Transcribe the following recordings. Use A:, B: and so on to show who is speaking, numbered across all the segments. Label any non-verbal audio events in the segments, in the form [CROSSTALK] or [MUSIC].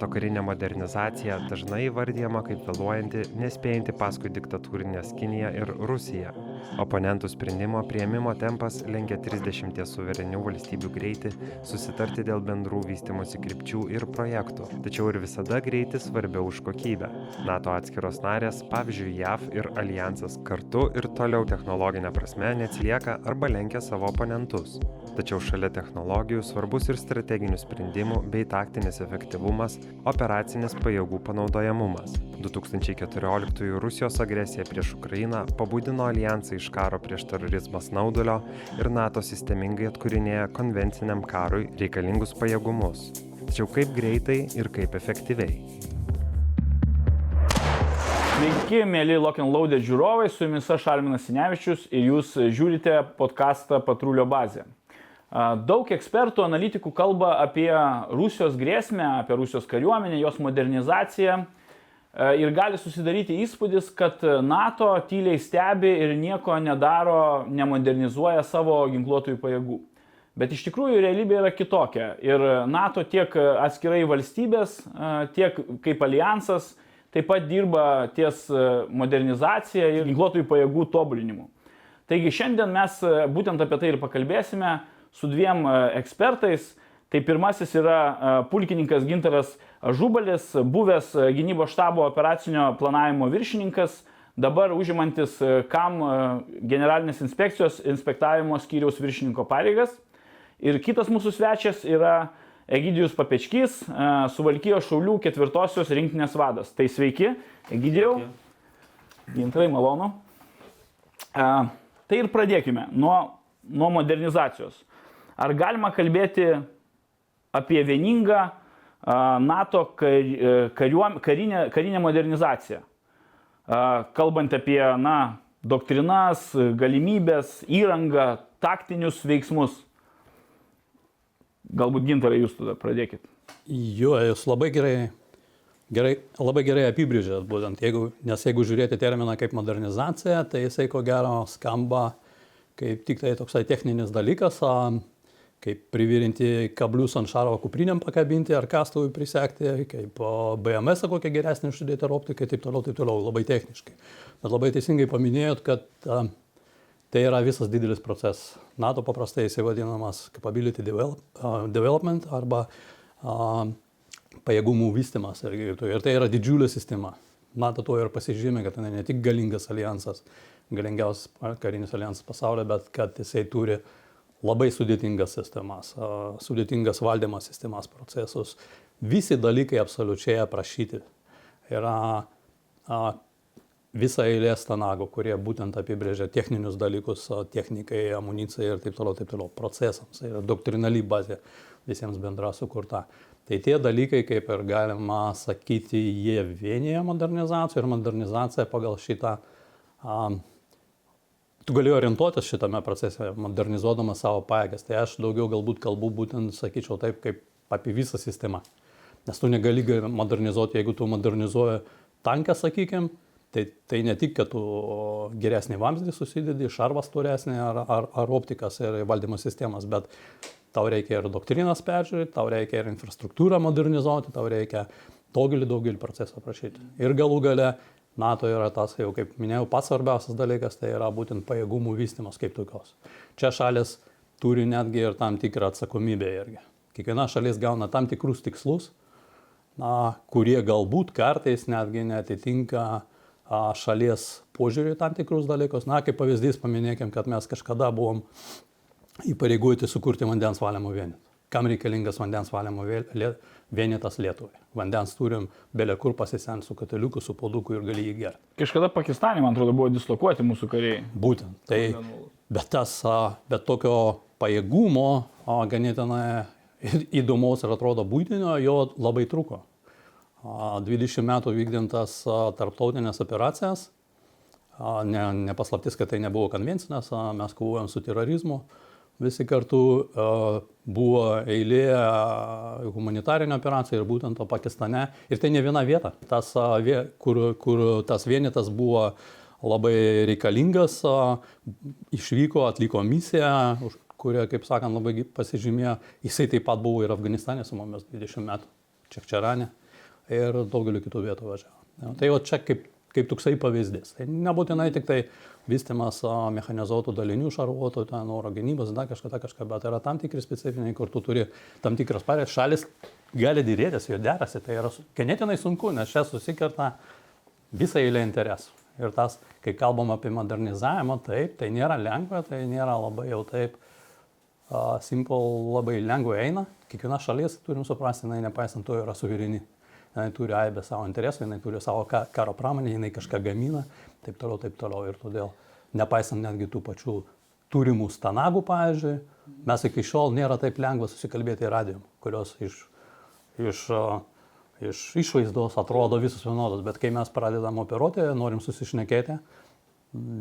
A: nato karinė modernizacija dažnai įvardijama kaip vėluojanti nespėjanti paskui diktatūrines kiniją ir rusiją oponentų sprendimo priėmimo tempas lenkia trisdešimties suverenių valstybių greitį susitarti dėl bendrų vystymosi krypčių ir projektų. Tačiau ir visada greitis svarbiau už kokybę. Nato atskiros narės pavyzdžiui jav ir aljansas kartu ir toliau technologine prasme neatsilieka arba lenkia savo oponentus tačiau šalia technologijų svarbus ir strateginių sprendimų bei taktinis efektyvumas operacinis pajėgų panaudojamumas. Du tūkstančiai keturioliktųjų rusijos agresija prieš ukrainą pabudino aljansą iš karo prieš terorizmą snaudulio ir nato sistemingai atkūrinėja konvenciniam karui reikalingus pajėgumus. Tačiau kaip greitai ir kaip efektyviai?
B: Sveiki, mėly and Loaded žiūrovai, su jumis aš Arminas Sinevičius ir jūs žiūrite podcastą Patrulio bazė. Daug ekspertų, analitikų kalba apie Rusijos grėsmę, apie Rusijos kariuomenę, jos modernizaciją ir gali susidaryti įspūdis, kad NATO tyliai stebi ir nieko nedaro, nemodernizuoja savo ginkluotųjų pajėgų. Bet iš tikrųjų realybė yra kitokia. Ir NATO tiek atskirai valstybės, tiek kaip alijansas taip pat dirba ties modernizacija ir ginkluotųjų pajėgų tobulinimu. Taigi šiandien mes būtent apie tai ir pakalbėsime su dviem e, ekspertais. Tai pirmasis yra e, pulkininkas Gintaras Žubalis, buvęs e, gynybos štabo operacinio planavimo viršininkas, dabar užimantis KAM generalinės inspekcijos inspektavimo skyriaus viršininko pareigas. Ir kitas mūsų svečias yra Egidijus Papečkys, Suvalkijos Šaulių ketvirtosios rinktinės vadas. Tai sveiki, Egidijau. Gintarai, malonu. Tai ir pradėkime nuo, nuo modernizacijos. Ar galima kalbėti apie vieningą NATO e, karinę, karinę modernizaciją? Kalbant apie na, doktrinas, galimybės, įrangą, taktinius veiksmus. Galbūt gintarai jūs tada pradėkit.
C: Jo, jūs labai gerai, gerai, labai gerai apibrėžėt, būtent, jeigu, nes jeigu žiūrėti terminą kaip modernizacija, tai jisai ko gero skamba kaip tik tai toksai techninis dalykas, kaip privirinti kablius ant šaro kupriniam pakabinti ar kastuvui prisekti, kaip BMS kokią geresnį užsidėti ar optiką, taip toliau, taip toliau, labai techniškai. Bet labai teisingai paminėjot, kad tai yra visas didelis procesas. NATO paprastai jisai vadinamas capability develop, uh, development arba uh, pajėgumų vystimas. Ir, ir tai yra didžiulė sistema. NATO tuo ir pasižymė, kad tai ne tik galingas alijansas, galingiausias karinis alijansas pasaulyje, bet kad jisai turi uh, labai sudėtingas sistemas, sudėtingas valdymo sistemas, procesus. Visi dalykai absoliučiai aprašyti. Yra visa eilė stanago, kurie būtent apibrėžia techninius dalykus, technikai, amunicijai ir taip toliau, taip toliau, procesams. Tai yra doktrinali bazė visiems bendra sukurta. Tai tie dalykai, kaip ir galima sakyti, jie vienyje modernizaciją ir modernizacija pagal šitą um, tu gali orientuotis šitame procese, modernizuodamas savo pajėgas. Tai aš daugiau galbūt kalbu būtent, sakyčiau, taip, kaip apie visą sistemą. Nes tu negali modernizuoti, jeigu tu modernizuoji tanką, sakykime, tai, tai ne tik, kad tu geresnį vamzdį susidedi, šarvas turesnį ar, ar, ar optikas ir valdymo sistemas, bet tau reikia ir doktrinas peržiūrėti, tau reikia ir infrastruktūrą modernizuoti, tau reikia daugelį, daugelį procesų aprašyti. Ir galų gale NATO yra tas, jau kaip minėjau, pats svarbiausias dalykas, tai yra būtent pajėgumų vystimas kaip tokios. Čia šalis turi netgi ir tam tikrą atsakomybę irgi. Kiekviena šalis gauna tam tikrus tikslus, na, kurie galbūt kartais netgi netitinka šalies požiūrį tam tikrus dalykus. Na, kaip pavyzdys paminėkim, kad mes kažkada buvom įpareigoti sukurti vandens valymo vienetą. Kam reikalingas vandens valymo vienetas Lietuvai. Vandens turim belė kur pasisent su kataliuku, su poduku ir gali jį gerti.
B: Kažkada Pakistane, man atrodo, buvo dislokuoti mūsų kariai.
C: Būtent. Tai, bet, tas, bet tokio pajėgumo ganėtinai įdomaus ir atrodo būtinio, jo labai truko. 20 metų vykdintas tarptautinės operacijas, ne, nepaslaptis, kad tai nebuvo konvencinės, mes kovojom su terorizmu visi kartu buvo eilė humanitarinio operacijų ir būtent Pakistane. Ir tai ne viena vieta, tas, kur, kur tas vienetas buvo labai reikalingas, išvyko, atliko misiją, kurie, kaip sakant, labai pasižymėjo. Jisai taip pat buvo ir Afganistane su mumis 20 metų, Čekčerane. ir daugeliu kitų vietų važiavo. Tai jau čia kaip, kaip toksai pavyzdys. Tai nebūtinai tik tai vystimas a, mechanizuotų dalinių, šarvuotų, ten oro gynybos, dar kažką, dar kažką, bet yra tam tikri specifiniai, kur tu turi tam tikras pareigas. Šalis gali dėrėtis, jo derasi, tai yra ganėtinai sunku, nes čia susikerta visą eilę interesų. Ir tas, kai kalbam apie modernizavimą, taip, tai nėra lengva, tai nėra labai jau taip uh, simple, labai lengvai eina. Kiekviena šalis, turim suprasti, jinai nepaisant to yra suvereni. Jinai turi aibę savo interesų, jinai turi savo ka- karo pramonę, jinai kažką gamina, taip toliau, taip toliau. Ir todėl, nepaisant netgi tų pačių turimų stanagų, pavyzdžiui, mes iki šiol nėra taip lengva susikalbėti radijom, kurios iš, iš, iš išvaizdos atrodo visus vienodos, bet kai mes pradedam operuoti, norim susišnekėti,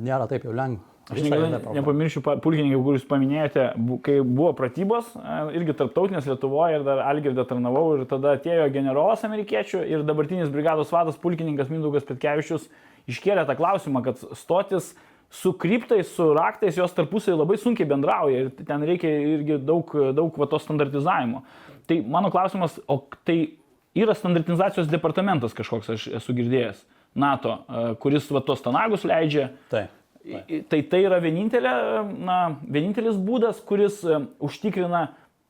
C: nėra taip jau lengva.
B: Aš niekada nepamiršiu, pa- pulkininkai, kur jūs paminėjote, kai buvo pratybos, e, irgi tarptautinės Lietuvoje ir dar Algirdą tarnavau ir tada atėjo generolas amerikiečių ir dabartinis brigados vadas pulkininkas Mindaugas Petkevičius iškėlė tą klausimą, kad stotis su kryptais, su raktais jos tarpusai labai sunkiai bendrauja ir ten reikia irgi daug, daug va, to standartizavimo. Tai mano klausimas, o tai yra standartizacijos departamentas kažkoks, aš esu girdėjęs, NATO, e, kuris va tos tanagus leidžia.
C: Taip.
B: Tai tai yra vienintelė, na, vienintelis būdas, kuris e, užtikrina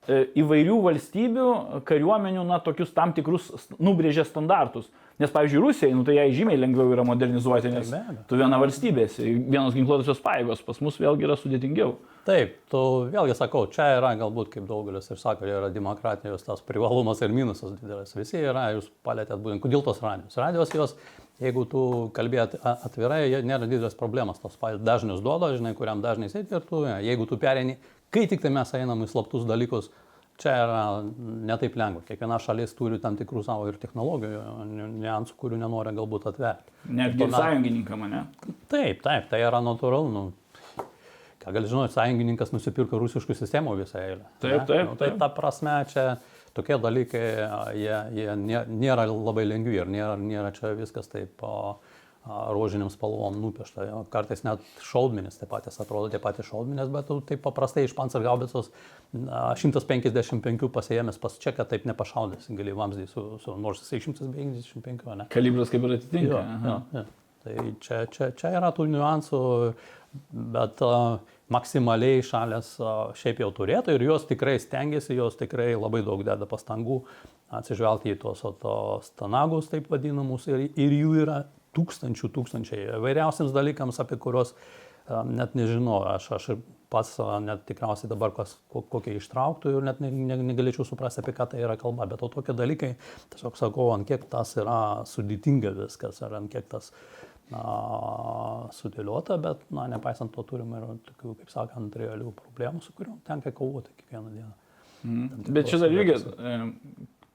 B: e, įvairių valstybių kariuomenių, na, tokius tam tikrus nubrėžė standartus. Nes, pavyzdžiui, Rusijai, nu, tai jai žymiai lengviau yra modernizuoti, nes tu viena valstybė, esi, vienos ginkluotosios pajėgos, pas mus vėlgi yra sudėtingiau.
C: Taip, tu vėlgi sakau, čia yra galbūt, kaip daugelis ir sako, yra demokratijos tas privalumas ir minusas didelis. Visi yra, jūs palėtėt būtent, kodėl tos radijos. Radijos jos, jeigu tu kalbėt a- atvirai, nėra didelės problemas. Tos dažnius duoda, žinai, kuriam dažnai sėdi ir tu, jeigu tu pereini, kai tik tai mes einam į slaptus dalykus, čia yra netaip lengva. Kiekviena šalis turi tam tikrų savo ir technologijų, niuansų, kurių nenori galbūt atverti.
B: Netgi ir sąjungininkam, ne?
C: Taip, taip, tai yra natūralu. Nu, ką gali žinoti, sąjungininkas nusipirko rusiškų sistemų visą eilę.
B: Taip,
C: ne?
B: taip,
C: Nu, tai
B: taip.
C: ta prasme čia tokie dalykai, jie, jie nė- nėra labai lengvi ir nėra, nėra čia viskas taip rožiniam spalvom nupiešta. Kartais net šaudmenis taip patys atrodo, tie patys šaudmenis, bet tu taip paprastai iš Panzergaubicos a, 155 pasiėmęs pas čia, kad taip nepašaudęs, gali vamzdį su, su nors jisai 155, ne?
B: Kalibras kaip ir atitinka.
C: Jo, jo, jo. Tai čia, čia, čia yra tų niuansų, bet uh, maksimaliai šalės uh, šiaip jau turėtų ir jos tikrai stengiasi, jos tikrai labai daug deda pastangų atsižvelgti į tos tanagus, taip vadinamus, ir, ir jų yra tūkstančių, tūkstančiai. Vairiausiams dalykams, apie kuriuos uh, net nežinau, aš, aš pats uh, net tikriausiai dabar kas, ko- kokie ištrauktų ir net ne, ne, negalėčiau suprasti, apie ką tai yra kalba, bet o tokie dalykai, tiesiog sakau, ant kiek tas yra sudėtinga viskas, ar ant kiek tas na, sudėliota, bet, na, nepaisant to turime ir tokių, kaip sakant, realių problemų, su kuriuom tenka kovoti kiekvieną dieną.
B: Mhm. Bet čia dar irgi,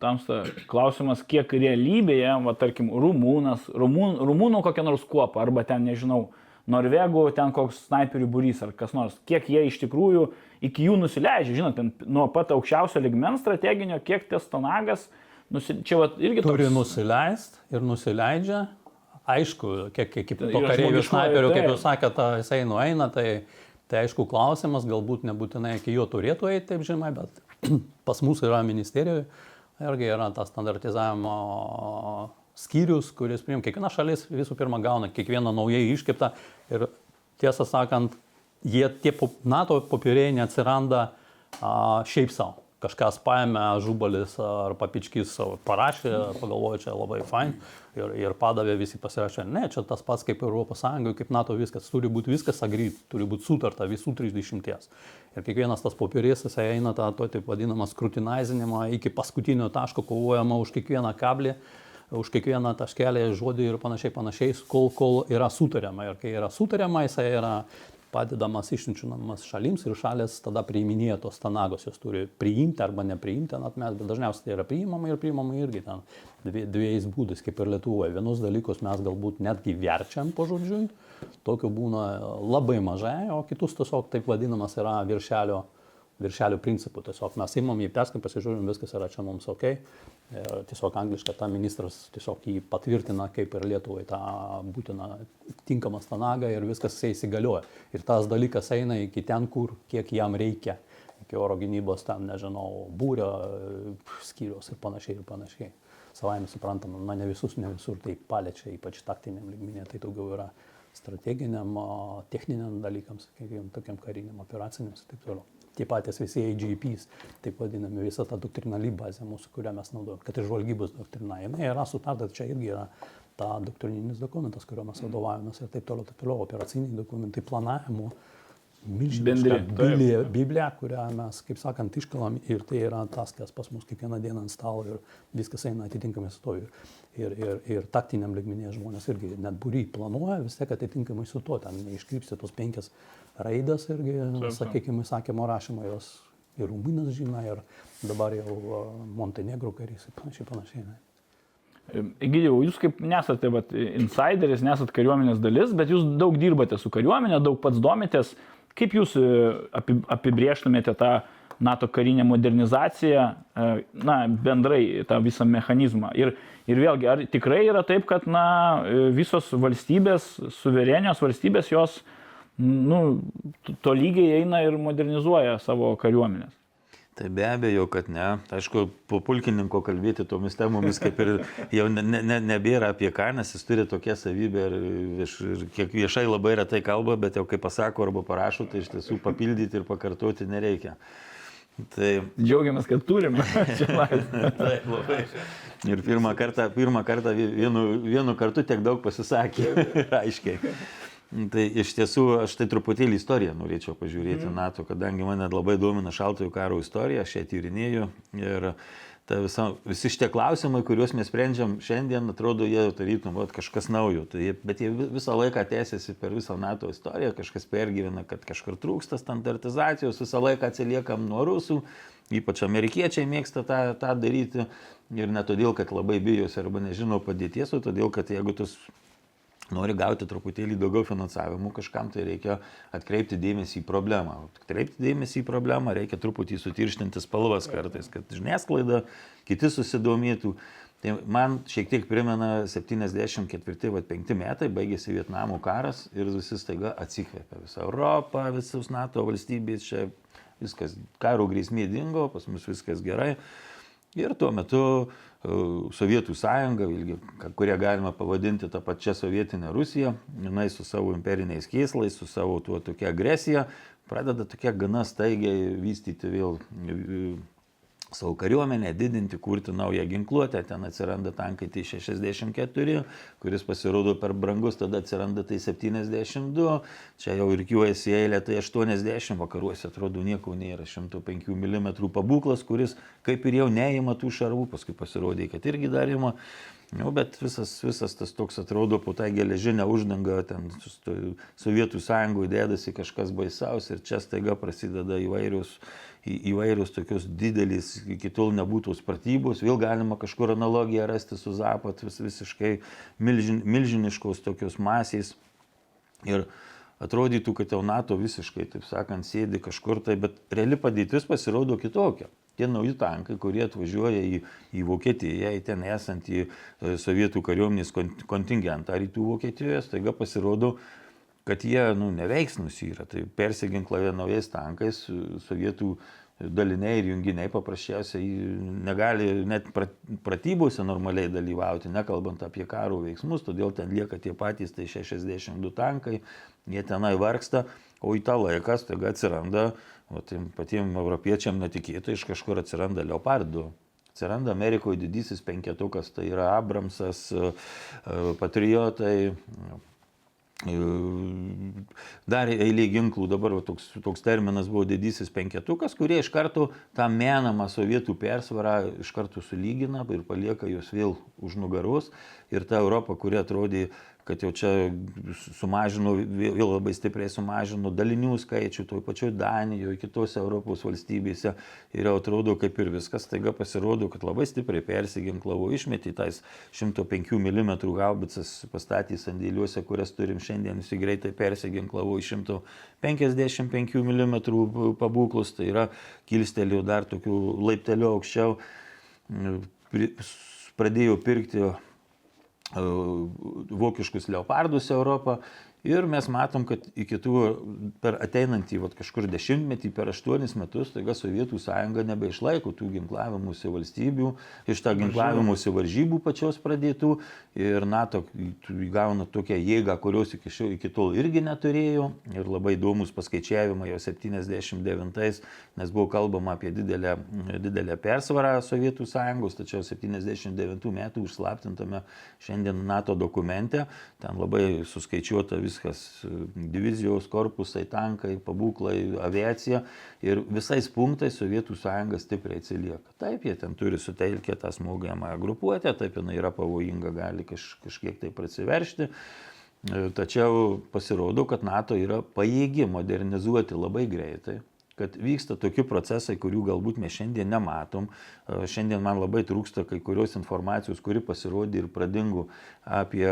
B: tamsta klausimas, kiek realybėje, va tarkim, rumūnas, rumūn, rumūnų kokia nors kuopa, arba ten, nežinau, norvegų, ten koks snaiperių būrys ar kas nors, kiek jie iš tikrųjų iki jų nusileidžia, žinot, ten nuo pat aukščiausio ligmens strateginio, kiek tas tonagas, nusi... čia va irgi
C: Turi
B: toks...
C: nusileisti ir nusileidžia. Aišku, kiek, kiek kaip
B: Tai
C: to
B: yra
C: kareivių snaiperių, kaip jūs sakėte, jisai nueina, tai, tai aišku klausimas, galbūt nebūtinai iki jo turėtų eiti taip žemai, bet [CLEARS THROAT] pas mus yra ministerijoje irgi yra tas standartizavimo skyrius, kuris priim, kiekviena šalis visų pirma gauna kiekvieną naujai iškiptą ir tiesą sakant, jie tie NATO popierėjai neatsiranda a, šiaip savo. Kažkas paėmė žubalis ar papičkis savo parašė, pagalvojo, čia labai fain ir, ir padavė visi pasirašė. Ne, čia tas pats kaip Europos Sąjungoje, kaip NATO viskas. Turi būti viskas agryt, turi būti sutarta visų 30. Ir kiekvienas tas popierės, jisai eina tą, to taip vadinamą skrutinizinimą, iki paskutinio taško kovojama už kiekvieną kablį už kiekvieną taškelį, žodį ir panašiai, panašiai, kol, kol yra sutariama. Ir kai yra sutariama, jisai yra padedamas, išsiunčiamas šalims ir šalės tada priiminėja tos tanagos, jos turi priimti arba nepriimti, atmes, bet dažniausiai tai yra priimama ir priimama irgi ten dvie- dviejais būdais, kaip ir Lietuvoje. Vienus dalykus mes galbūt netgi verčiam po žodžiui, tokių būna labai mažai, o kitus tiesiog taip vadinamas yra viršelio viršelio principų. Tiesiog mes įmam jį perskim, pasižiūrim, viskas yra čia mums ok. Ir tiesiog angliškai ta ministras tiesiog jį patvirtina kaip ir Lietuvai tą būtiną tinkamą stanagą ir viskas įsigalioja. Ir tas dalykas eina iki ten, kur kiek jam reikia. Iki oro gynybos, ten, nežinau, būrio skyrius ir panašiai ir panašiai. savaime suprantama, na ne visus, ne visur tai paliečia, ypač taktiniam lygmenė, tai daugiau yra strateginiam, techniniam dalykams, sakykime, tokiam kariniam, operaciniam ir taip toliau. Tie patys visi AGPs, taip vadinami, visa ta doktrinali bazė mūsų, kurią mes naudojame, kad ir žvalgybos doktrina, jinai yra sutarta, čia irgi yra ta doktrininis dokumentas, kuriuo mes vadovavomės ir taip toliau, taip toliau, operaciniai dokumentai, planavimo, milžiniška Biblija, Biblija, kurią mes, kaip sakant, iškalam ir tai yra tas, kas pas mus kiekvieną dieną ant stalo ir viskas eina atitinkamai su to. Ir, ir, ir, ir taktiniam ligmenėje žmonės irgi net būry planuoja vis tiek atitinkamai su to, ten neiškrypsi tos penkias raidas irgi, sakykime, įsakymo rašymą jos ir Rumuninas žino, ir dabar jau Montenegro karys ir panašiai, panašiai. Ne.
B: Egidijau, jūs kaip nesate vat, insideris, nesate kariuomenės dalis, bet jūs daug dirbate su kariuomenė, daug pats domitės. Kaip jūs e, apibrieštumėte tą NATO karinę modernizaciją, e, na, bendrai tą visą mechanizmą? Ir, ir vėlgi, ar tikrai yra taip, kad, na, e, visos valstybės, suverenios valstybės, jos, nu, to lygiai eina ir modernizuoja savo kariuomenės?
D: Tai be abejo, kad ne. Aišku, po pulkininko kalbėti tomis temomis kaip ir jau ne, ne, nebėra apie ką, nes jis turi tokią savybę ir, vieš, ir kiek viešai labai retai kalba, bet jau kai pasako arba parašo, tai iš tiesų papildyti ir pakartoti nereikia.
B: Tai... Džiaugiamės, kad turim. [LAUGHS]
D: Taip, labai. Ir pirmą kartą, pirmą kartą vienu, vienu kartu tiek daug pasisakė, [LAUGHS] aiškiai. Tai iš tiesų aš tai truputėlį istoriją norėčiau pažiūrėti mm. NATO, kadangi mane labai domina šaltojo karo istorija, aš ją tyrinėju ir ta visa, visi šitie klausimai, kuriuos mes sprendžiam šiandien, atrodo, jie tarytum, vat, kažkas naujo. Tai, bet jie visą laiką tęsiasi per visą NATO istoriją, kažkas pergyvena, kad kažkur trūksta standartizacijos, visą laiką atsiliekam nuo rusų, ypač amerikiečiai mėgsta tą, tą daryti ir ne todėl, kad labai bijosi arba nežino padėties, o todėl, kad jeigu tu nori gauti truputėlį daugiau finansavimų kažkam, tai reikia atkreipti dėmesį į problemą. Atkreipti dėmesį į problemą reikia truputį sutirštinti spalvas kartais, kad žiniasklaida, kiti susidomėtų. Tai man šiek tiek primena 74-5 metai, baigėsi Vietnamo karas ir visi staiga atsikvėpė visą Europą, visus NATO valstybės, čia viskas, karo grėsmė dingo, pas mus viskas gerai. Ir tuo metu Sovietų sąjunga, vėlgi, kurią galima pavadinti tą pačią sovietinę Rusiją, jinai su savo imperiniais kėslais, su savo tuo tokia agresija, pradeda tokia gana staigiai vystyti vėl savo kariuomenę, didinti, kurti naują ginkluotę, ten atsiranda tankai T-64, kuris pasirodo per brangus, tada atsiranda T-72, čia jau irkiuojasi eilė T-80, vakaruose atrodo nieko nėra, 105 mm pabūklas, kuris kaip ir jau neima tų šarvų, paskui pasirodė, kad irgi darima. Nu, bet visas, visas tas toks atrodo po tą geležinę uždangą, ten Sovietų sąjungoje dėdasi kažkas baisaus ir čia staiga prasideda įvairius įvairius tokius didelis, iki tol nebūtos pratybos, vėl galima kažkur analogiją rasti su Zapat, vis, visiškai milžin, milžiniškos tokios masės. Ir atrodytų, kad jau NATO visiškai, taip sakant, sėdi kažkur tai, bet reali padėtis pasirodo kitokia. Tie nauji tankai, kurie atvažiuoja į, į Vokietiją, į ten esantį e, sovietų kariuomenės kontingentą rytų Vokietijoje, staiga pasirodo, kad jie nu, neveiksnus yra. Tai persiginklavę naujais tankais, sovietų daliniai ir junginiai paprasčiausiai negali net pratybose normaliai dalyvauti, nekalbant apie karo veiksmus, todėl ten lieka tie patys, tai 62 tankai, jie tenai vargsta, o į tą laiką staiga atsiranda, o tiem patiem europiečiam netikėtai iš kažkur atsiranda leopardų. Atsiranda Amerikoje didysis penketukas, tai yra Abramsas, Patriotai, Dar eilė ginklų, dabar va, toks, toks terminas buvo didysis penketukas, kurie iš karto tą menamą sovietų persvarą iš karto sulygina ir palieka juos vėl už nugaros. Ir ta Europa, kuri atrodė kad jau čia sumažino, vėl labai stipriai sumažino dalinių skaičių, toj pačioj Danijoje, kitose Europos valstybėse. Ir jau atrodo kaip ir viskas, taiga pasirodo, kad labai stipriai persiginklavo, išmetė tais 105 mm gaubicas pastatys sandėliuose, kurias turim šiandien, jis greitai persiginklavo į 155 mm pabūklus, tai yra kilstelėjo dar tokių laiptelių aukščiau, pradėjo pirkti vokiškus leopardus Europą Ir mes matom, kad iki tų per ateinantį vat, kažkur dešimtmetį, per aštuonis metus, taiga Sovietų sąjunga nebeišlaiko tų ginklavimuose valstybių, iš tą ginklavimuose varžybų pačios pradėtų ir NATO įgauna tokią jėgą, kurios iki, šio, iki tol irgi neturėjo. Ir labai įdomus paskaičiavimai jau 79, nes buvo kalbama apie didelę, didelę persvarą Sovietų sąjungos, tačiau 79 metų užslaptintame šiandien NATO dokumente, ten labai suskaičiuota vis viskas - divizijos korpusai, tankai, pabūklai, aviacija ir visais punktais Sovietų sąjunga stipriai atsilieka. Taip, jie ten turi sutelkę tą smūgiamąją grupuotę, taip jinai yra pavojinga, gali kaž, kažkiek tai prasiveršti. E, tačiau pasirodo, kad NATO yra pajėgi modernizuoti labai greitai kad vyksta tokie procesai, kurių galbūt mes šiandien nematom. E, šiandien man labai trūksta kai kurios informacijos, kuri pasirodė ir pradingų apie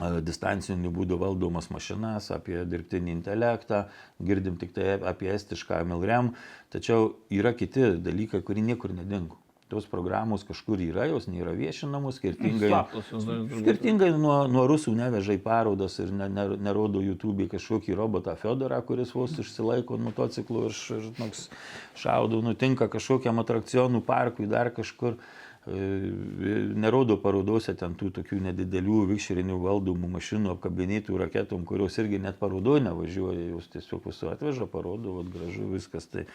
D: distanciniu būdu valdomas mašinas, apie dirbtinį intelektą, girdim tik tai apie estišką MLRM, tačiau yra kiti dalykai, kurie niekur nedingo. Tos programos kažkur yra, jos nėra viešinamos, skirtingai, skirtingai nuo, nuo rusų neveža į parodas ir ne, ne, nerodo YouTube kažkokį robotą Fedorą, kuris vos išsilaiko motociklu ir, ir, ir šaudo, nutinka kažkokiam atrakcionų parkui, dar kažkur. Uh, nerodo parodose ten tų tokių nedidelių vikšrinių valdomų mašinų apkabinėtų raketom, kurios irgi net parodoje nevažiuoja, jos tiesiog visų atveža, parodo, vat, gražu viskas. Tai,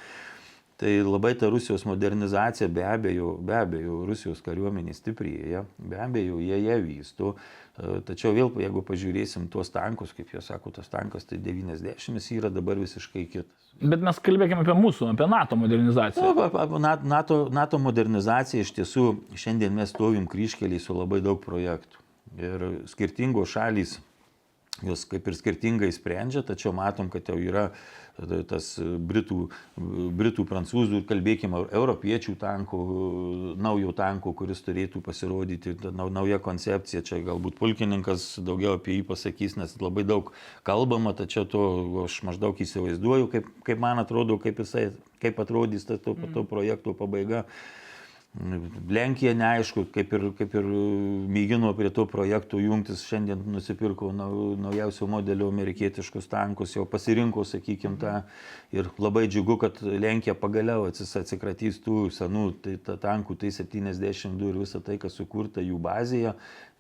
D: tai labai ta Rusijos modernizacija be abejo, be abejo, Rusijos kariuomenė stiprėja, be abejo, jie ją vysto. Tačiau vėl, jeigu pažiūrėsim tuos tankus, kaip jie sako, tas tankas tai 90, jis yra dabar visiškai kitas.
B: Bet mes kalbėkime apie mūsų, apie NATO modernizaciją.
D: Na, NATO, NATO modernizacija iš tiesų šiandien mes stovim kryškeliai su labai daug projektų. Ir skirtingos šalys jos kaip ir skirtingai sprendžia, tačiau matom, kad jau yra tas britų, britų prancūzų, kalbėkime, europiečių tankų, naujo tanko, kuris turėtų pasirodyti, nauja koncepcija, čia galbūt pulkininkas daugiau apie jį pasakys, nes labai daug kalbama, tačiau to aš maždaug įsivaizduoju, kaip, kaip man atrodo, kaip jisai, kaip atrodys tas to, to projekto pabaiga. Mm Lenkija neaišku, kaip ir, kaip ir mėgino prie to projektų jungtis, šiandien nusipirko naujausio modelio amerikietiškus tankus, jau pasirinko, sakykime, tą. Ir labai džiugu, kad Lenkija pagaliau atsikratys tų senų tai, ta, tankų, tai 72 ir visą tai, kas sukurta jų bazėje,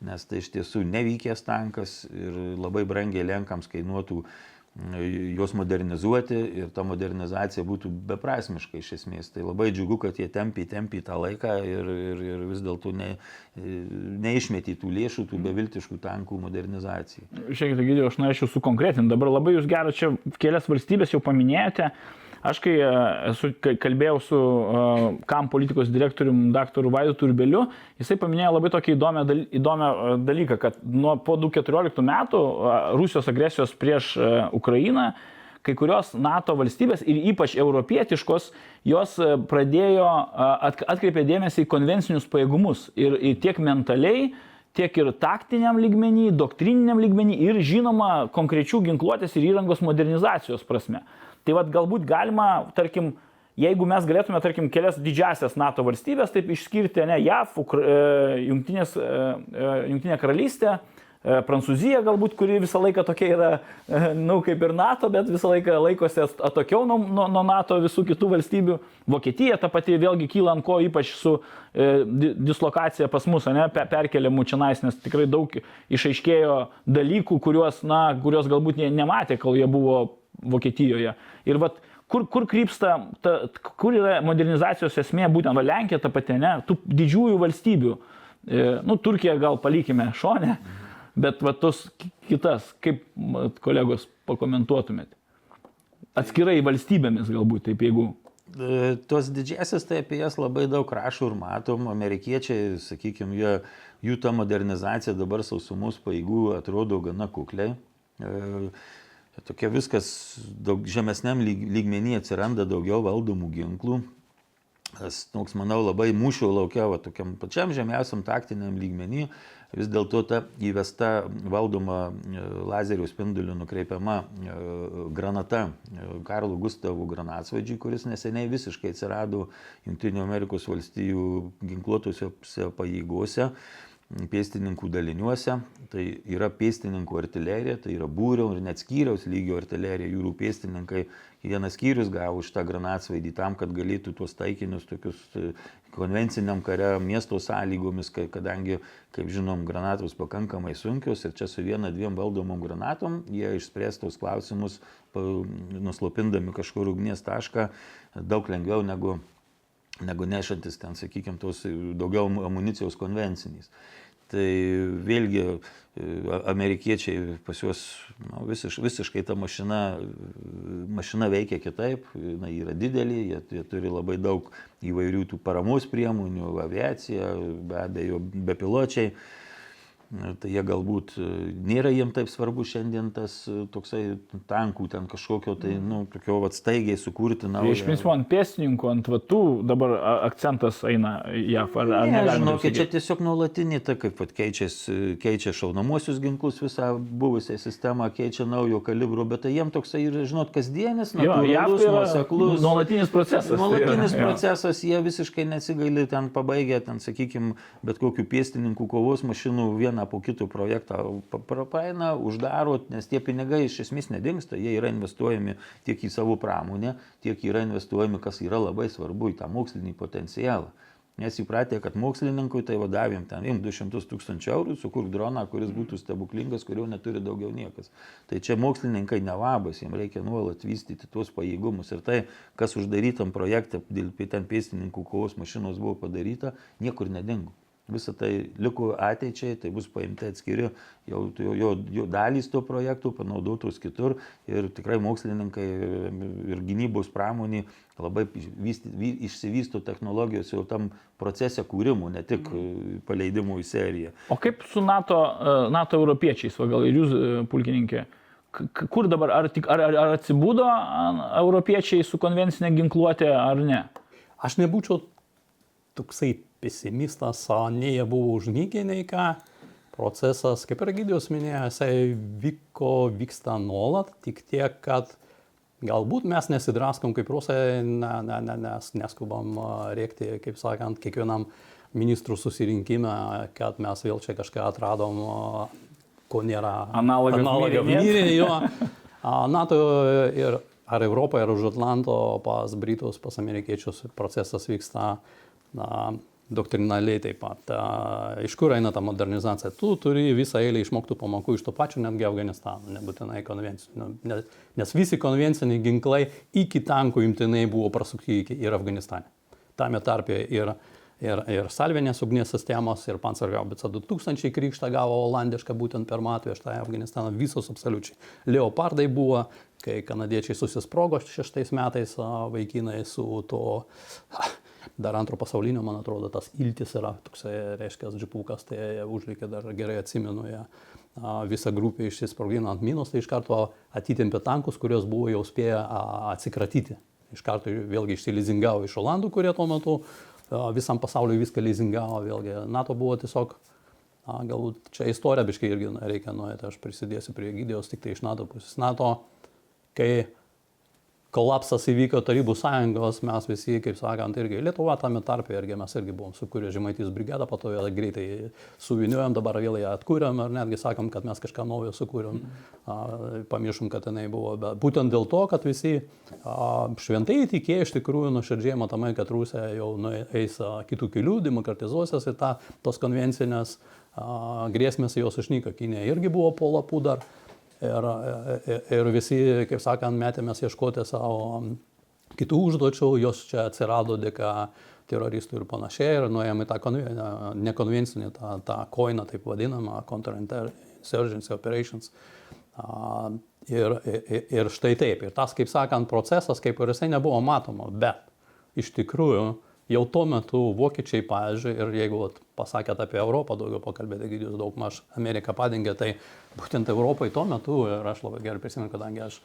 D: nes tai iš tiesų nevykęs tankas ir labai brangiai Lenkams kainuotų juos modernizuoti ir ta modernizacija būtų beprasmiška iš esmės. Tai labai džiugu, kad jie tempiai, tempiai tą laiką ir, ir, ir vis dėlto ne, neišmetė tų lėšų, tų beviltiškų tankų modernizacijai.
B: Šiek tiek, aš norėčiau sukonkretinti. Dabar labai jūs gerai čia kelias valstybės jau paminėjote. Aš kai e, esu, kalbėjau su uh, KAM politikos direktoriumi dr. Vaidu Turbeliu, jisai paminėjo labai tokį įdomią, įdomią e, dalyką, kad nuo po 2014 metų Rusijos agresijos prieš Ukrainą kai kurios NATO valstybės ir ypač europietiškos, jos pradėjo atkreipė dėmesį į konvencinius pajėgumus ir, ir tiek mentaliai, tiek ir taktiniam lygmenį, doktrininiam lygmenį ir žinoma konkrečių ginkluotės ir įrangos modernizacijos prasme. Tai vad galbūt galima, tarkim, jeigu mes galėtume, tarkim, kelias didžiasias NATO valstybės, taip išskirti, ne, JAV, e, Jungtinės, e, e, Jungtinė karalystė, Prancūzija galbūt, kuri visą laiką tokia yra, na, nu, kaip ir NATO, bet visą laiką laikosi atokiau nuo, nuo, nuo NATO visų kitų valstybių. Vokietija ta pati vėlgi kyla ant ko, ypač su e, dislokacija pas mus, ne, perkeliamų čia nais, nes tikrai daug išaiškėjo dalykų, kuriuos, na, kuriuos galbūt nematė, kol jie buvo Vokietijoje. Ir vat, kur, kur krypsta, ta, kur yra modernizacijos esmė, būtent va, Lenkija ta pati, ne, tų didžiųjų valstybių. E, nu, Turkiją gal palikime šonę, bet va tos kitas, kaip kolegos pakomentuotumėte. Atskirai valstybėmis galbūt, taip jeigu
D: e, Tos didžiasias, tai apie jas labai daug rašo ir matom. Amerikiečiai, sakykime, jie, jų ta modernizacija dabar sausumos paėgų atrodo gana kukliai. Tokia viskas daug žemesniam lyg, lygmenį atsiranda daugiau valdomų ginklų. Tas, toks, manau, labai mūšio laukia, va, tokiam pačiam žemiausiam taktiniam lygmenį, vis dėlto ta įvesta valdoma e, lazerio spinduliu nukreipiama e, granata e, Karlo Gustavų granatsvaidžiai, kuris neseniai visiškai atsirado Junktinių Amerikos valstijų ginkluotose pajėgose pėstininkų daliniuose. Tai yra pėstininkų artilerija, tai yra būrio ir net skyriaus lygio artilerija, jūrų pėstininkai. Vienas skyrius gavo už tą granatsvaidį tam, kad galėtų tuos taikinius tokius e, konvenciniam kare miesto sąlygomis, kadangi, kaip žinom, granatos pakankamai sunkios ir čia su viena, dviem valdomom granatom jie išspręs tos klausimus, nuslopindami kažkur ugnies tašką daug lengviau negu negu nešantis ten, sakykime, tos daugiau amunicijos konvenciniais. Tai vėlgi e, amerikiečiai pas juos nu, visiš, visiškai ta mašina, mašina veikia kitaip, na, yra didelė, jie, jie turi labai daug įvairių tų paramos priemonių, aviacija, be abejo, bepiločiai. Tai jie galbūt e, nėra jiem taip svarbu šiandien tas e, toksai tankų ten kažkokio, tai, nu, tokio vat staigiai sukurti naują.
B: Tai iš principo ant pėstininkų, ant vatų dabar akcentas eina JAF. Ar, ar
D: ne, žinokit, čia tiesiog nuolatinį, tai kaip vat, keičia šaunamosius ginklus, visą buvusią sistemą, keičia naujo kalibro, bet tai jiem toksai yra, žinot, kasdienis, natūralus, nuoseklus.
B: Nuolatinis procesas.
D: Nuolatinis tai procesas, jie visiškai nesigaili ten pabaigę, ten, sakykime, bet kokių pėstininkų kovos mašinų vieną vieną po kito projektą praeina, uždaro, nes tie pinigai iš esmės nedingsta, jie yra investuojami tiek į savo pramonę, tiek yra investuojami, kas yra labai svarbu, į tą mokslinį potencialą. Nes įpratę, kad mokslininkui tai vadavim ten, im 200 tūkstančių eurų, sukurk droną, kuris būtų stebuklingas, kurio neturi daugiau niekas. Tai čia mokslininkai nelabas, jiems reikia nuolat vystyti tuos pajėgumus. Ir tai, kas uždarytam projektą, dėl ten pėstininkų kovos mašinos buvo padaryta, niekur nedingo visą tai liko ateičiai, tai bus paimti atskiri jau, jau, jau, jau dalys to projektų, panaudotos kitur ir tikrai mokslininkai ir gynybos pramonį labai vysti, vy, išsivysto technologijos jau tam procese kūrimų, ne tik paleidimų į seriją.
B: O kaip su NATO, e, NATO europiečiais, o gal ir jūs, e, pulkininkė? Kur dabar, ar, tik, ar, ar, atsibūdo europiečiai su konvencinė ginkluotė ar ne?
C: Aš nebūčiau toksai pesimistas, nei jie buvo užmygę, nei ką. Procesas, kaip ir Gydijos minėjo, jisai vyko, vyksta nuolat, tik tiek, kad galbūt mes nesidraskom kaip rusai, ne, ne, ne, nes neskubam rėkti, kaip sakant, kiekvienam ministrų susirinkime, kad mes vėl čia kažką atradom, ko nėra.
B: Analogas
C: mirė jo. [LAUGHS] NATO ir ar Europoje, ar už Atlanto pas Britus, pas amerikiečius procesas vyksta na, doktrinaliai taip pat. Iš kur eina ta modernizacija? Tu turi visą eilę išmoktų pamokų iš to pačio netgi Afganistano, nebūtinai konvencinių. Nes visi konvenciniai ginklai iki tankų imtinai buvo prasukti ir Afganistane. Tame tarpe ir, ir, ir salvinės ugnies sistemos, ir Panzerhaubica 2000 krikštą gavo olandišką būtent per atvežtą į Afganistaną, visos absoliučiai. Leopardai buvo, kai kanadiečiai susisprogo šeštais metais vaikinai su to dar antro pasaulinio, man atrodo, tas iltis yra toksai, reiškia, džipukas, tai užlikę dar gerai atsimenu ją. Visa grupė išsisprogdino ant minos, tai iš karto atitempė tankus, kurios buvo jau spėję atsikratyti. Iš karto vėlgi išsilizingavo iš Olandų, kurie tuo metu visam pasauliu viską lizingavo. Vėlgi NATO buvo tiesiog, galbūt čia istorija biškai irgi reikia nuėti, aš prisidėsiu prie gydijos tik tai iš NATO pusės. NATO, kai kolapsas įvyko Tarybų sąjungos, mes visi, kaip sakant, irgi Lietuva tame tarpe irgi mes irgi buvom sukūrę Žemaitys brigadą, po to vėl greitai suviniojom, dabar vėl ją atkūrėm ir netgi sakom, kad mes kažką naujo sukūrėm, mm. pamiršom, kad jinai buvo. Bet būtent dėl to, kad visi a, šventai tikėjo iš tikrųjų nuoširdžiai matomai, kad Rusija jau eis kitų kelių, demokratizuosios į tą, tos konvencinės a, grėsmės jos išnyko. Kinė irgi buvo po lapų dar. Ir, ir visi, kaip sakant, metėmės ieškoti savo kitų užduočių, jos čia atsirado dėka teroristų ir panašiai, ir nuėjome į tą nekonvencinį, tą, tą koiną, taip vadinamą, counterinsurgency operations. Ir, ir, ir štai taip, ir tas, kaip sakant, procesas, kaip ir jisai nebuvo matoma, bet iš tikrųjų jau tuo metu vokiečiai, pavyzdžiui, ir jeigu vat, pasakėt apie Europą, daugiau pakalbėti, Gydijus daug maž Ameriką padengė, tai būtent Europai tuo metu, ir aš labai gerai prisimenu, kadangi aš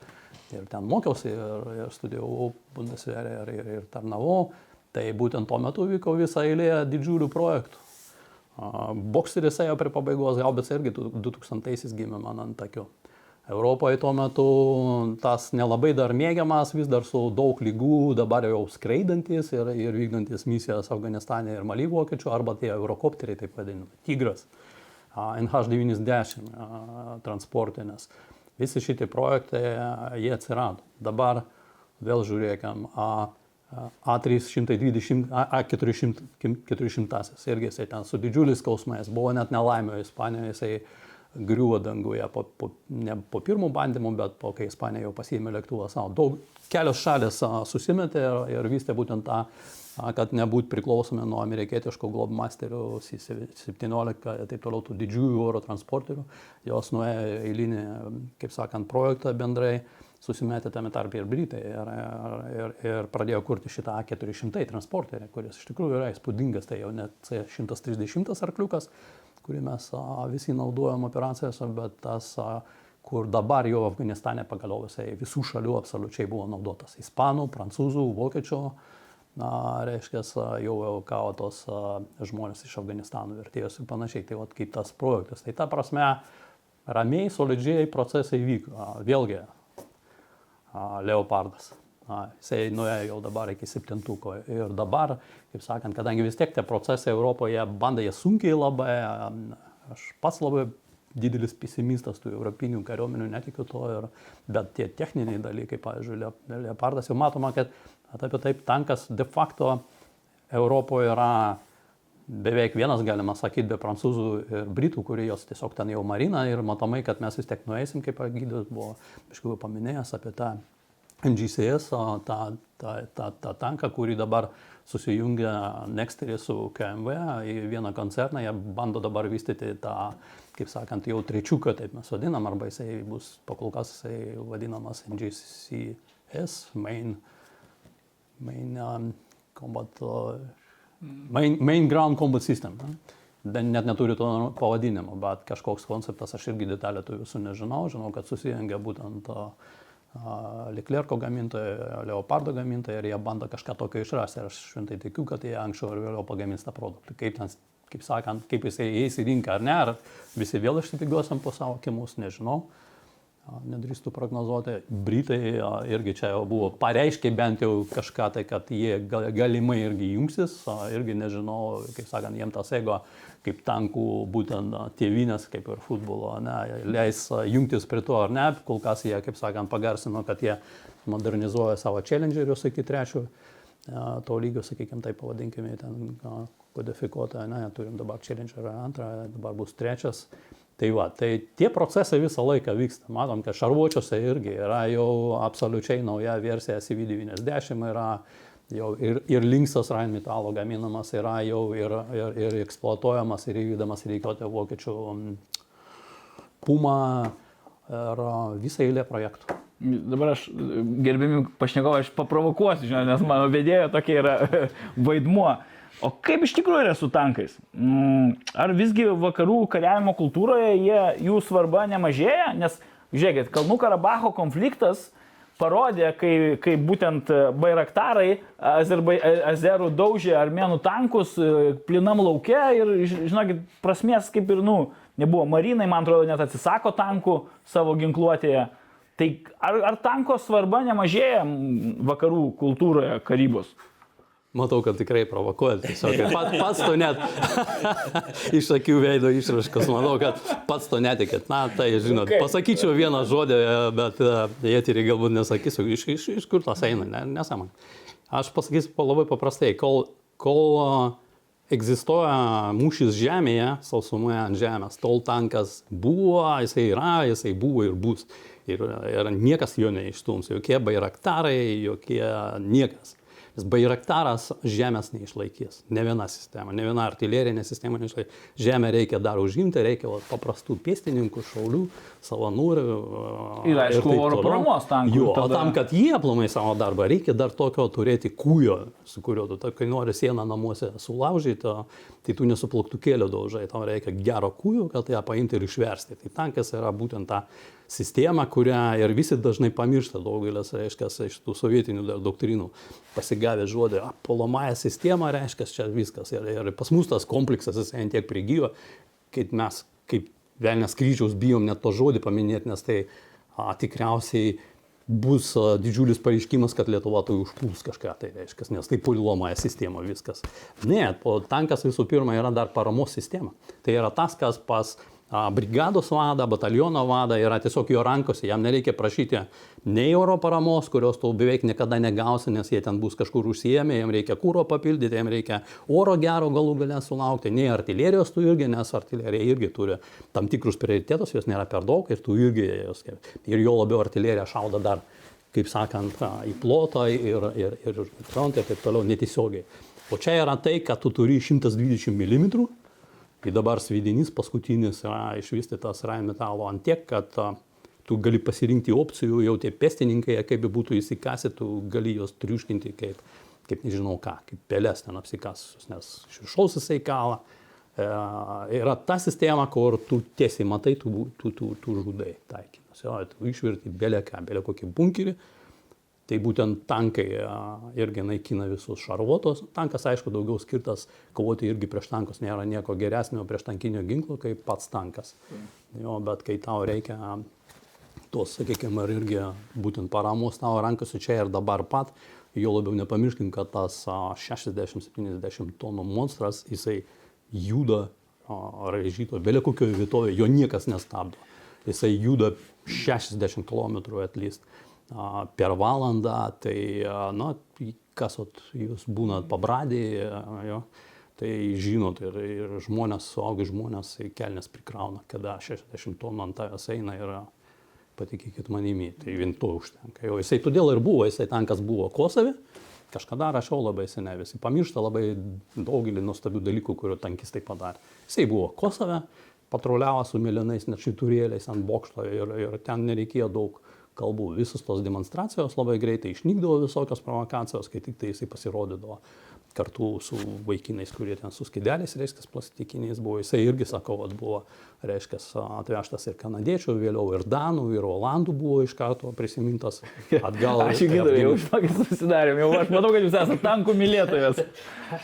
C: ir ten mokiausi, ir, ir studijavau Bundeswehr, ir, ir, ir tarnavau, tai būtent tuo metu vyko visa eilė didžiulių projektų. Bokseris ėjo prie pabaigos, Haubitsa irgi 2000-aisiais gimė man ant akių. Europoje tuo metu tas nelabai dar mėgiamas, vis dar su daug lygų, dabar jau skraidantis ir, ir vykdantis misijas Afganistane ir Mali vokiečių, arba tie eurokopteriai, taip vadinami, Tigras, NH90 transportinės. Visi šitie projektai, jie atsirado. Dabar vėl žiūrėkam, A320, A400, irgi jisai ten su didžiuliais skausmais, buvo net nelaimė Ispanijoje, jisai griuvo danguje po, po, ne po pirmo bandymo, bet po kai Ispanija jau pasiėmė lėktuvą savo. Daug, kelios šalis susimetė ir, ir vystė būtent tą, kad nebūtų priklausomi nuo amerikietiško globmasterių, 17 ir taip toliau tų didžiųjų oro transporterių. Jos nuėjo eilinį, kaip sakant, projektą bendrai susimetė tame tarpe ir Britai ir, ir, ir, pradėjo kurti šitą A400 transporterį, kuris iš tikrųjų yra įspūdingas, tai jau net C130 arkliukas, kurį mes visi naudojam operacijose, bet tas, kur dabar jau Afganistane pagaliau visai visų šalių absoliučiai buvo naudotas - ispanų, prancūzų, vokiečių, na, reiškia, jau gavo tos žmonės iš Afganistano vertėjus ir panašiai. Tai vat, kaip tas projektas. Tai ta prasme, ramiai, solidžiai procesai vyko. Vėlgi, Leopardas. Jisai nuėjo jau dabar iki septintuko. Ir dabar, kaip sakant, kadangi vis tiek tie procesai Europoje banda jie sunkiai labai, aš pats labai didelis pesimistas tų europinių kariuomenių, netikiu to, ir, bet tie techniniai dalykai, pavyzdžiui, Leopardas jau matoma, kad apie taip tankas de facto Europoje yra beveik vienas, galima sakyti, be prancūzų ir britų, kurie jos tiesiog ten jau marina ir matomai, kad mes vis tiek nueisim, kaip gydytojas buvo, aišku, paminėjęs apie tą MGCS, tą, tą, tą, tą tanką, kurį dabar susijungia Nexterį su KMV į vieną koncerną, jie bando dabar vystyti tą, kaip sakant, jau trečiuką, taip mes vadinam, arba jisai bus pakol kas jisai vadinamas MGCS, Main, main um, Combat, uh, main, main Ground Combat System. Ne? net neturi to pavadinimo, bet kažkoks konceptas, aš irgi detalę tų visų nežinau, žinau, kad susijungia būtent Leclerco gamintojai, Leopardo gamintojai ir jie bando kažką tokio išrasti. Ir aš šventai tikiu, kad jie anksčiau ar vėliau pagamins tą produktą. Kaip, ten, kaip sakant, kaip jisai įeis į rinką ar ne, ar visi vėl išsipigiosim po savo akimus, nežinau. Uh, nedrįstų prognozuoti. Britai irgi čia jau buvo pareiškę bent jau kažką tai, kad jie galimai irgi jungsis, irgi nežinau, kaip sakant, jiems tas ego kaip tankų būtent tėvinės, kaip ir futbolo, ne, leis jungtis prie to ar ne, kol kas jie, kaip sakant, pagarsino, kad jie modernizuoja savo challengerius iki trečio to lygio, sakykime, taip pavadinkime, ten kodifikuotą, ne, turim dabar challenger antrą, dabar bus trečias. Tai va, tai tie procesai visą laiką vyksta. Matom, kad šarvuočiuose irgi yra jau absoliučiai nauja versija CV90, yra jau ir, ir linksas Rheinmetalo gaminamas, yra jau ir, ir, ir eksploatuojamas ir įvydamas reikiuoti vokiečių Puma ir visą eilę projektų.
B: Dabar aš, gerbimi pašnekovai, aš paprovokuosiu, žinai, nes mano vedėjo tokia yra [LAUGHS] vaidmuo. O kaip iš tikrųjų yra su tankais? Mm, ar visgi vakarų kariavimo kultūroje jie, jų svarba nemažėja? Nes, žiūrėkit, Kalnų Karabacho konfliktas parodė, kai, kai būtent bairaktarai Azerbai, Azerų daužė armėnų tankus e, plinam laukia ir, žinokit, prasmės kaip ir, nu, nebuvo. Marinai, man atrodo, net atsisako tankų savo ginkluotėje. Tai ar, ar tanko svarba nemažėja vakarų kultūroje karybos?
C: Matau, kad tikrai provokuojat. Tiesiog pat, pats to net [LAUGHS] iš akių veido išraškos, manau, kad pats to netikėt. Na, tai žinot, pasakyčiau vieną žodį, bet jie tyri galbūt nesakysiu, iš, iš, iš kur tas eina, ne, nesąmonė. Aš pasakysiu labai paprastai, kol, kol egzistuoja mūšis žemėje, sausumoje ant žemės, tol tankas buvo, jisai yra, jisai buvo ir bus. Ir, ir niekas jo neištums, jokie bairaktarai, jokie niekas. Nes Bairaktaras žemės neišlaikys. Ne viena sistema, ne viena artilerinė sistema neišlaikys. Žemę reikia dar užimti, reikia va, paprastų pėstininkų, šaulių, savanorių.
B: Ir aišku, oro paramos tankų.
C: Jo, o tam, kad jie aplamai savo darbą, reikia dar tokio turėti kūjo, su kuriuo tu, kai nori sieną namuose sulaužyti, tai tu nesuplaktukėlio daužai, tau reikia gero kūjo, kad ją paimti ir išversti. Tai tankas yra būtent ta sistemą, kurią ir visi dažnai pamiršta daugelis, reiškia, iš tų sovietinių doktrinų pasigavę žodį, apolomąją sistemą, reiškia, čia viskas. Ir, ir pas mus tas kompleksas, jis ant tiek prigyjo, kaip mes, kaip velnės kryžiaus bijom net to žodį paminėti, nes tai a, tikriausiai bus a, didžiulis pareiškimas, kad Lietuva tai užpuls kažką, tai reiškia, nes tai puliuomąją sistemą viskas. Ne, tankas visų pirma yra dar paramos sistema. Tai yra tas, kas pas brigados vadą, bataliono vadą yra tiesiog jo rankose, jam nereikia prašyti nei euro paramos, kurios tu beveik niekada negausi, nes jie ten bus kažkur užsijėmę, jam reikia kūro papildyti, jam reikia oro gero galų galę sulaukti, nei artilerijos tu irgi, nes artilerija irgi turi tam tikrus prioritetus, jos nėra per daug ir tu irgi jos, ir jo labiau artilerija šauda dar, kaip sakant, į plotą ir, ir, ir frontą ir taip toliau netiesiogiai. O čia yra tai, kad tu turi 120 mm kai dabar svidinys paskutinis yra išvystytas Rheinmetalo ant tiek, kad tu gali pasirinkti opcijų, jau tie pestininkai, kaip be būtų įsikasi, tu gali juos triuškinti kaip, kaip nežinau ką, kaip pelės ten apsikasusius, nes iš viršaus jisai kala. E, yra ta sistema, kur tu tiesiai matai, tu, tu, tu, tu žudai taikinus. Jo, tu išvirti belę ką, belę kokį bunkerį, Tai būtent tankai irgi naikina visus šarvuotos. Tankas, aišku, daugiau skirtas kovoti irgi prieš tankus. Nėra nieko geresnio prieš tankinio ginklo, kaip pats tankas. Jo, bet kai tau reikia tos, sakykime, irgi būtent paramos tavo rankose čia ir dabar pat, jo labiau nepamirškim, kad tas 60-70 tonų monstras, jisai juda raižyto, vėliau kokioje vietovėje, jo niekas nestabdo. Jisai juda 60 km atlyst per valandą, tai, na, kas ot, jūs būnat pabradį, jo, tai žinot ir, ir žmonės, suaugi žmonės kelnes prikrauna, kada 60 tonų ant tavęs eina ir patikėkit manimi, tai vien to užtenka. Jo, jisai todėl ir buvo, jisai tankas buvo Kosove, kažkada rašiau labai seniai, visi pamiršta labai daugelį nuostabių dalykų, kuriuo tankistai padarė. Jisai buvo Kosove, patruliavo su mėlynais net šiturėliais ant bokšto ir, ir ten nereikėjo daug kalbų. Visos tos demonstracijos labai greitai išnykdavo visokios provokacijos, kai tik tai jisai pasirodydavo kartu su vaikinais, kurie ten su skideliais, reiškia, plastikiniais buvo. Jisai irgi, sakau, vat, buvo, reiškia, atvežtas ir kanadiečių, vėliau ir danų, ir olandų buvo iš karto prisimintas atgal. [LAUGHS]
B: aš įgydau, jau tokį susidarėm, jau aš matau, kad jūs esate tankų mylėtojas.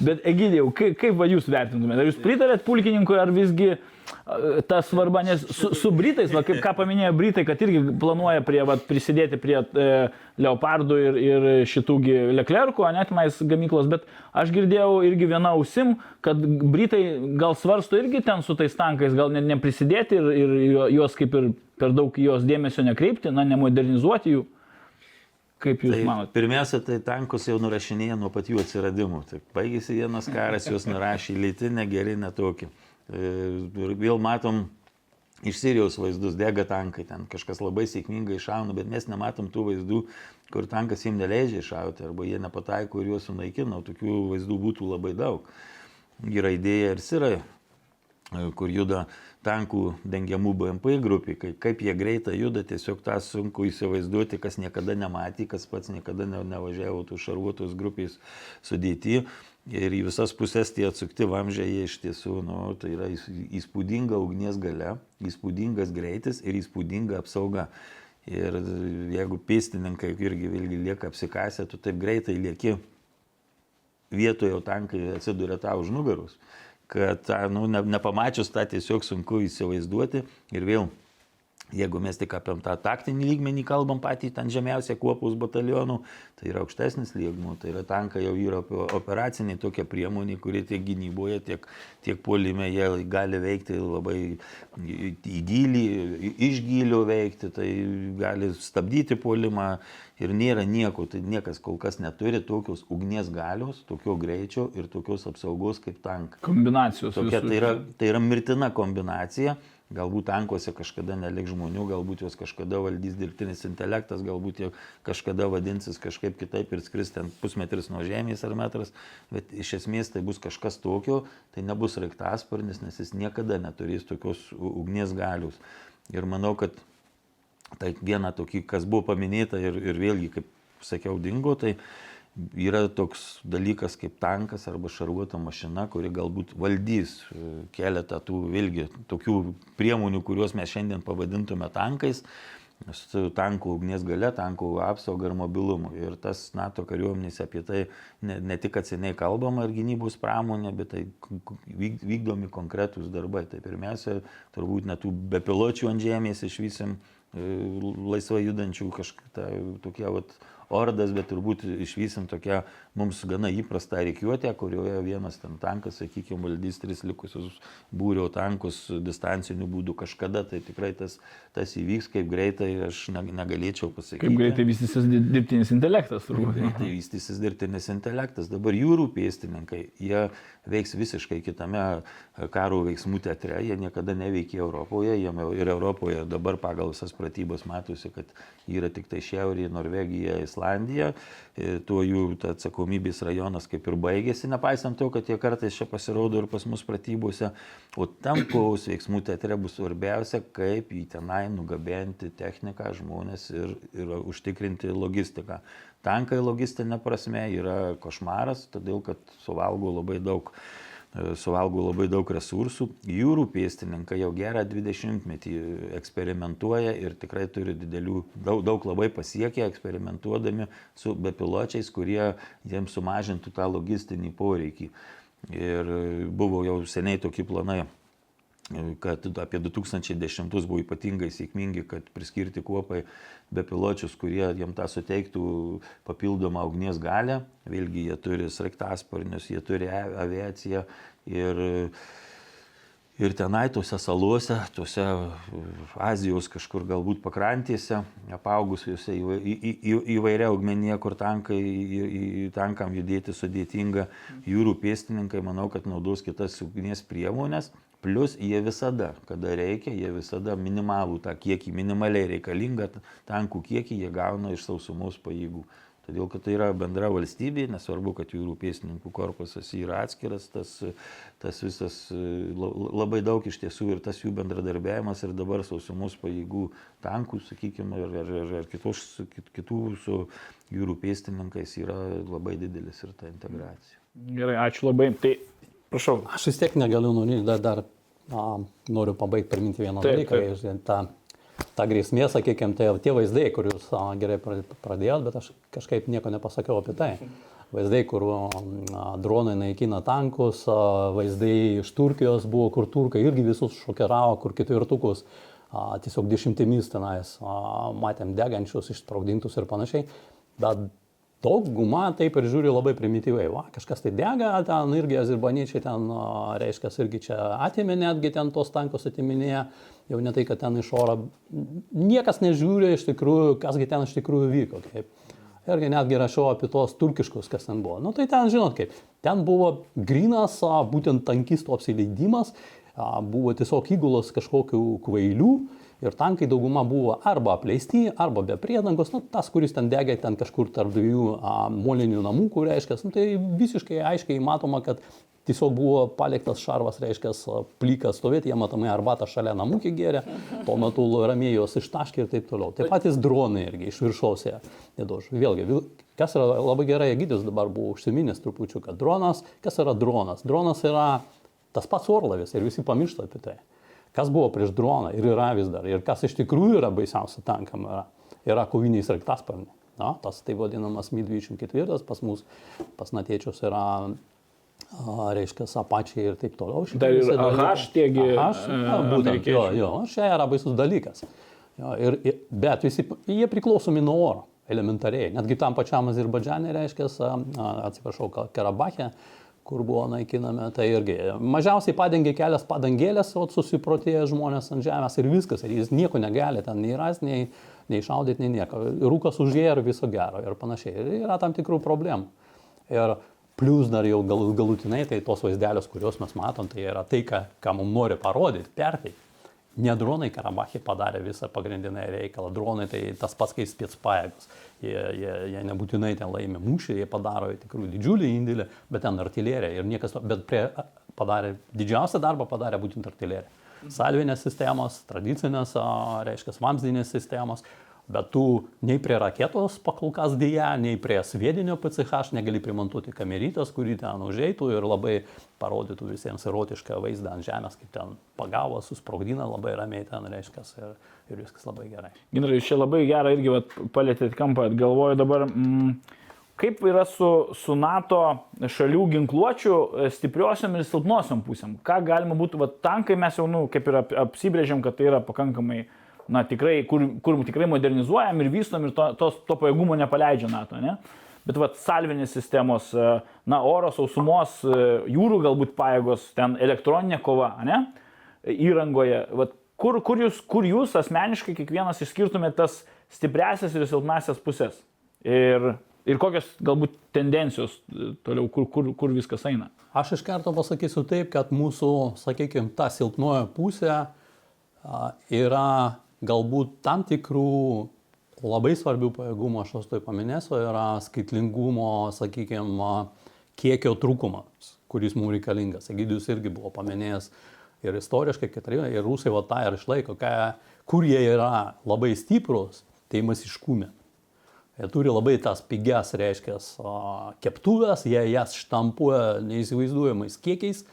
B: Bet Egidėjau, kaip, kaip va jūs vertintumėte? Ar jūs pritarėt pulkininkui, ar visgi ta svarba, nes su, su Britais, va, kaip ką paminėjo Britai, kad irgi planuoja prie, va, prisidėti prie e, Leopardų ir, ir šitų Leclercų, net mais gamyklos, bet aš girdėjau irgi vieną ausim, kad Britai gal svarsto irgi ten su tais tankais, gal net neprisidėti ir, ir juos kaip ir per daug jos dėmesio nekreipti, na, nemodernizuoti jų. Kaip jūs tai, manote?
D: Pirmiausia, tai tankus jau nurašinėja nuo pat jų atsiradimų. Tai baigėsi vienas karas, juos nurašė į lytinę, geri netokį. Ir vėl matom iš Sirijos vaizdus, dega tankai, ten kažkas labai sėkmingai iššauna, bet mes nematom tų vaizdų, kur tankas jiems neleidžia iššauti arba jie nepataiko ir juos sunaikina, tokių vaizdų būtų labai daug. Yra idėja ir Sirai, kur juda tankų dengiamų BMP grupiai, kaip, kaip jie greitai juda, tiesiog tą sunku įsivaizduoti, kas niekada nematė, kas pats niekada ne, nevažiavo tų šarvuotos grupės sudėti ir į visas pusės tie atsukti vamžiai jie iš tiesų, nu, tai yra įspūdinga ugnies gale, įspūdingas greitis ir įspūdinga apsauga. Ir jeigu pėstininkai irgi vėlgi lieka apsikasę, tu taip greitai lieki vietoje, o tankai atsiduria tau už nugarus, kad nu, ne, nepamačius tą tiesiog sunku įsivaizduoti ir vėl Jeigu mes tik apie tą taktinį lygmenį kalbam patį ten žemiausią kuopus batalionų, tai yra aukštesnis lygmuo, tai yra tankai jau yra operaciniai tokia priemonė, kuri tiek gynyboje, tiek, tiek puolime jie gali veikti labai į gilį, iš gilio veikti, tai gali stabdyti puolimą ir nėra nieko, tai niekas kol kas neturi tokios ugnies galios, tokio greičio ir tokios apsaugos kaip tankai.
B: Kombinacijos.
D: Tokia, tai, yra, tai yra mirtina kombinacija Galbūt tankuose kažkada neliks žmonių, galbūt juos kažkada valdys dirbtinis intelektas, galbūt jie kažkada vadinsis kažkaip kitaip ir skris ten pusmetris nuo žemės ar metras, bet iš esmės tai bus kažkas tokio, tai nebus raiktasparnis, nes jis niekada neturės tokios ugnies galius. Ir manau, kad tai viena tokį, kas buvo paminėta ir, ir vėlgi, kaip sakiau, dingo, tai yra toks dalykas kaip tankas arba šarvuota mašina, kuri galbūt valdys e, keletą tų vėlgi tokių priemonių, kuriuos mes šiandien pavadintume tankais, su tankų ugnies gale, tankų apsauga ir mobilumu. Ir tas NATO kariuomenys apie tai ne, ne tik atsiniai kalbama ir gynybos pramonė, bet tai vykdomi konkretūs darbai. Tai pirmiausia, turbūt netų bepiločių ant žemės išvysim laisvai judančių kažkokia tokia vat, ordas, bet turbūt išvysim tokią mums gana įprastą reikiuotę, kurioje vienas ten tankas, sakykime, valdys tris likusius būrio tankus distanciniu būdu kažkada, tai tikrai tas, tas įvyks, kaip greitai aš negalėčiau pasakyti.
B: Kaip greitai vystysis dirbtinis intelektas, turbūt.
D: Greitai vystysis dirbtinis intelektas. Dabar jūrų pėstininkai, jie veiks visiškai kitame karo veiksmų teatre, jie niekada neveikė Europoje, jie ir Europoje dabar pagal visas pratybas matosi, kad yra tik tai Šiaurė, Norvegija, Islandija, e, tuo jų atsakomybės rajonas kaip ir baigėsi, nepaisant to, kad jie kartais čia pasirodo ir pas mus pratybose, o tam kovos veiksmų teatre bus svarbiausia, kaip į tenai nugabenti techniką žmonės ir, ir užtikrinti logistiką. Tankai logistinė prasme yra košmaras, todėl kad suvalgo labai daug E, suvalgo labai daug resursų. Jūrų pėstininkai jau gerą 20-metį eksperimentuoja ir tikrai turi didelių, daug, daug labai pasiekę eksperimentuodami su bepiločiais, kurie jiems sumažintų tą logistinį poreikį. Ir buvo jau seniai tokie planai kad apie 2010 buvo ypatingai sėkmingi, kad priskirti kuopai bepiločius, kurie jiem tą suteiktų papildomą ugnies galę. Vėlgi jie turi sraigtasparnius, jie turi aviaciją ir, ir tenai tuose saluose, tuose Azijos kažkur galbūt pakrantėse, apaugusiuose į, į, į, įvairia augmenija, kur tankai, į, į, tankam judėti sudėtinga, jūrų pėstininkai, manau, kad naudos kitas ugnies priemonės Plus jie visada, kada reikia, jie visada minimalų tą kiekį, minimaliai reikalingą tankų kiekį jie gauna iš sausumos pajėgų. Todėl, kad tai yra bendra valstybė, nesvarbu, kad jūrų pėsininkų korpusas yra atskiras, tas, tas visas labai daug iš tiesų ir tas jų bendradarbiavimas ir dabar sausumos pajėgų tankų, sakykime, ir, ir, ir, ir kitos, kitų su jūrų pėstininkais yra labai didelis ir ta integracija.
B: Gerai, ačiū labai. Tai Prašau.
C: Aš vis tiek negaliu nunyti, dar, dar a, noriu pabaigti priminti vieną taip, dalyką. Taip. Ta, ta grėsmė, sakykime, tai tie vaizdai, kuriuos a, gerai pradėjot, bet aš kažkaip nieko nepasakiau apie tai. Vaizdai, kur a, dronai naikina tankus, a, vaizdai iš Turkijos buvo, kur turkai irgi visus šokiravo, kur ketvirtukus a, tiesiog dešimtimis tenais a, matėm degančius, išsprogdintus ir panašiai. Bet dauguma taip ir žiūri labai primityviai. Va, kažkas tai dega, ten irgi azirbaniečiai ten, reiškia, irgi čia atėmė netgi ten tos tankus atiminėje, jau ne tai, kad ten iš oro. Niekas nežiūri iš tikrųjų, kasgi ten iš tikrųjų vyko. Kaip. Irgi netgi rašiau apie tos turkiškus, kas ten buvo. Nu tai ten, žinot kaip, ten buvo grinas, būtent tankistų apsileidimas, buvo tiesiog įgulos kažkokių kvailių ir tankai dauguma buvo arba apleisti, arba be priedangos, nu, tas, kuris ten degė ten kažkur tarp dviejų a, molinių namų, kur reiškia, nu, tai visiškai aiškiai matoma, kad tiesiog buvo paliktas šarvas, reiškia, plykas stovėti, jie matomai arbatą šalia namų gėrė, tuo metu ramiai jos ištaškė ir taip toliau. Taip patys dronai irgi iš viršaus jie nedož. Vėlgi, kas yra labai gerai, Egidijus dabar buvo užsiminęs trupučiu, kad dronas, kas yra dronas? Dronas yra tas pats orlavis ir visi pamiršta apie tai. Kas buvo prieš droną ir yra vis dar. Ir kas iš tikrųjų yra baisiausia tankam yra, yra koviniai sraigtasparniai. Na, tas tai vadinamas Mi-24, pas mus, pas natiečius yra reiškia, apačiai ir taip toliau.
B: Dar ir AH tiegi.
C: AH, ja, būtent, jo, jo, čia yra baisus dalykas. Jo, ir, bet visi, jie priklausomi nuo oro, elementariai. Netgi tam pačiam Azerbaidžianė, reiškia, atsiprašau, Karabachė, kur buvo naikinami, tai irgi mažiausiai padengė kelias padangėlės, o susiprotėję žmonės ant žemės ir viskas, ir jis nieko negali ten nei ras, nei, nei šaudyti, nei nieko. Rūkas užėję ir viso gero ir panašiai. Ir yra tam tikrų problemų. Ir plus dar jau gal, galutinai, tai tos vaizdelės, kuriuos mes matom, tai yra tai, ką, ką mums nori parodyti, perteikti. Ne dronai Karabachė padarė visą pagrindinę reikalą, dronai tai tas pats kaip spėts pajėgos. Jie, jie, jie nebūtinai ten laimė mūšį, jie padaro tikrų didžiulį indėlį, bet ten artilerija ir niekas, bet prie, padarė, didžiausią darbą padarė būtent artilerija. Salvinės sistemos, tradicinės, reiškia, vamzdinės sistemos, Bet tu nei prie raketos pakolkas dėja, nei prie sviedinio PCH negali primontuoti kamerytės, kuri ten užeitų ir labai parodytų visiems erotišką vaizdą ant žemės, kaip ten pagavo, susprogdina labai ramiai ten, reiškia, ir, ir viskas labai gerai.
B: Ginrai, jūs čia labai gerą irgi vat, palėtėt kampą, galvoju dabar, mm, kaip yra su, su NATO šalių ginkluočių e, stipriosiam ir silpnosiam pusėm. Ką galima būtų, vat, tankai mes jau, nu, kaip ir apsibrėžiam, kad tai yra pakankamai na, tikrai, kur, kur tikrai modernizuojam ir vystom ir to, to, to pajėgumo nepaleidžia NATO, ne? Bet vat salvinės sistemos, e, na, oro, sausumos, e, jūrų galbūt pajėgos, ten elektroninė kova, ne? Įrangoje, vat, kur, kur, jūs, kur jūs asmeniškai kiekvienas išskirtumėte tas stipresias ir silpnasias pusės? Ir, ir kokios galbūt tendencijos e, toliau, kur, kur, kur viskas eina?
C: Aš iš karto pasakysiu taip, kad mūsų, sakykime, ta silpnoja pusė yra galbūt tam tikrų labai svarbių pajėgumų, aš tos tai paminėsiu, yra skaitlingumo, sakykime, kiekio trūkumas, kuris mums reikalingas. Egidijus irgi buvo paminėjęs ir istoriškai, kad ir rusai va tą ir išlaiko, ką, kur jie yra labai stiprus, tai masiškume. Jie turi labai tas pigias, reiškia, keptuvės, jie jas štampuoja neįsivaizduojamais kiekiais,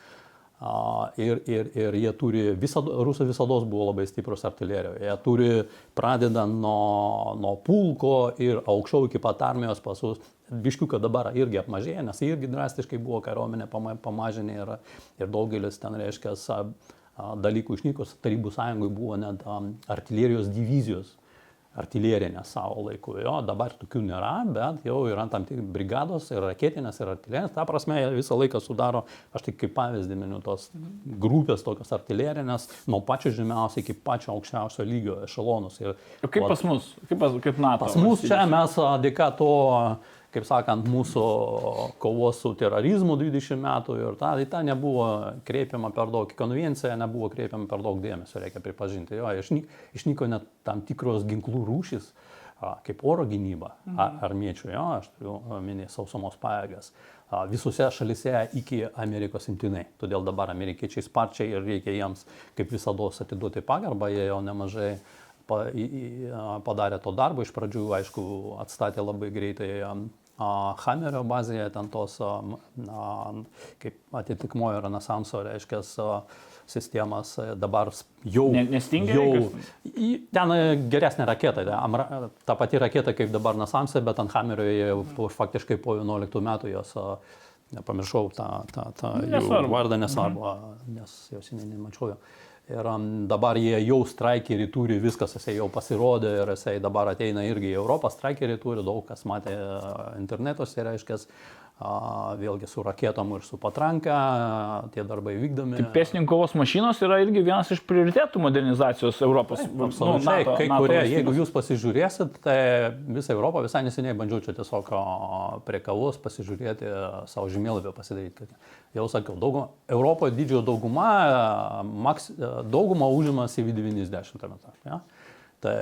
C: ir, ir, ir jie turi, visada, rusai visada buvo labai stiprus artilerijoje. Jie turi, pradedant nuo, nuo pulko ir aukščiau iki pat armijos pasus, biškiuką dabar irgi apmažėja, nes irgi drastiškai buvo kariuomenė pamažinė ir, ir daugelis ten, reiškia, dalykų išnykus. Tarybų sąjungoje buvo net artilerijos divizijos artilerinę savo laiku. Jo, dabar tokių nėra, bet jau yra tam tik brigados ir raketinės ir artilerinės. Ta prasme, visą laiką sudaro, aš tik kaip pavyzdį miniu, tos grupės tokios artilerinės, nuo pačio žemiausio iki pačio aukščiausio lygio ešelonus. Ir,
B: kaip vat, pas mus, kaip, pas, kaip NATO?
C: Pas mus čia mes dėka to kaip sakant, mūsų kovos su terorizmu 20 metų ir ta, tai ta nebuvo kreipiama per daug, konvencija nebuvo kreipiama per daug dėmesio, reikia pripažinti. Jo, išnyko, išnyko net tam tikros ginklų rūšys, kaip oro gynyba mhm. armiečių, jo, aš turiu minėti sausumos pajėgas, visose šalise iki Amerikos imtinai. Todėl dabar amerikiečiai sparčiai ir reikia jiems, kaip visada, atiduoti pagarbą, jie jau nemažai padarė to darbo. Iš pradžių, aišku, atstatė labai greitai Hamerio bazėje, ten tos, kaip atitikmojo Renesanso, reiškia, sistemas dabar jau...
B: Nestingia?
C: Jau, ten geresnė raketa, ta pati raketa kaip dabar Renesanse, bet ant Hamerio faktiškai po 11 metų jos nepamiršau tą, tą, tą vardą, nesvarbu, mhm. nes jau seniai nemačiau jo. Ir dabar jie jau straikerį turi, viskas, jisai jau pasirodė ir jisai dabar ateina irgi į Europą, straikerį turi, daug kas matė internetuose, reiškia, vėlgi su raketom ir su patranka, tie darbai vykdomi.
B: Tai pėsninkų kovos mašinos yra irgi vienas iš prioritetų modernizacijos Europos.
C: Taip, nu, NATO, kai NATO kurie, valstybės. jeigu jūs pasižiūrėsit, tai visą Europą visai neseniai bandžiau čia tiesiog prie kavos pasižiūrėti, savo žemėlapį pasidaryti. Jau sakiau, dauguma, Europoje didžiojo dauguma, maks, dauguma užima CV90. Ja? Tai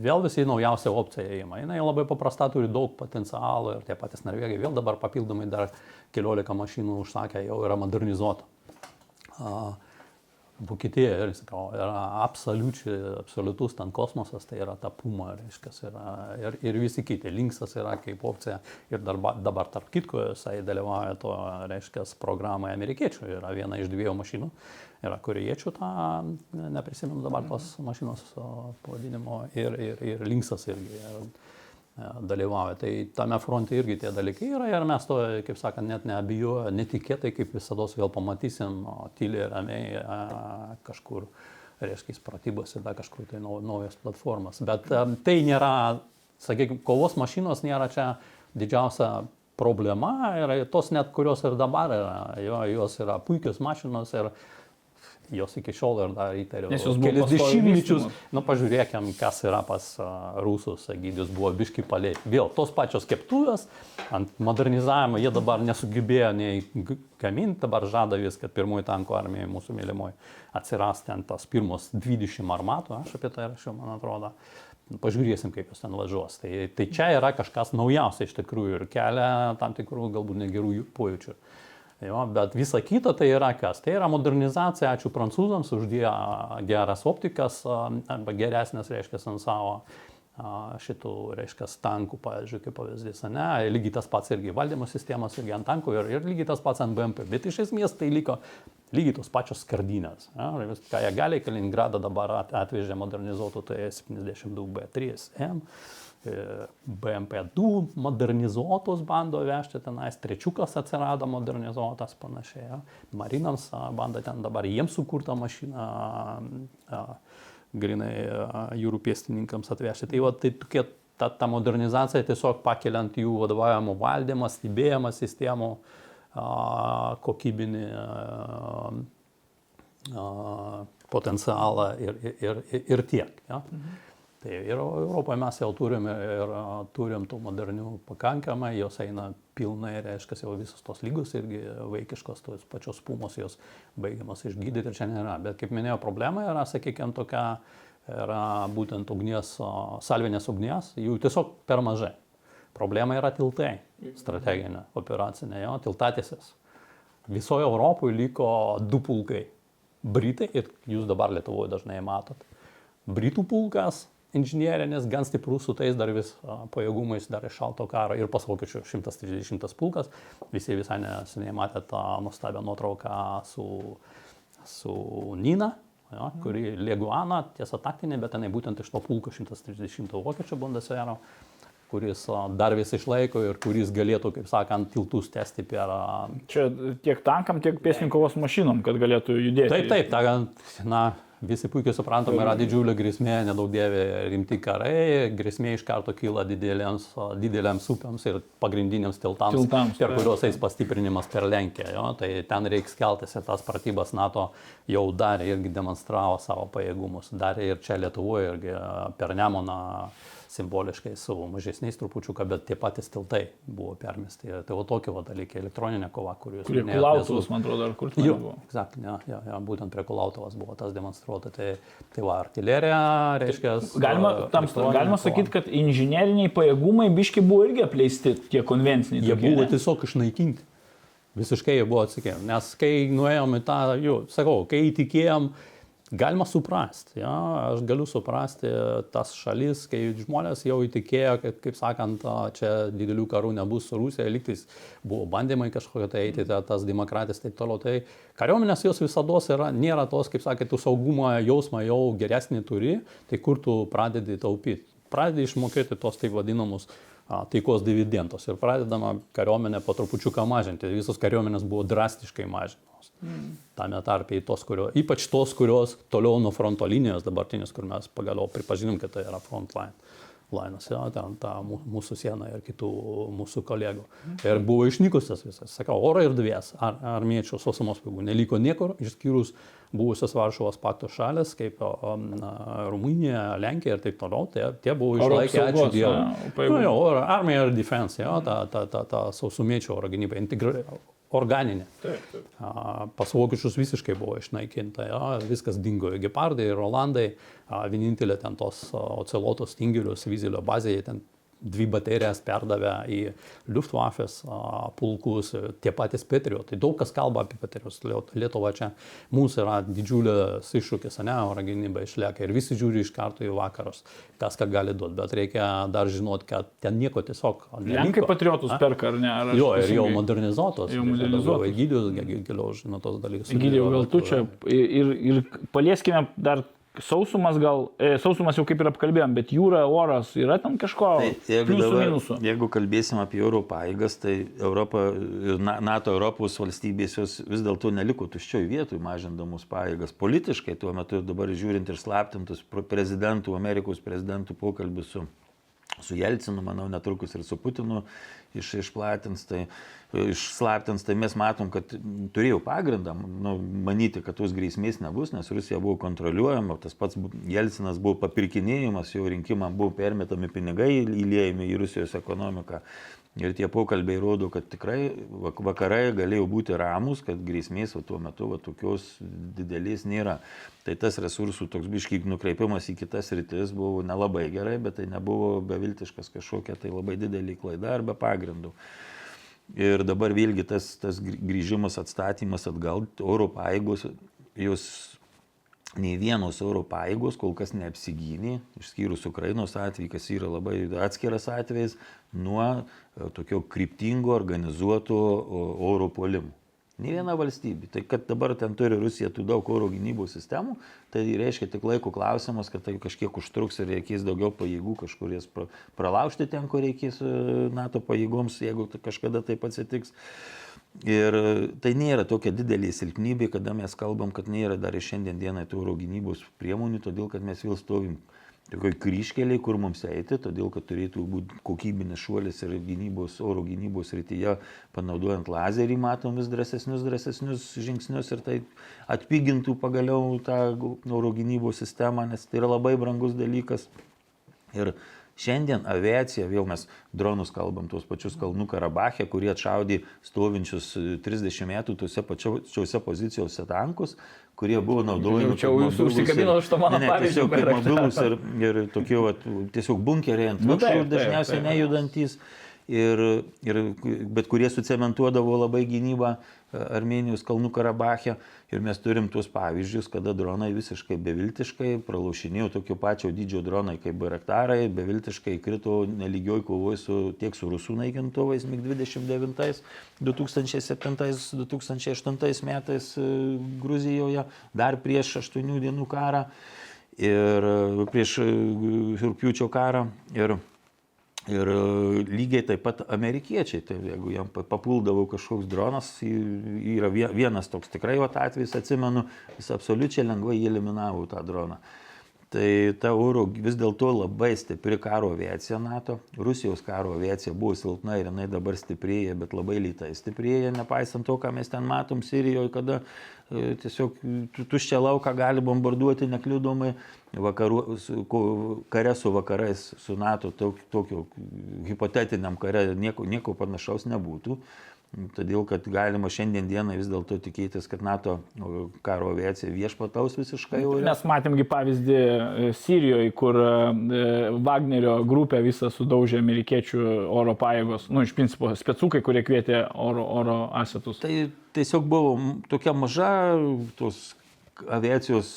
C: vėl visi naujausia opcija įima. Jis labai paprasta, turi daug potencialo ir tie patys norvegai vėl dabar papildomai dar keliolika mašinų užsakė, jau yra modernizuota. Uh, Vokietija, sakau, yra absoliučiai, absoliutus ten kosmosas, tai yra ta puma, reiškia, yra, ir, ir visi kiti. Linksas yra kaip opcija ir darba, dabar tarp kitko jisai dalyvauja to, reiškia, programoje amerikiečių, yra viena iš dviejų mašinų, yra korejiečių, tą neprisimenu dabar tos mašinos pavadinimo, ir, ir, ir Linksas irgi. Ir, dalyvauja. Tai tame fronte irgi tie dalykai yra ir mes to, kaip sakant, net neabijoju, netikėtai, kaip visada vėl pamatysim, tyliai ramiai kažkur, reiškia, pratybose, dar kažkur tai naujas platformas. Bet tai nėra, sakykime, kovos mašinos nėra čia didžiausia problema ir tos net, kurios ir dabar yra, jo, jos yra puikios mašinos ir jos iki šiol ir dar įtariu.
B: Nes jūs buvote
C: kelis dešimtmečius. Nu, pažiūrėkim, kas yra pas uh, rusus, Egidijus buvo biški palei. Vėl tos pačios keptuvės, ant modernizavimo jie dabar nesugebėjo nei gaminti, dabar žada vis, kad pirmoji tankų armija mūsų mylimoji atsiras ten tas pirmos 20 armatų, aš apie tai rašiau, man atrodo. Pažiūrėsim, kaip jos ten važiuos. Tai, tai čia yra kažkas naujausia iš tikrųjų ir kelia tam tikrų galbūt negerų pojūčių. Jo, bet visa kita tai yra kas? Tai yra modernizacija, ačiū prancūzams už geras optikas arba geresnės, reiškia, ant savo šitų, reiškia, tankų, pavyzdžiui, kaip pavyzdys, ne, lygiai tas pats irgi valdymo sistemos irgi ant tankų ir, ir lygiai tas pats ant BMP, bet iš esmės tai liko lygiai tos pačios skardinės. Ja, ką jie gali, Kaliningradą dabar atvežė modernizuotų, tai 72B3M. BMP2 modernizuotus bando vežti tenais, trečiukas atsirado modernizuotas panašiai. Ja. Marinams bando ten dabar jiems sukurtą mašiną grinai jūrų pėstininkams atvežti. Tai va, tai tokie, ta, ta modernizacija tiesiog pakeliant jų vadovavimo valdymą, stebėjimą sistemų, kokybinį potencialą ir, ir, ir, ir tiek. Ja? Mhm. Tai ir Europoje mes jau turim ir turim tų modernių pakankamai, jos eina pilnai, reiškia, jau visos tos lygos irgi vaikiškos, tos pačios pumos jos baigiamas išgydyti ir čia nėra. Bet kaip minėjau, problema yra, sakykime, tokia, yra būtent ugnies, salvinės ugnies, jų tiesiog per mažai. Problema yra tiltai, strateginė, operacinė, jo, tiltatėsis. Visoje Europoje liko du pulkai. Britai ir jūs dabar Lietuvoje dažnai matot. Britų pulkas inžinierinis, gan stiprus su tais dar vis pajėgumais dar iš šalto karo ir pas vokiečių 130 pulkas. Visi visai neseniai matė tą nuostabią nuotrauką su, su Nina, jo, kuri Leguana, tiesa taktinė, bet jinai būtent iš to pulko 130 vokiečių Bundeswehr kuris dar vis išlaiko ir kuris galėtų, kaip sakant, tiltus testi per...
B: Čia tiek tankam, tiek pėsninkovos mašinom, kad galėtų judėti.
C: Taip, taip, ta, na, visi puikiai suprantam, yra didžiulė grėsmė, nedaug dievė rimti karai, grėsmė iš karto kyla didelėms, didelėms upėms ir pagrindiniams tiltams, tiltams per kuriuos eis pastiprinimas per Lenkiją. Jo? Tai ten reiks keltis ir tas pratybas NATO jau darė irgi demonstravo savo pajėgumus. Darė ir čia Lietuvoje, irgi per Nemoną simboliškai su mažesniais trupučiuką, bet tie patys tiltai buvo permesti. Tai va tokie va dalykai, elektroninė kova, kuriuos...
B: Prie Kulautovas, man atrodo, ar kur tai buvo.
C: Exactly, ja, ja, ja, būtent prie Kulautovas buvo tas demonstruota. Tai, tai va, artilerija, reiškia...
B: Galima, tam, galima sakyti, kad inžinieriniai pajėgumai biški buvo irgi apleisti, tie konvenciniai.
C: Jie tokie, buvo ne? tiesiog išnaikinti. Visiškai jie buvo atsikėję. Nes kai nuėjome tą, jau, sakau, kai įtikėjom, galima suprasti, ja, aš galiu suprasti tas šalis, kai žmonės jau įtikėjo, kad, kaip sakant, čia didelių karų nebus su Rusija, liktais buvo bandymai kažkokie tai eiti, tai tas demokratijas taip toliau. Tai kariuomenės jos visada yra, nėra tos, kaip sakė, tu saugumo jausmą jau geresnį turi, tai kur tu pradedi taupyti. Pradedi išmokėti tos taip vadinamus taikos dividendus ir pradedama kariuomenė po trupučiuką mažinti. Visos kariuomenės buvo drastiškai mažinamos. Mm. Tame tarpe tos, kurio, ypač tos, kurios toliau nuo fronto linijos dabartinės, kur mes pagaliau pripažinom, kad tai yra frontline. Lainas, ja, ten ta mūsų siena ir kitų mūsų kolegų. Ir buvo išnykusias visas, sakau, oro ir dvies, ar, armiečių sausumos pajėgų. Neliko niekur, išskyrus buvusios Varšuvos pakto šalis, kaip na, Rumunija, Lenkija ir taip toliau, tie, tie buvo išlaikę, ačiū Dievui. Nu, jo, armija ir defense, jo, ta, ta, ta, ta sausumiečių oro gynyba, integra organinė. Taip, taip. Pas vokiečius visiškai buvo išnaikinta, ja, viskas dingo, gepardai, rolandai, vienintelė ten tos ocelotos tingelius Vizelio bazėje, ten dvi baterijas perdavę į Luftwaffes pulkus, tie patys Patriotai. Daug kas kalba apie Patriotus. Lietuva čia mūsų yra didžiulis iššūkis, ne, oro gynyba išlieka ir visi žiūri iš karto į vakarus, kas ką gali duoti, bet reikia dar žinoti, kad ten nieko tiesiog.
B: Lenkai Patriotus a? perka, ar ne? Ar
C: jo, ir jau modernizuotos. Jau modernizuotos. Egidijus giliau žino tos dalykus.
B: Egidijus, gal tu čia ir, ir palieskime dar Sausumas gal, e, sausumas jau kaip ir apkalbėjom, bet jūra, oras, yra ten kažko. Tai, jeigu, dabar, minusų.
D: jeigu kalbėsim apie oro paėgas, tai Europa, NATO Europos valstybės jos vis dėlto neliko tuščioj vietoj mažindamos paėgas. Politiškai tuo metu dabar žiūrint ir slaptintus prezidentų, Amerikos prezidentų pokalbius su su Jelcinu, manau, netrukus ir su Putinu iš, išplatins, tai išslaptins, tai mes matom, kad turėjau pagrindą nu, manyti, kad tos grėsmės nebus, nes Rusija buvo kontroliuojama, tas pats Jelcinas buvo papirkinėjimas, jo rinkimam buvo permetami pinigai įliejami į Rusijos ekonomiką. Ir tie pokalbiai rodo, kad tikrai vakarai galėjo būti ramus, kad grėsmės o tuo metu va, tokios didelės nėra. Tai tas resursų toks biškyk nukreipimas į kitas rytis buvo nelabai gerai, bet tai nebuvo beviltiškas kažkokia tai labai didelė klaida arba pagrindų. Ir dabar vėlgi tas, tas grįžimas, atstatymas atgal, oro paėgos, jos nei vienos oro paėgos kol kas neapsigynė, išskyrus Ukrainos atvejį, kas yra labai atskiras atvejis, nuo e, tokio kryptingo organizuoto oro puolimų. Ne viena valstybė. Tai kad dabar ten turi Rusija tų daug oro gynybos sistemų, tai reiškia tik laiko klausimas, kad tai kažkiek užtruks ir reikės daugiau pajėgų kažkur jas pralaužti ten, kur reikės e, NATO pajėgoms, jeigu kažkada taip atsitiks. Ir tai nėra tokia didelė silpnybė, kada mes kalbam, kad nėra dar ir šiandien dienai tų oro gynybos priemonių, todėl kad mes vėl stovim tokioj kryškeliai, kur mums eiti, todėl kad turėtų būti kokybinis šuolis ir gynybos, oro gynybos rytyje, panaudojant lazerį, matom vis drąsesnius, drąsesnius žingsnius ir tai atpigintų pagaliau tą oro gynybos sistemą, nes tai yra labai brangus dalykas. Ir Šiandien aviacija, vėl mes dronus kalbam, tuos pačius Kalnų Karabachė, kurie atšaudė stovinčius 30 metų tuose pačiuose pozicijose tankus, kurie buvo naudojami.
B: Čia jūs užsikabino už to mano pavyzdžio.
D: Tiesiog kaip mobilus ir, ir tokie, va, tiesiog bunkeriai ant nu, viršų, dažniausiai nejudantis. Ir, ir, bet kurie sucementuodavo labai gynybą Armenijos kalnų Karabache. Ir mes turim tuos pavyzdžius, kada dronai visiškai beviltiškai pralaušinėjo tokio pačio dydžio dronai kaip Baraktarai, beviltiškai krito neligioj kovoje su, tiek su rusų naikintuvais MiG-29 2007-2008 metais e, Gruzijoje, dar prieš 8 dienų karą ir e, prieš e, rūpiučio karą. Ir, Ir e, lygiai taip pat amerikiečiai, tai jeigu jam papuldavo kažkoks dronas, yra vienas toks tikrai vat atvejis, atsimenu, jis absoliučiai lengvai eliminavo tą droną. Tai ta oro vis dėlto labai stipri karo aviacija NATO. Rusijos karo aviacija buvo silpna ir jinai dabar stiprėja, bet labai lytai stiprėja, nepaisant to, ką mes ten matom Sirijoje, kada e, tiesiog tuščia lauką gali bombarduoti nekliudomai. Vakaru, su, kare su vakarais, su NATO, tokio hipotetiniam kare nieko, nieko panašaus nebūtų. Todėl, kad galima šiandien dieną vis dėlto tikėtis, kad NATO karo aviacija viešpataus visiškai jau.
B: Mes matėmgi pavyzdį e, Sirijoje, kur e, Wagnerio grupė visą sudaužė amerikiečių oro pajėgos, nu, iš principo, specukai, kurie kvietė oro, oro asetus.
D: Tai tiesiog buvo tokia maža tos aviacijos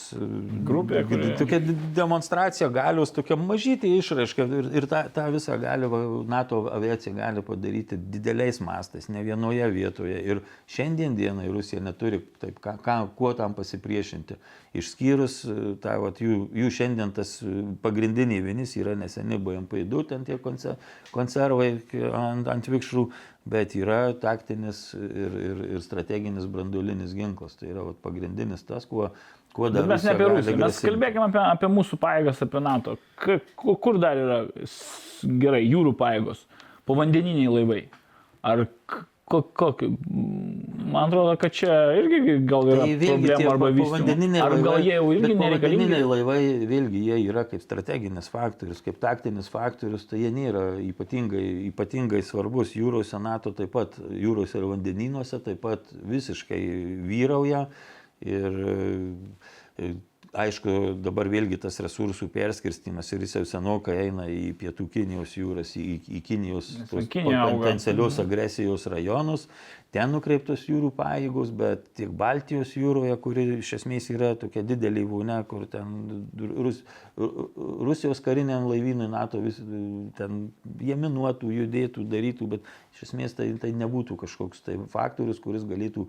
B: grupė. Kuri...
D: Tokia demonstracija galios, tokia mažytė išraiška ir, ir tą, tą visą gali NATO aviacija gali padaryti dideliais mastais, ne vienoje vietoje. Ir šiandien dienai Rusija neturi taip, ką, ką, kuo tam pasipriešinti. Išskyrus e, tą, vat, jų, jų šiandien tas pagrindiniai vienis yra neseni BMP2, ten tie konservai ant, ant vikšrų bet yra taktinis ir, ir, ir strateginis branduolinis ginklas. Tai yra vat, pagrindinis tas, kuo, kuo dar.
B: Bet mes ne apie Rusiją, mes kalbėkime apie, apie mūsų pajėgas, apie NATO. K kur dar yra gerai jūrų pajėgos, povandeniniai laivai? Ar kokį. Man atrodo, kad čia irgi gal yra tai problemų arba vystymo. Ar gal jie jau irgi nereikalingi?
D: Povandeniniai laivai, vėlgi, jie yra kaip strateginis faktorius, kaip taktinis faktorius, tai jie nėra ypatingai, ypatingai svarbus. Jūrose NATO taip pat, jūrose ir vandenynuose taip pat visiškai vyrauja. Ir aišku, dabar vėlgi tas resursų perskirstimas ir jis jau senokai eina į pietų Kinijos jūras, į, į Kinijos potencialios mhm. agresijos rajonus. Ten nukreiptos jūrų pajėgos, bet tiek Baltijos jūroje, kuri iš esmės yra tokia didelė vūne, kur ten Rus, Rusijos kariniam laivynui NATO vis, ten jie minuotų, judėtų, darytų, bet iš esmės tai, tai nebūtų kažkoks tai faktorius, kuris galėtų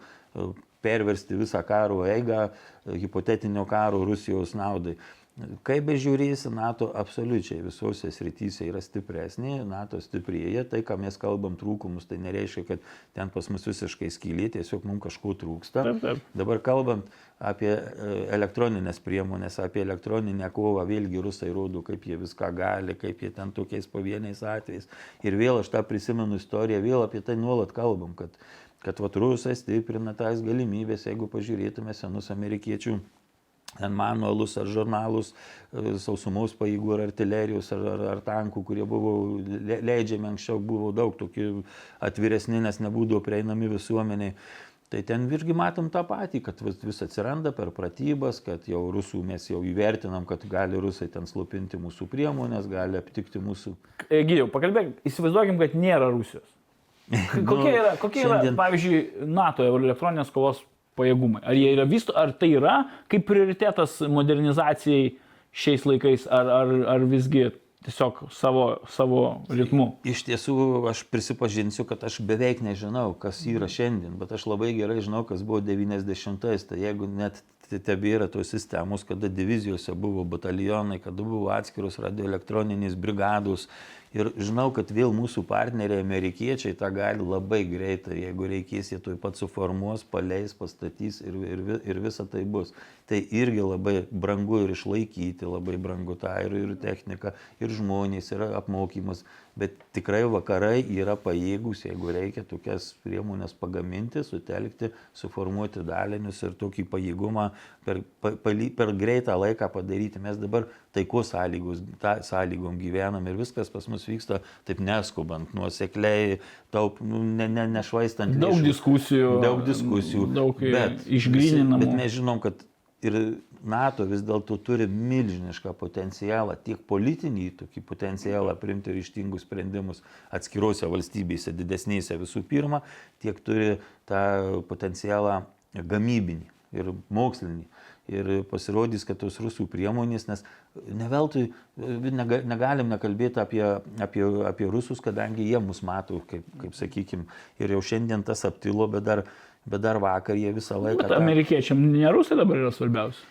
D: perversti visą karo eigą, hipotetinio karo Rusijos naudai. Kaip bežiūrėsi, NATO absoliučiai visose srityse yra stipresnė, NATO stiprėja, tai, ką mes kalbam trūkumus, tai nereiškia, kad ten pas mus visiškai skylė, tiesiog mums kažko trūksta. Taip, taip. Dabar kalbant apie e, elektroninės priemonės, apie elektroninę kovą, vėlgi rusai rodo, kaip jie viską gali, kaip jie ten tokiais pavieniais atvejais. Ir vėl aš tą prisimenu istoriją, vėl apie tai nuolat kalbam, kad kad vat rusai stiprina tas galimybės, jeigu pažiūrėtume senus amerikiečių manualus ar žurnalus e, sausumos pajėgų ar artilerijos ar, ar, ar tankų, kurie buvo leidžiami anksčiau, buvo daug tokių atviresni, nes nebūdavo prieinami visuomeniai. Tai ten irgi matom tą patį, kad vis atsiranda per pratybas, kad jau rusų mes jau įvertinam, kad gali rusai ten slopinti mūsų priemonės, gali aptikti mūsų.
B: Gydiau, pakalbėk, įsivaizduokim, kad nėra Rusijos. Kokie yra, kokie šiandien... yra pavyzdžiui, NATO elektroninės kovos pajėgumai? Ar yra vysto, ar tai yra kaip prioritetas modernizacijai šiais laikais, ar, ar, ar visgi tiesiog savo, savo ritmu.
D: Iš tiesų, aš prisipažinsiu, kad aš beveik nežinau, kas yra šiandien, bet aš labai gerai žinau, kas buvo 90-ais. Tai jeigu net tebėra tos sistemos, kada divizijose buvo batalionai, kada buvo atskiros radioelektroninės brigados Ir žinau, kad vėl mūsų partneriai amerikiečiai tą gali labai greitai, jeigu reikės, jie tuoj pat suformuos, paleis, pastatys ir, ir, ir visa tai bus. Tai irgi labai brangu ir išlaikyti, labai brangu tą ir, ir technika, ir žmonės, ir apmokymas. Bet tikrai vakarai yra pajėgus, jeigu reikia tokias priemonės pagaminti, sutelkti, suformuoti dalinius ir tokį pajėgumą per, per, per greitą laiką padaryti. Mes dabar taikos sąlygos, ta, sąlygom gyvenam ir viskas pas mus vyksta taip neskubant, nuosekliai, taup, nu, ne, ne, nešvaistant.
B: Daug
D: lėšų.
B: diskusijų.
D: Daug diskusijų.
B: Daug
D: bet,
B: išgrininamų.
D: Bet mes žinom, kad ir NATO vis dėlto turi milžinišką potencialą, tiek politinį tokį potencialą priimti ryštingus sprendimus atskiruose valstybėse, didesnėse visų pirma, tiek turi tą potencialą gamybinį ir mokslinį. Ir pasirodys, kad tos rusų priemonės, nes ne veltui negalim nekalbėti apie, apie, apie rusus, kadangi jie mus mato, kaip, kaip sakykime, ir jau šiandien tas aptilo, bet dar, bet dar vakar jie visą laiką...
B: Bet amerikiečiam ne rusai dabar yra svarbiausia.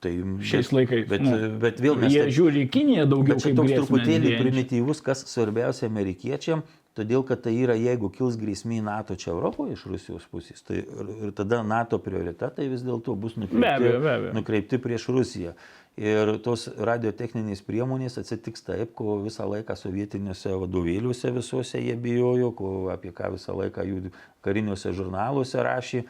D: Tai,
B: Šiais laikais.
D: Bet,
B: nu,
D: bet vėl mes...
B: Jie
D: taip-
B: žiūri į Kiniją daugiau
D: Bet čia toks truputėlį
B: didėjančią.
D: primityvus, kas svarbiausia amerikiečiam, todėl kad tai yra, jeigu kils grėsmė NATO čia Europoje iš Rusijos pusės, tai ir tada NATO prioritetai vis dėlto bus nukreipti,
B: Be abejo, be abejo.
D: nukreipti prieš Rusiją. Ir tos radiotechninės priemonės atsitiks taip, ko visą laiką sovietiniuose vadovėliuose visuose jie bijojo, ko apie ką visą laiką jų kariniuose žurnaluose rašė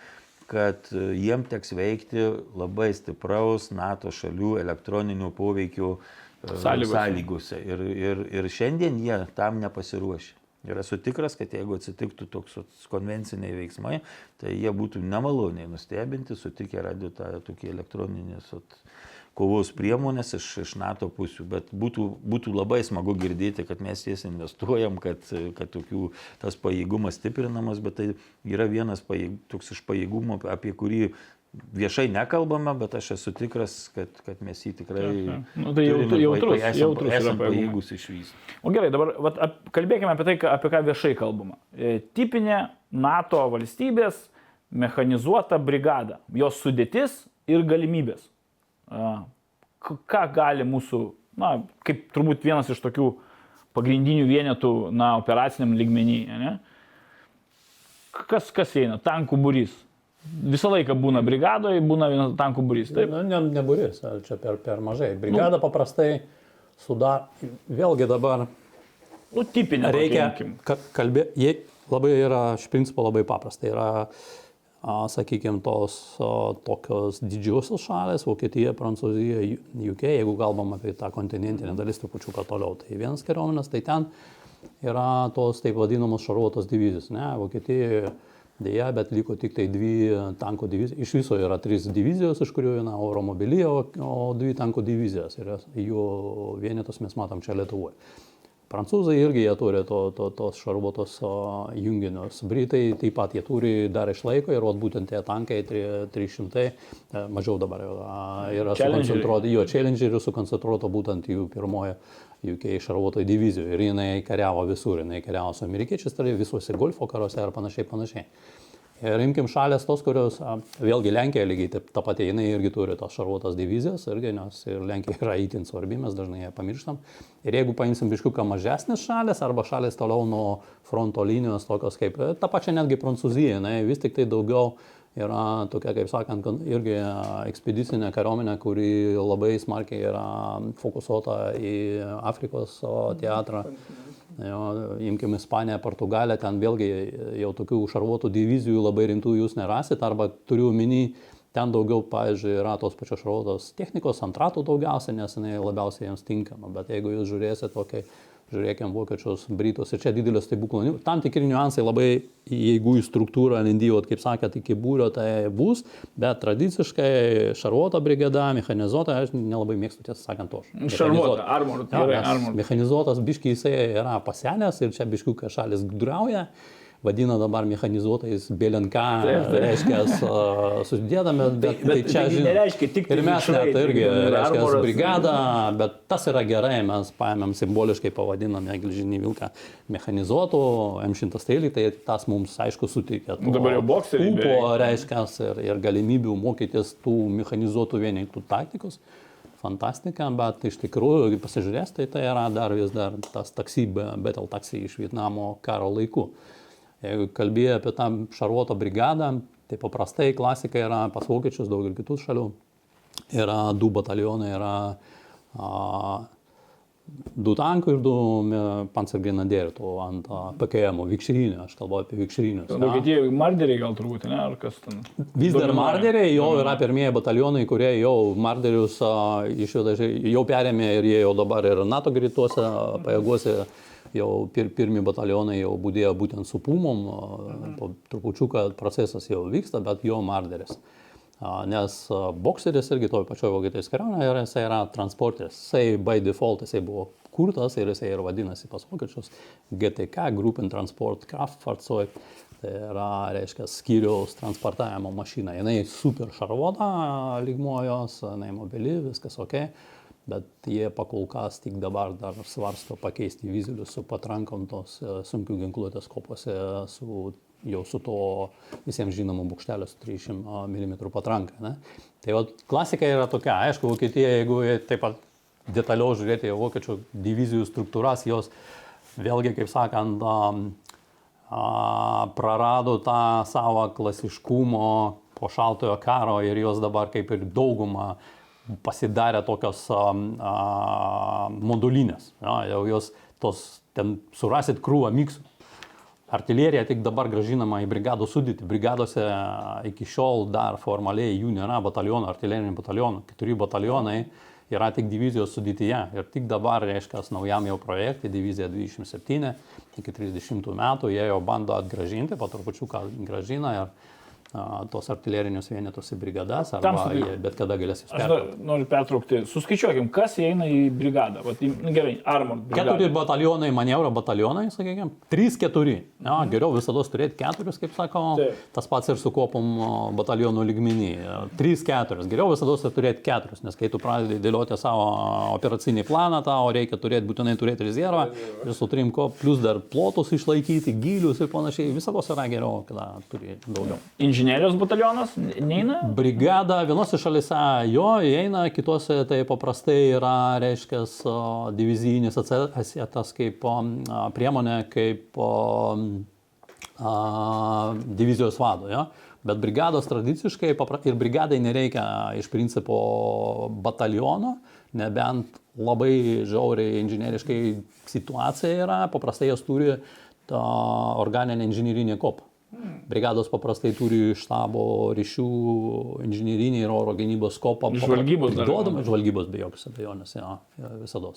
D: kad e, jiem teks veikti labai stipraus NATO šalių elektroninių poveikių e,
B: Sąlygose.
D: sąlygose. Ir, ir, ir šiandien jie tam nepasiruošę. Ir esu tikras, kad jeigu atsitiktų toks konvenciniai veiksmai, tai jie būtų nemaloniai nustebinti, sutikę radio tą tokį elektroninės vat, kovos priemonės iš, iš NATO pusių. Bet būtų, būtų labai smagu girdėti, kad mes jas investuojam, kad, kad tokių, tas pajėgumas stiprinamas, bet tai yra vienas pajėg, toks iš pajėgumo, apie kurį viešai nekalbame, bet aš esu tikras, kad, kad mes jį tikrai...
B: Aha. Nu, tai jau-
D: turim ir
B: jautrus-
D: esam,
B: jautrus
D: esam pajėgus išvystyti.
B: O gerai, dabar vat, ap, kalbėkime apie tai, apie ką viešai kalbama. E, tipinė NATO valstybės mechanizuota brigada, jos sudėtis ir galimybės. Ką gali mūsų, na, kaip turbūt vienas iš tokių pagrindinių vienetų, na, operaciniam lygmenyje, ne? Kas, kas eina? Tankų būrys. Visą laiką būna brigadoje, būna vienas tankų būrys. Taip.
C: Nu, ne, neburis, čia per, per mažai. Brigada paprastai sudar, vėlgi dabar
B: Nu, tipinė.
C: reikia kalbėti, labai yra, iš principo labai paprasta. Yra, sakykime, tos tokios didžiosios šalės, Vokietija, Prancūzija, UK, jeigu kalbam apie tą kontinentinę dalis trupučiuką toliau, tai vienas kariuomenės, tai ten yra tos taip vadinamos šarvuotos divizijos. Ne? Vokietijoje dėja, bet liko tik tai dvi tanko divizijos. Iš viso yra trys divizijos, iš kurių viena oro mobilija, o, o dvi tanko divizijos. Ir jų vienetus mes matom čia Lietuvoje. Prancūzai irgi jie turi to, to, tos šarvuotos junginius. Britai taip pat jie turi dar išlaiko ir vat, būtent tie tankai tri- 300, e, mažiau dabar yra sukoncentruoti, jo challengerių sukoncentruota būtent jų pirmoje UK šarvuotoje divizijoje ir jinai kariavo visur, jinai kariavo su amerikiečiais, tai visuose golfo karuose ir panašiai, panašiai. Ir imkim šalės tos, kurios, vėlgi Lenkija lygiai taip, ta pati, jinai irgi turi tos šarvuotas divizijas, irgi, nes ir Lenkija yra įtin svarbi, mes dažnai ją pamirštam. Ir jeigu paimsim biškiuką mažesnės šalės arba šalės toliau nuo fronto linijos, tokios kaip e, ta pačia netgi Prancūzija, jinai vis tik tai daugiau yra tokia, kaip sakant, irgi ekspedicinė kariuomenė, kuri labai smarkiai yra fokusuota į Afrikos teatrą. Jo, imkim Ispaniją, Portugaliją, ten vėlgi jau tokių šarvuotų divizijų labai rimtų jūs nerasit, arba turiu minį, ten daugiau, pavyzdžiui, yra tos pačios šarvuotos technikos, antratų daugiausia, nes jinai labiausiai jiems tinkama, bet jeigu jūs žiūrėsite tokiai, žiūrėkime vokiečius, britus ir čia didelio stebuklo, nu, tam tikri niuansai labai, jeigu į struktūrą lindyvot, kaip sakėt, iki būrio tai bus, bet tradiciškai šarvuota brigada, mechanizuota, aš nelabai mėgstu tiesą sakant to.
B: Šarvuota, armor,
C: nes
B: armor.
C: Mechanizuotas biškiai jisai yra pasenęs ir čia biškiukai šalis gudrauja. Vadina dabar mechanizuotais
B: taip.
C: reiškia, susidėdami, [LAUGHS] bet,
B: bet
C: tai čia
B: taigi
C: žinot,
B: nereiškia tik tai
C: Ir mes net irgi, reiškia, brigadą, bet tas yra gerai, mes paėmėm simboliškai pavadiname gelžinį vilką mechanizuotų M113, tai tas mums, aišku, suteikia. to
B: Dabar jau bokseriai beveik.
C: reiškia, ir, ir galimybių mokytis tų mechanizuotų vienetų taktikos. fantastika, bet iš tikrųjų, jeigu pasižiūrės, tai tai yra dar vis dar tas taksi, Betel taksi iš Vietnamo karo laikų. Jeigu kalbėjai apie tą šarvuoto brigadą, tai paprastai klasika yra pas vokiečius, daug ir kitų šalių. Yra du batalionai, yra a, du tankai ir du pancergrenadierių, to ant PKM, vikšrinių, aš kalbu apie vikšrinius.
B: Vokietijoje marderiai gal turbūt, ne, ar kas ten?
C: Vis dar marderiai, jau yra pirmieji batalionai, kurie jau marderius išveda, jau perėmė ir jie jau dabar ir NATO greituose pajėguose jau pir, pirmi batalionai jau būdėjo būtent su pumom, po trupučiuką procesas jau vyksta, bet jau marderis. Nes bokseris irgi toj pačioj Vokietijos kariuomenėje yra, jisai yra transporteris. Jisai by default, jisai buvo kurtas ir jisai ir vadinasi pas vokiečius GTK, Gruppen Transport Kraftfahrzeug. Tai yra, reiškia, skyriaus transportavimo mašina. Jis super šarvota lygmojos, jinai mobili, viskas ok bet jie pakol kas tik dabar dar svarsto pakeisti vizelius su patrankom tos sunkių ginkluotės kopose, su, jau su to visiems žinomu bukštelio su 300 mm patranka. Ne? Tai va, klasika yra tokia, aišku, Vokietija, jeigu taip pat detaliau žiūrėti vokiečių divizijų struktūras, jos vėlgi, kaip sakant, prarado tą savo klasiškumo po šaltojo karo ir jos dabar kaip ir dauguma pasidarė tokios a, a, modulinės. Ja, jau jos tos, ten surasit krūvą miksų. Artilerija tik dabar gražinama į brigadų sudėtį. Brigadose iki šiol dar formaliai jų nėra batalionų, artilerinių batalionų. Keturi batalionai yra tik divizijos sudėtyje. Ir tik dabar, reiškia, naujam jau projektui, divizija 27, iki 30 metų, jie jau bando atgražinti, po trupučiuką gražina. Ir, tos artilerinius vienetus į brigadas, arba jie bet kada galės jūs
B: pertraukti. Noriu pertraukti. Suskaičiuokim, kas įeina į brigadą. Vat, nu, gerai, armor.
C: Brigada. Keturi batalionai, manievro batalionai, sakykime. Trys, keturi. Ja, geriau visada turėti keturis, kaip sako. Taip. Tas pats ir su kopom batalionų lygmenį. Trys, keturis. Geriau visada turėti keturis, nes kai tu pradedi dėlioti savo operacinį planą, tau reikia turėti, būtinai turėti rezervą. Ir su trim ko, plus dar plotus išlaikyti, gilius ir panašiai. Visada yra geriau, kada turi daugiau.
B: Inžinierius inžinerijos batalionas neina?
C: Brigada vienose šalise jo įeina, kitose tai paprastai yra, reiškia, divizijinis atsietas kaip priemonė, kaip divizijos vado. Ja? Bet brigados tradiciškai ir brigadai nereikia iš principo bataliono, nebent labai žiauriai inžinieriškai situacija yra, paprastai jos turi tą organinę inžinierinę kopą. Brigados paprastai turi štabo ryšių, inžinierinį ir oro gynybos kopą.
B: Žvalgybos.
C: Duodama žvalgybos be jokios abejonės, ja, visada.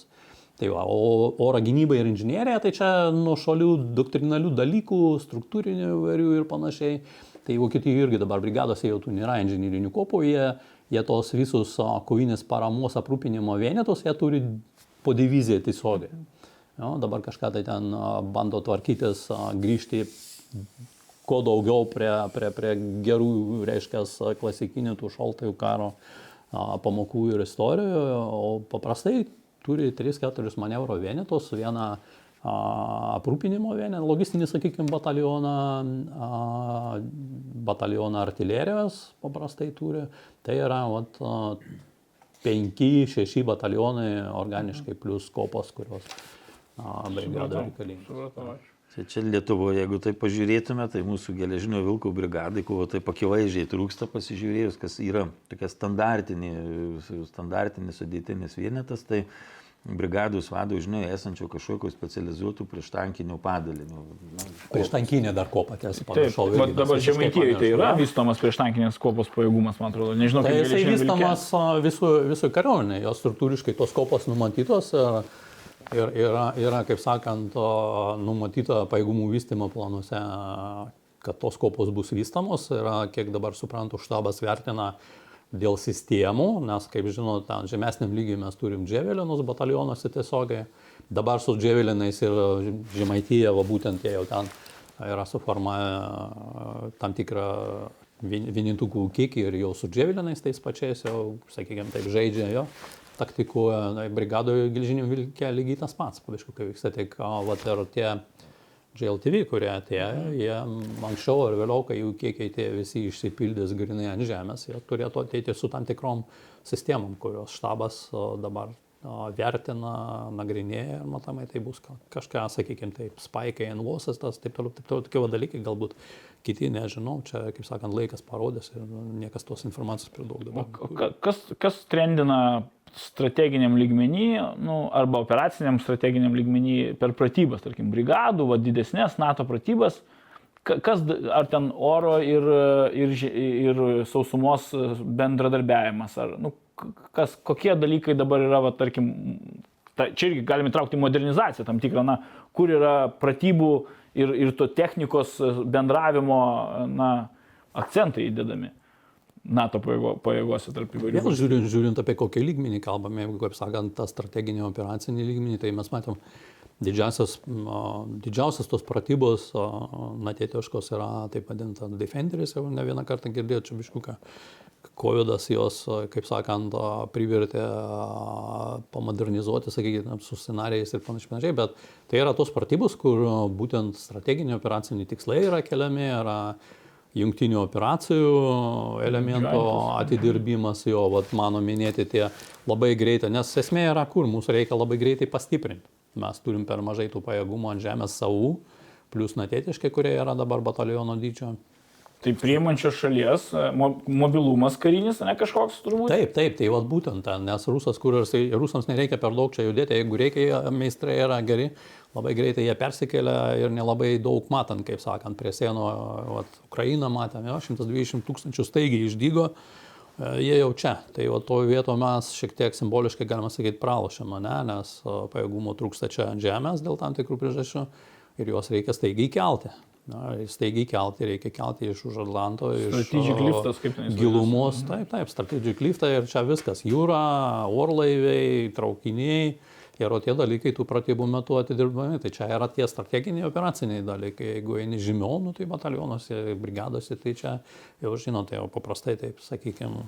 C: Tai va, o oro gynyba ir inžinierija, tai čia nuo šalių doktrinalių dalykų, struktūrinių įvairių ir panašiai. Tai Vokietijoje irgi dabar brigadose jau tų nėra inžinierinių kopų, jie, jie tos visus kovinės paramos aprūpinimo vienetus, jie turi po diviziją tiesiogiai. Jo, dabar kažką tai ten bando tvarkytis, grįžti kuo daugiau prie, prie, prie gerų, reiškia, klasikinių tų šaltųjų karo pamokų ir istorijų, o paprastai turi 3-4 manevro vienetus, vieną aprūpinimo vienetą, logistinį, sakykime, batalioną, batalioną artilerijos paprastai turi. Tai yra vat, 5-6 batalionai organiškai plus kopos, kurios brigadai reikalingos.
D: Tai čia Lietuvoje, jeigu tai pažiūrėtume, tai mūsų geležinio vilkų brigadai, kuo taip akivaizdžiai trūksta pasižiūrėjus, kas yra tokia standartinė, standartinis sudėtinis vienetas, tai brigados vado, žinai, esančio kažkokio specializuotų prieštankinių padalinių.
C: Prieštankinė dar kopa, tiesa,
B: panašau. Bet dabar čia Maitijoje tai yra vystomas prieštankinės kopos pajėgumas, man atrodo. Nežinau,
C: tai jisai vystomas visų, visų kariuomenė, jos struktūriškai tos kopos numatytos. Ir Ir yra, yra, kaip sakant, numatyta pajėgumų vystimo planuose, kad tos kopos bus vystamos. Yra, kiek dabar suprantu, štabas vertina dėl sistemų, nes, kaip žinote, ten žemesniam lygiui mes turim dževelinus batalionuose tiesiogiai. Dabar su dževelinais ir žemaityje, va būtent jie jau ten yra suformavę tam tikrą vienintukų kiekį ir jau su dževelinais tais pačiais jau, sakykime, taip žaidžia jo taktikuoja, na, brigadoje gelžinių vilkė lygiai tas pats, pavyzdžiui, kai vyksta tik, vat ir tie JLTV, kurie atėjo, jie anksčiau ar vėliau, kai jų kiekiai tie visi išsipildys grinai ant žemės, jie turėtų ateiti su tam tikrom sistemom, kurios štabas dabar vertina, nagrinėja ir matomai tai bus kažką, sakykime, taip, spaikai, enlosas, tas, taip toliau, taip toliau, tokie dalykai, galbūt kiti nežinau, čia, kaip sakant, laikas parodės ir niekas tos informacijos per daug dabar.
B: O kas, kas trendina strateginiam lygmenį, nu, arba operaciniam strateginiam lygmenį per pratybas, tarkim, brigadų, va, didesnės NATO pratybas, kas, ar ten oro ir, ir, ir sausumos bendradarbiavimas, ar, nu, kas, kokie dalykai dabar yra, va, tarkim, ta, čia irgi galime traukti modernizaciją tam tikrą, na, kur yra pratybų ir, ir to technikos bendravimo, na, akcentai įdedami. NATO pajėgose tarp įvairių.
C: Vėl žiūrint, žiūrint apie kokį lygmenį kalbame, jeigu, kaip sakant, tą strateginį operacinį lygmenį, tai mes matom, didžiausias, didžiausias tos pratybos natėtiškos yra taip vadinta Defenderis, jau ne vieną kartą girdėjau čia biškuką. COVID jos, kaip sakant, privertė pamodernizuoti, sakykime, su scenarijais ir panašiai, bet tai yra tos pratybos, kur būtent strateginiai operaciniai tikslai yra keliami, yra jungtinių operacijų elemento atidirbimas, jo, vat, mano minėti tie labai greitai, nes esmė yra kur, mūsų reikia labai greitai pastiprinti. Mes turim per mažai tų pajėgumų ant žemės savų, plus natėtiškai, kurie yra dabar bataliono dydžio.
B: Tai priemančios šalies e, mobilumas karinis, ne kažkoks turbūt?
C: Taip, taip, tai vad būtent ten, nes rusas, kur tai rusams nereikia per daug čia judėti, jeigu reikia, meistrai yra geri, labai greitai jie persikelia ir nelabai daug matant, kaip sakant, prie sienų, vat, Ukrainą matėme, 120 tūkstančių staigiai išdygo, e, jie jau čia. Tai va toje vietoje mes šiek tiek simboliškai, galima sakyti, pralošėme, ne? nes pajėgumo trūksta čia ant žemės dėl tam tikrų priežasčių ir juos reikia staigiai kelti. Na, staigiai kelti, reikia kelti iš už Atlanto, iš
B: strategic liftas, kaip ten
C: gilumos. Taip, taip, strategic liftą ir čia viskas. Jūra, orlaiviai, traukiniai ir o tie dalykai tų pratybų metu atidirbami. Tai čia yra tie strateginiai operaciniai dalykai. Jeigu eini žemiau, nu, tai batalionuose, brigadose, tai čia jau žinote, jau paprastai, taip sakykime,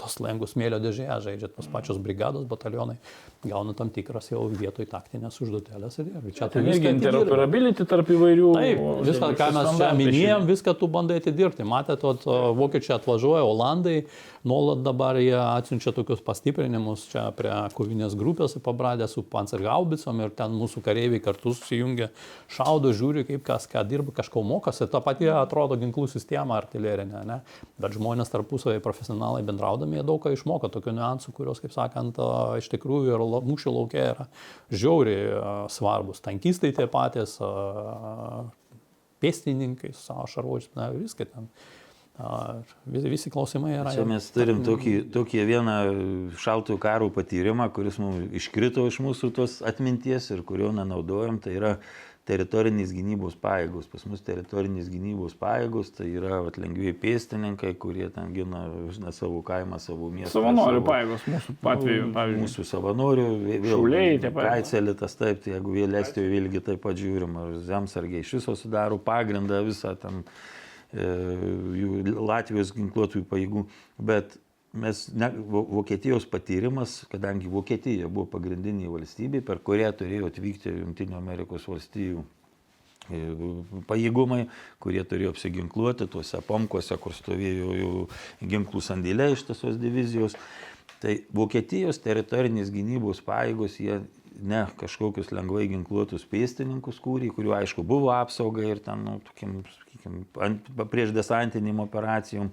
C: tos lengvus smėlio dėžėje žaidžia tos pačios brigados, batalionai, gauna tam tikras jau vietoj taktinės užduotelės. Ir
B: čia tu viską interoperability tarp įvairių.
C: Taip, viską, ką mes čia minėjom, viską tu bandai atidirbti. Matėte, vokiečiai atvažiuoja, olandai nuolat dabar jie atsiunčia tokius pastiprinimus čia prie kovinės grupės pabradę su pancergaubicom ir ten mūsų kareiviai kartu susijungia, šaudo, žiūri, kaip kas ką dirba, kažko mokosi. Ta pati atrodo ginklų sistema artilerinė, ne? bet žmonės tarpusavai profesionalai bendraudami jie daug ką išmoko tokių niuansų, kurios, kaip sakant, iš tikrųjų ir mūšio laukia yra žiauriai svarbus. Tankistai tie patys, pėstininkai, savo šarvuočiais, viską ten Visi, visi klausimai yra.
D: Čia mes turim tokį, tokį vieną šaltų karų patyrimą, kuris mums iškrito iš mūsų tos atminties ir kurio nenaudojam. Tai yra teritorinis gynybos pajėgos. Pas mus teritorinis gynybos pajėgos tai yra vat, lengviai pėstininkai, kurie ten gina žinai, savo kaimą, savo miestą.
B: Savanorių savo, pajėgos mūsų atveju,
D: nu, pavyzdžiui. Mūsų savanorių,
B: šauliai, taip pat.
D: Kaicelitas, taip, tai jeigu vėl estijoje vėlgi taip pat žiūrima, zemsargiai iš viso sudaro pagrindą visą ten. Ten jų Latvijos ginkluotųjų pajėgų, bet mes, ne, Vokietijos patyrimas, kadangi Vokietija buvo pagrindinė valstybė, per kurią turėjo atvykti Junktinių Amerikos valstijų e, pajėgumai, kurie turėjo apsiginkluoti tuose pomkuose, kur stovėjo jų ginklų sandėlė iš tiesios divizijos. Tai Vokietijos teritorinės gynybos pajėgos, jie ne kažkokius lengvai ginkluotus pėstininkus kūrė, kuriuo aišku buvo apsauga ir ten, nu, tokiam, sakykime, prieš desantinim operacijom.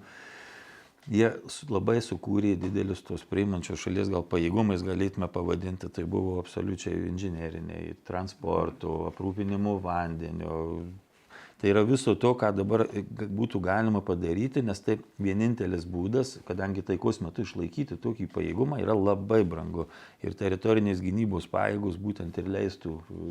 D: Jie labai sukūrė didelius tos priimančios šalies gal pajėgumais, galėtume pavadinti, tai buvo absoliučiai inžinieriniai, transporto, aprūpinimo vandeniu, Tai yra viso to, ką dabar e, būtų galima padaryti, nes tai vienintelis būdas, kadangi taikos metu išlaikyti tokį pajėgumą yra labai brangu. Ir teritorinės gynybos pajėgos būtent ir leistų e,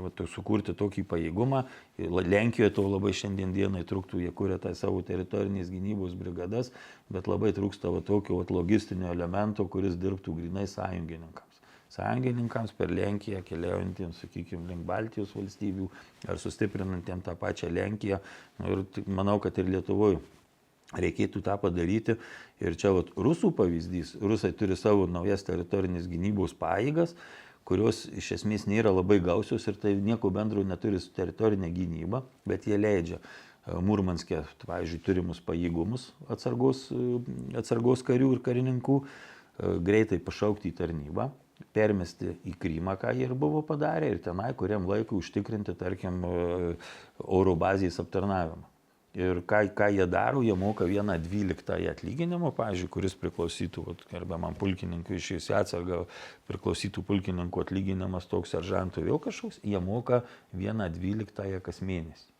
D: va, sukurti tokį pajėgumą. Lenkijoje to labai šiandien dienai truktų, jie kuria tą savo teritorinės gynybos brigadas, bet labai trūksta va, tokio va, logistinio elemento, kuris dirbtų grinai sąjungininkams sąjungininkams per Lenkiją keliaujantiems, sakykime, link Baltijos valstybių ar sustiprinantiems tą pačią Lenkiją. Nu, ir manau, kad ir Lietuvoje reikėtų tą padaryti. Ir čia vat, rusų pavyzdys. Rusai turi savo naujas teritorinės gynybos paėgas, kurios iš esmės nėra labai gausios ir tai nieko bendro neturi su teritorinė gynyba, bet jie leidžia Murmanskė, pavyzdžiui, turimus pajėgumus atsargos, atsargos karių ir karininkų greitai pašaukti į tarnybą, permesti į Krymą, ką jie ir buvo padarę, ir tenai kuriam laikui užtikrinti, tarkim, oro bazės aptarnavimą. Ir ką, ką jie daro, jie moka vieną dvyliktąją atlyginimo, pavyzdžiui, kuris priklausytų, gerbiamam pulkininkui išėjus į atsargą, priklausytų pulkininkų atlyginimas toks seržantui vėl kažkoks, jie moka vieną dvyliktąją kas mėnesį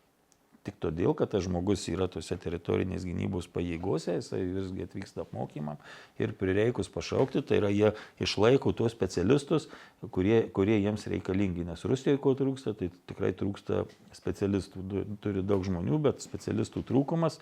D: tik todėl, kad tas žmogus yra tose teritorinės gynybos pajėgose, jisai visgi atvyksta apmokymam ir prireikus pašaukti, tai yra jie išlaiko tuos specialistus, kurie, kurie jiems reikalingi, nes Rusijoje ko trūksta, tai tikrai trūksta specialistų, turi daug žmonių, bet specialistų trūkumas.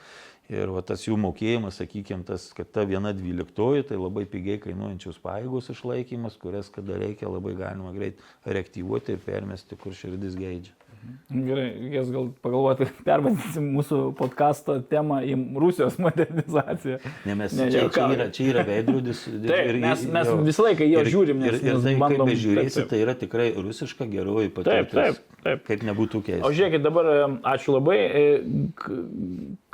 D: Ir va, tas jų mokėjimas, sakykime, tas, kad ta viena dvyliktoji, tai labai pigiai kainuojančios pajėgos išlaikymas, kurias kada reikia labai galima greit reaktyvuoti ir permesti, kur širdis geidžia.
B: Gerai, jas gal pagalvoti, [LAUGHS] pervadinsim mūsų podkasto temą į Rusijos [LAUGHS] modernizaciją.
D: Ne, mes, ne, čia, čia, yra, čia yra veidrodis. [LAUGHS]
B: Taip, ir, mes, mes jau, visą laiką jo žiūrim.
D: Nes, ir, ir tai, bandom, kaip žiūrėsi, tai yra tikrai rusiška geroji patirtis.
B: Taip, taip, taip.
D: Kaip nebūtų keista.
B: O žiūrėkit, dabar ačiū labai. E,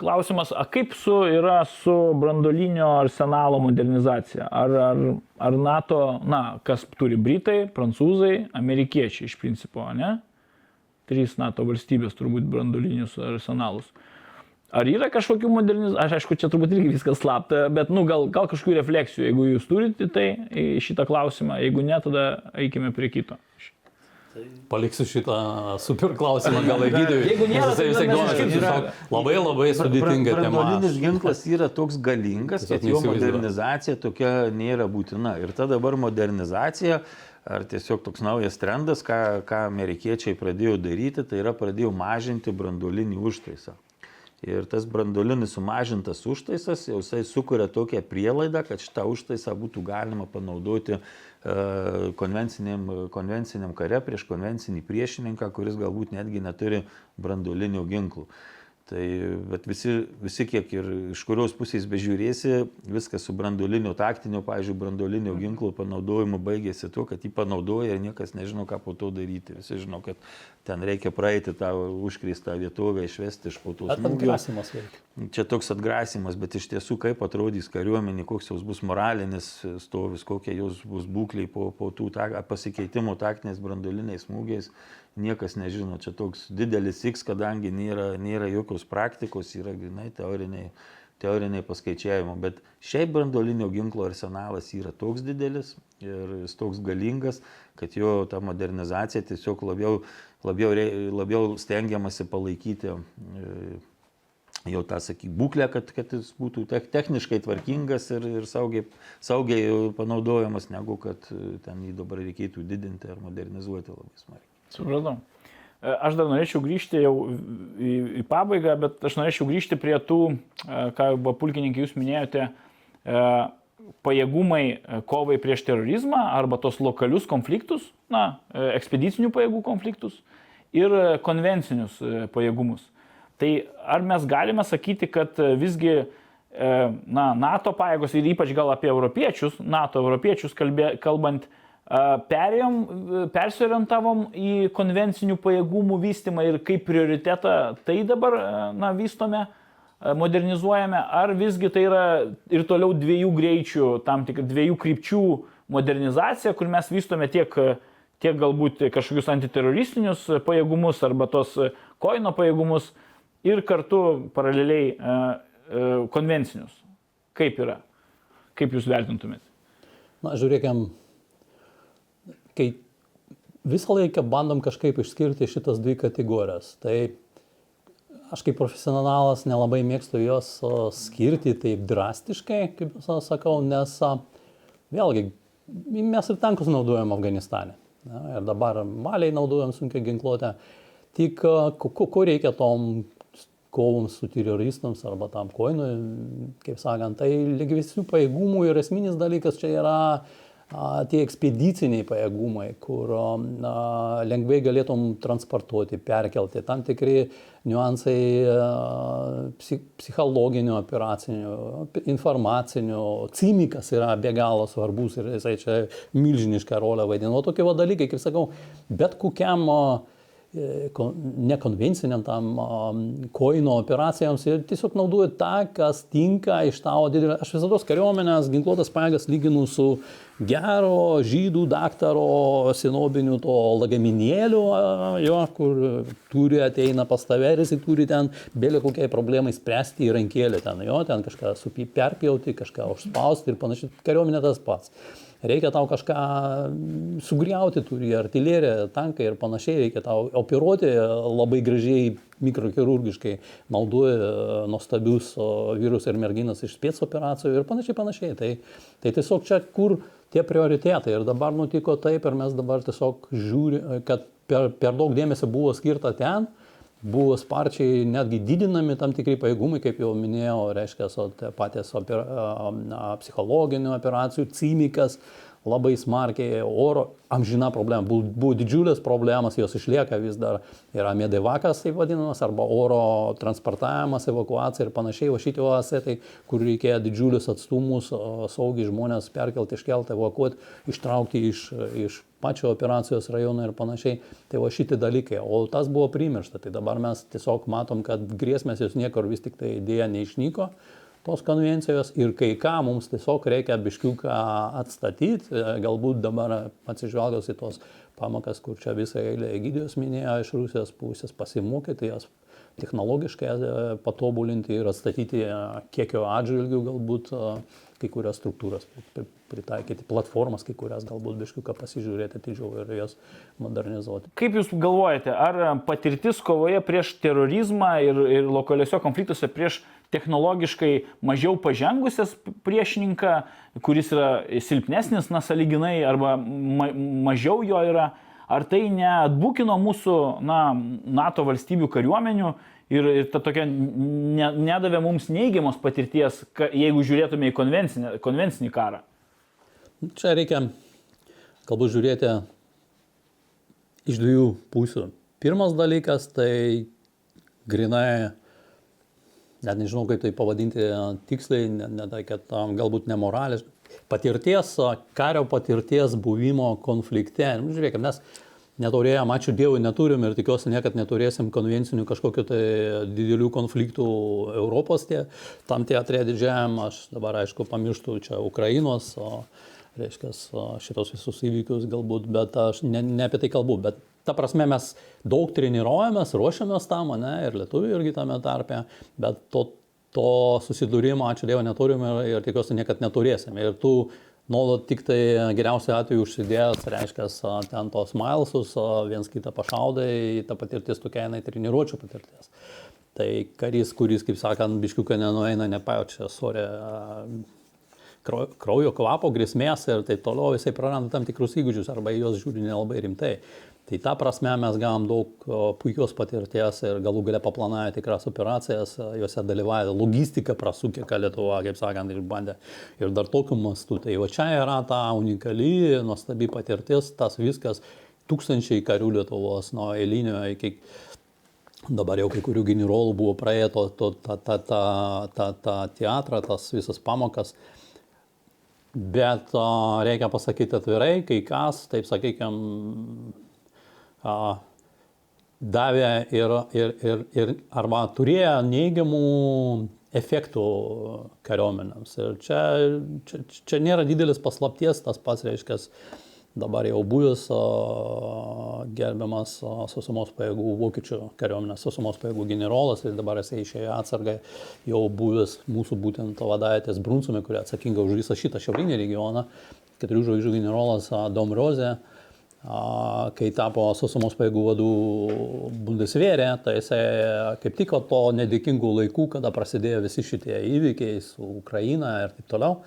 B: klausimas, a kaip su, yra su brandolinio arsenalo modernizacija? Ar, ar, ar NATO, na, kas turi Britai, Prancūzai, Amerikiečiai iš principo, ne? Trys NATO valstybės turbūt brandolinius arsenalus. Ar yra kažkokių modernizacijų, aš aišku, čia turbūt irgi viskas slapta, bet, nu, gal, gal kažkokių refleksijų, jeigu jūs turite tai šitą klausimą, jeigu ne, tada eikime prie kito.
C: Paliksiu šitą super klausimą gal [LAUGHS] Egidijui.
B: Jeigu nėra,
C: tai visai domisi. Labai labai sudėtinga tema.
D: Branduolinis ginklas [LAUGHS] yra toks galingas, kad jo modernizacija tokia nėra būtina. Ir ta dabar modernizacija ar tiesiog toks naujas trendas, ką, ką amerikiečiai pradėjo daryti, tai yra pradėjo mažinti branduolinį užtaisą. Ir tas branduolinis sumažintas užtaisas jau jisai sukuria tokią prielaidą, kad šitą užtaisą būtų galima panaudoti konvenciniam, konvenciniam kare prieš konvencinį priešininką, kuris galbūt netgi neturi branduolinių ginklų. Tai bet visi, visi kiek ir iš kurios pusės bežiūrėsi, viskas su branduoliniu taktiniu, pavyzdžiui, branduoliniu ginklu panaudojimu baigėsi tuo, kad jį panaudoja ir niekas nežino, ką po to daryti. Visi žino, kad ten reikia praeiti tą užkristą vietovę, išvesti iš po to.
C: Veikia.
D: Čia toks atgrasimas, bet iš tiesų kaip atrodys kariuomenė, koks jos bus moralinis stovis, kokie jos bus būkliai po, po tų ta, pasikeitimų taktiniais branduoliniais smūgiais niekas nežino. Čia toks didelis X, kadangi nėra, nėra jokios praktikos, yra grinai teoriniai, teoriniai paskaičiavimai. Bet šiaip brandolinio ginklo arsenalas yra toks didelis ir jis toks galingas, kad jo ta modernizacija tiesiog labiau, labiau, labiau stengiamasi palaikyti e, jau tą, sakyk, būklę, kad, kad jis būtų techniškai tvarkingas ir, ir saugiai, saugiai panaudojamas, negu kad e, ten jį dabar reikėtų didinti ar modernizuoti labai smarkiai.
B: Supratau. E, aš dar norėčiau grįžti jau į, į pabaigą, bet aš norėčiau grįžti prie tų, e, ką pulkininkai jūs minėjote, e, pajėgumai kovai prieš terorizmą arba tos lokalius konfliktus, na, ekspedicinių pajėgų konfliktus ir konvencinius pajėgumus. Tai ar mes galime sakyti, kad visgi na, NATO pajėgos ir ypač gal apie europiečius, NATO europiečius kalbė, kalbant, Perėjom, persiorientavom į konvencinių pajėgumų vystimą ir kaip prioritetą tai dabar na, vystome, modernizuojame, ar visgi tai yra ir toliau dviejų greičių, tam tik dviejų krypčių modernizacija, kur mes vystome tiek, tiek galbūt kažkokius antiteroristinius pajėgumus arba tos koino pajėgumus ir kartu paraleliai konvencinius. Kaip yra? Kaip jūs vertintumėte?
C: Na, žiūrėkime, kai visą laiką bandom kažkaip išskirti šitas dvi kategorijas. Tai aš kaip profesionalas nelabai mėgstu jos skirti taip drastiškai, kaip sakau, nes vėlgi mes ir tankus naudojam Afganistane. Na, ir dabar maliai naudojam sunkia ginkluotę. Tik ko, ko reikia tom kovoms su teroristams arba tam koinui, kaip sakant, tai lygiai visų pajėgumų ir esminis dalykas čia yra uh, tie ekspediciniai pajėgumai, kur a, lengvai galėtum transportuoti, perkelti, tam tikri niuansai psich, psichologinių, operacinių, informacinių, cimikas yra be galo svarbus ir jisai čia milžinišką rolę vaidina. O tokie dalykai, kaip sakau, bet kokiam E, nekonvenciniam tam koino operacijoms ir tiesiog naudoju tą, kas tinka iš tavo didelio. Aš visada kariuomenės ginkluotas pajėgas lyginu su gero žydų daktaro senobiniu to lagaminėliu, jo, kur turi ateina pas tave ir jisai turi ten belė kokiai problemai spręsti į rankėlę ten, jo, ten kažką supy perpjauti, kažką užspausti ir panašiai. Kariuomenė tas pats reikia tau kažką sugriauti, turi artileriją, tankai ir panašiai, reikia tau operuoti labai gražiai mikrochirurgiškai, naudoja e, nuostabius vyrus ir merginas iš spėts operacijų ir panašiai, panašiai. Tai, tai tiesiog čia kur tie prioritetai ir dabar nutiko taip ir mes dabar tiesiog žiūrime, kad per, per daug dėmesio buvo skirta ten, buvo sparčiai netgi didinami tam tikri pajėgumai, kaip jau minėjau, reiškia, patys opera, psichologinių operacijų, cimikas, labai smarkiai, oro amžina problema, buvo, buvo didžiulės problemas, jos išlieka vis dar, yra medevakas, taip vadinamas, arba oro transportavimas, evakuacija ir panašiai, o šitie oasetai, kur reikėjo didžiulius atstumus, saugiai žmonės perkelti, iškelti, evakuoti, ištraukti iš, iš pačio operacijos rajono ir panašiai. Tai va šitie dalykai. O tas buvo primiršta. Tai dabar mes tiesiog matom, kad grėsmės jos niekur vis tik tai dėja neišnyko tos konvencijos ir kai ką mums tiesiog reikia biškiuką atstatyti, galbūt dabar atsižvelgus į tos pamokas, kur čia visą eilę Egidijos minėjo iš Rusijos pusės, pasimokyti jas technologiškai e, patobulinti ir atstatyti e, kiekio atžvilgių galbūt e, kai kurias struktūras pritaikyti, platformas kai kurias galbūt biškiuką pasižiūrėti atidžiau ir jas modernizuoti.
B: Kaip Jūs galvojate, ar patirtis kovoje prieš terorizmą ir, ir lokaliuose konfliktuose prieš technologiškai mažiau pažengusias priešininką, kuris yra silpnesnis, na, saliginai, arba ma mažiau jo yra, ar tai neatbūkino mūsų, na, NATO valstybių kariuomenių ir, ir ta tokia ne, nedavė mums neigiamos patirties, ka, jeigu žiūrėtume į konvencinį karą?
C: Čia reikia galbūt žiūrėti iš dviejų pusių. Pirmas dalykas tai grinai, net nežinau kaip tai pavadinti tiksliai, ne, ne tai, kad galbūt nemorališkai, patirties, kario patirties buvimo konflikte. Nu, žiūrėkime, mes neturėjom, ačiū Dievui, neturim ir tikiuosi niekad neturėsim konvencinių kažkokių tai didelių konfliktų Europos tie, tam teatrė didžiajam, aš dabar aišku pamirštų čia Ukrainos, o, reiškia, šitos visus įvykius galbūt, bet aš ne, ne apie tai kalbu, bet ta prasme mes daug treniruojamės, ruošiamės tam, ne, ir lietuvių irgi tame tarpe, bet to, to susidūrimo, ačiū Dievui, neturim ir, ir tikiuosi niekad neturėsim. Ir tų nuolat tik tai geriausiu atveju užsidėjęs, reiškia, ten tos mailsus, viens kitą pašaudai, ta patirtis tokia jinai treniruočio patirtis. Tai karys, kuris, kaip sakant, biškiuką nenueina, nepajaučia sorė kraujo kvapo, grėsmės ir taip toliau, jisai praranda tam tikrus įgūdžius arba juos žiūri nelabai rimtai. Tai tą prasme mes gavom daug puikios patirties ir galų gale paplanavę tikras operacijas, juose dalyvauja logistika prasukė, ką Lietuva, kaip sakant, išbandė. Ir dar tokiu mastu. Tai va čia yra ta unikali, nuostabi patirtis, tas viskas, tūkstančiai karių Lietuvos, nuo eilinio iki dabar jau kai kurių generolų buvo praėję to, to, tą, tą, tą, tą, tą teatrą, tas visas pamokas. Bet o, reikia pasakyti atvirai, kai kas, taip sakykime, davė ir, ir, ir, ir arba turėjo neigiamų efektų kariuomenėms. Ir čia, čia, čia nėra didelis paslapties, tas pats reiškia, dabar jau buvęs gerbiamas sausumos pajėgų vokiečių kariuomenės sausumos pajėgų generolas ir dabar jisai išėjo atsargai jau buvęs mūsų būtent vadaitės Brunsumė, kuri atsakinga už visą šitą šiaurinį regioną, keturių žvaigždžių generolas Domrozė kai tapo sausumos pajėgų vadų Bundesvėrė, tai jisai kaip tik to nedėkingų laikų, kada prasidėjo visi šitie įvykiai su Ukraina ir taip toliau,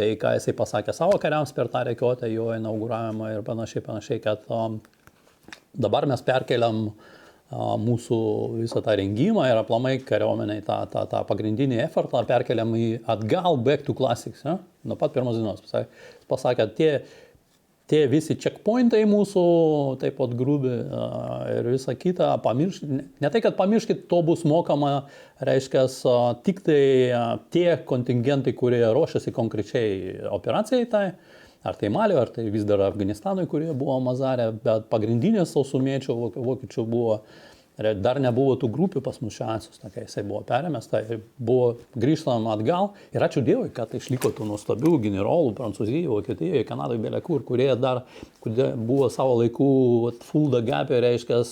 C: tai ką jisai pasakė savo kariams per tą reikiuotę, jo inauguravimą ir panašiai, panašiai, kad um, dabar mes perkeliam mūsų visą tą rengimą ir aplamai kariuomeniai tą, tą, tą pagrindinį effortą perkeliam į atgal back to classics. Ja? Nuo pat pirmos dienos pasakė tie, tie visi checkpointai mūsų, taip pat grūbi ir visa kita, pamirškit, ne tai, kad pamirškit, to bus mokama, reiškia, tik tai tie kontingentai, kurie ruošiasi konkrečiai operacijai tai ar tai Malio, ar tai vis dar Afganistanui, kurie buvo Mazarė, bet pagrindinės sausumiečių vokiečių buvo, dar nebuvo tų grupių pas mus šiandien, tokia jisai buvo perėmęs, tai buvo grįžtam atgal ir ačiū Dievui, kad išliko tų nuostabių generolų Prancūzijoje, Vokietijoje, Kanadoje, Belekur, kurie dar kurie buvo savo laikų full the gap, reiškia,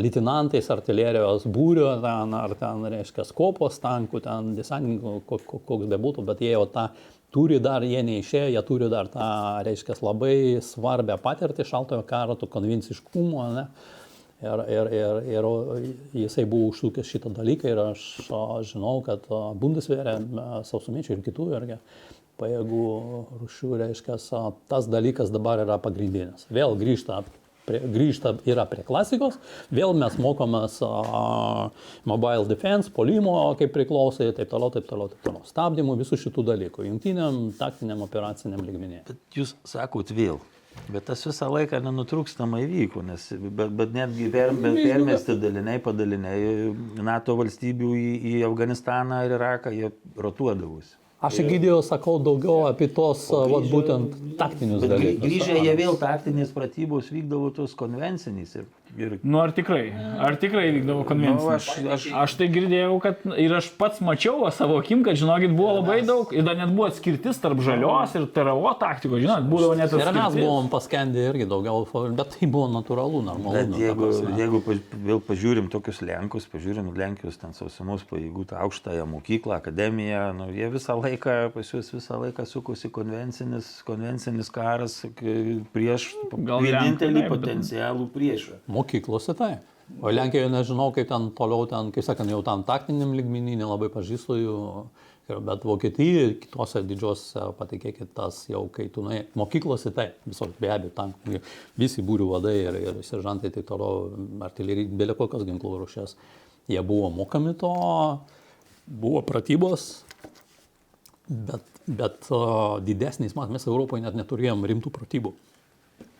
C: lieutenantais artilerijos būrio, ten, ar ten, reiškia, kopos tankų, ten desantininkų, koks bebūtų, bet jie jau tą turi dar, jie neišėjo, jie turi dar tą, reiškia, labai svarbę patirtį šaltojo karo, to konvenciškumo, ne? Ir, ir, ir, ir jisai buvo užsukęs šitą dalyką ir aš žinau, kad Bundeswehrė, sausumiečiai ir kitų irgi pajėgų rušių, reiškia, tas dalykas dabar yra pagrindinis. Vėl grįžta prie, grįžta yra prie klasikos, vėl mes mokomės uh, mobile defense, polimo, kaip priklausai, taip toliau, taip toliau, taip toliau. Stabdymų visų šitų dalykų, jungtiniam, taktiniam, operaciniam lygmenėje.
D: Bet jūs sakot vėl. Bet tas visą laiką nenutrūkstamai vyko, nes bet, bet netgi per, bet permesti daliniai, padaliniai NATO valstybių į, į Afganistaną ir Iraką, jie rotuodavosi.
C: Aš Egidijau sakau daugiau apie tos, vat, būtent taktinius dalykus.
D: Grįžę jie vėl taktinės pratybos vykdavo tos konvencinės. Ir, ir...
B: Nu ar tikrai? Ar tikrai vykdavo konvencinės?
D: Nu, aš, aš...
B: aš tai girdėjau, kad ir aš pats mačiau savo akim, kad žinokit, buvo labai daug ir dar net buvo atskirtis tarp žalios ir TRO taktikos, žinot, būdavo net atskirtis.
C: Ir mes buvom paskendę irgi daugiau, bet tai buvo natūralu, normalu.
D: Bet jeigu, jeigu vėl pažiūrim tokius Lenkus, pažiūrim Lenkijos ten sausumos pajėgų, tą aukštąją mokyklą, akademiją, nu, jie visą laiką pas jūs visą laiką sukosi konvencinis, konvencinis karas prieš Gal vienintelį Lenkai, potencialų priešą.
C: Mokyklose tai. O Lenkijoje nežinau, kaip ten toliau, ten, kaip sakant, jau tam taktiniam lygmenį nelabai pažįstu jų. Bet Vokietijoje ir kitose didžiosiose, patikėkit, tas jau, kai tu nuėjai, mokyklose tai, visos be abejo, tam, visi būrių vadai ir, ir seržantai, tai toliau, artilerijai, belė kokios ginklų rušės, jie buvo mokami to, buvo pratybos, Bet, bet uh, didesniais mes Europoje net neturėjom rimtų pratybų.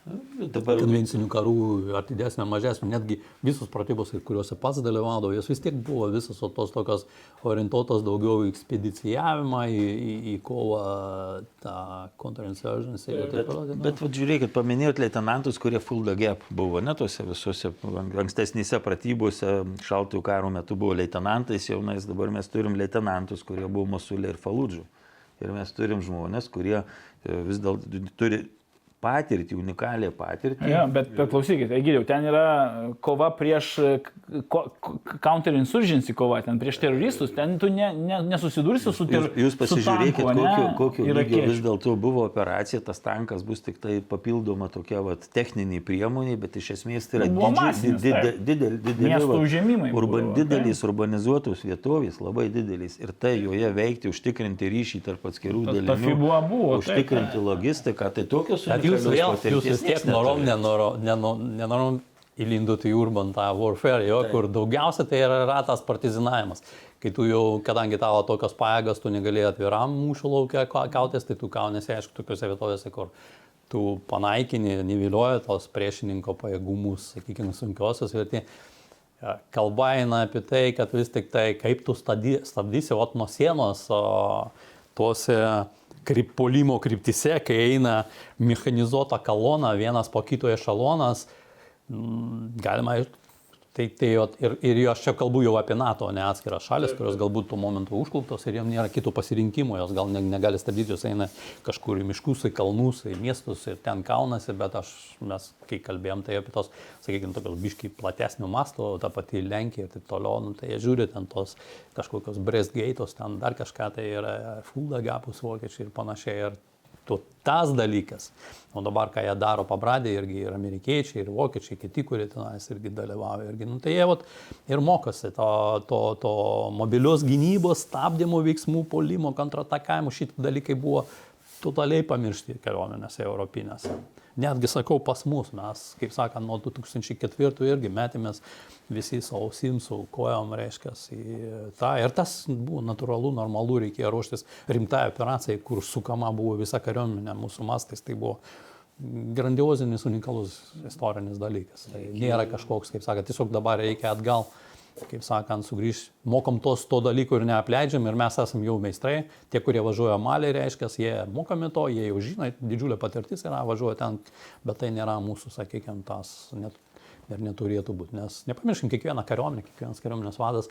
C: Dabar... Konvencinių karų, ar didesnė, mažesnė, netgi visos pratybos, kuriuose pats dalyvaudavo, jos vis tiek buvo visos tos tokios orientuotos daugiau į ekspedicijavimą, į, į, į kovą, tą counterinsurgency ir taip toliau.
D: Bet, bet žiūrėkit, paminėjot leitenantus, kurie full the gap buvo, ne tose visose ankstesnėse pratybose, šaltojo karo metu buvo leitenantais jaunais, dabar mes turim leitenantus, kurie buvo Mosulė ir Faludžu. Ir mes turim žmonės, kurie e, vis dėlto turi patirtį, unikalią patirtį.
B: Ja, bet, bet klausykit, Egidėjau, ten yra kova prieš ko, counterinsurgency kova, ten prieš teroristus, ten tu ne, ne, nesusidursi su teroristais.
D: Jūs, jūs pasižiūrėkite, su tanku, kokio, kokio lygio vis dėlto buvo operacija, tas tankas bus tik tai papildoma tokia vat, techninė priemonė, bet iš esmės tai yra
B: didžiulis,
D: didelis, didelis,
B: didelis,
D: urban, didelis urbanizuotos vietovės, labai didelis. Ir tai joje veikti, užtikrinti ryšį tarp atskirų dalykų.
B: Buvo, buvo,
D: užtikrinti taip, logistiką, tai tokios
C: jūs vėl, jūs vis tiek norom, nenorom, nenorom įlindot į urban tą warfare, jo, kur daugiausia tai yra, yra tas partizinavimas. Kai tu jau, kadangi tavo tokios pajėgas, tu negalėjai atviram mūšio laukia kautis, tai tu kaunėsi, aišku, tokiuose vietovėse, kur tu panaikini, nivilioji tos priešininko pajėgumus, sakykime, sunkiosios ir tie kalba eina apie tai, kad vis tik tai, kaip tu stabdysi, o nuo sienos o, tuose kryp, polimo kryptise, kai eina mechanizuota kolona, vienas po kito ešalonas, mm, galima Tai, tai ir, ir aš čia kalbu jau apie NATO, ne atskiras šalis, kurios galbūt tuo momentu užkluptos ir jiems nėra kito pasirinkimo, jos gal ne, negali stabdyti, jos eina kažkur į miškus, į kalnus, į miestus ir ten kaunasi, bet aš, mes, kai kalbėjom, tai apie tos, sakykime, tokios biškai platesnio masto, ta pati Lenkija ir taip toliau, nu, tai jie žiūri ten tos kažkokios Brestgeitos, ten dar kažką, tai yra Fulda gapus vokiečiai ir panašiai. Ir tu tas dalykas. O dabar, ką jie daro pabradė, irgi ir amerikiečiai, ir vokiečiai, kiti, kurie tenais irgi dalyvauja. Irgi, nu, tai jie vat, ir mokosi to, to, to mobilios gynybos, stabdymo veiksmų, polimo, kontratakavimo, šitie dalykai buvo totaliai pamiršti kariuomenėse europinėse. Netgi sakau pas mus, mes, kaip sakant, nuo 2004 irgi metėmės visi su ausim, su kojom, reiškia, į tą. Ir tas buvo natūralu, normalu, reikėjo ruoštis rimtai operacijai, kur sukama buvo visa kariuomenė mūsų mastais. Tai buvo grandiozinis, unikalus istorinis dalykas. Tai nėra kažkoks, kaip sakant, tiesiog dabar reikia atgal kaip sakant, sugrįž, mokom tos to dalykų ir neapleidžiam ir mes esame jau meistrai. Tie, kurie važiuoja malį, reiškia, jie mokami to, jie jau žino, didžiulė patirtis yra, važiuoja ten, bet tai nėra mūsų, sakykime, tas net, ir neturėtų būti. Nes nepamirškim, kiekvieną kariuomenę, kiekvienas kariuomenės vadas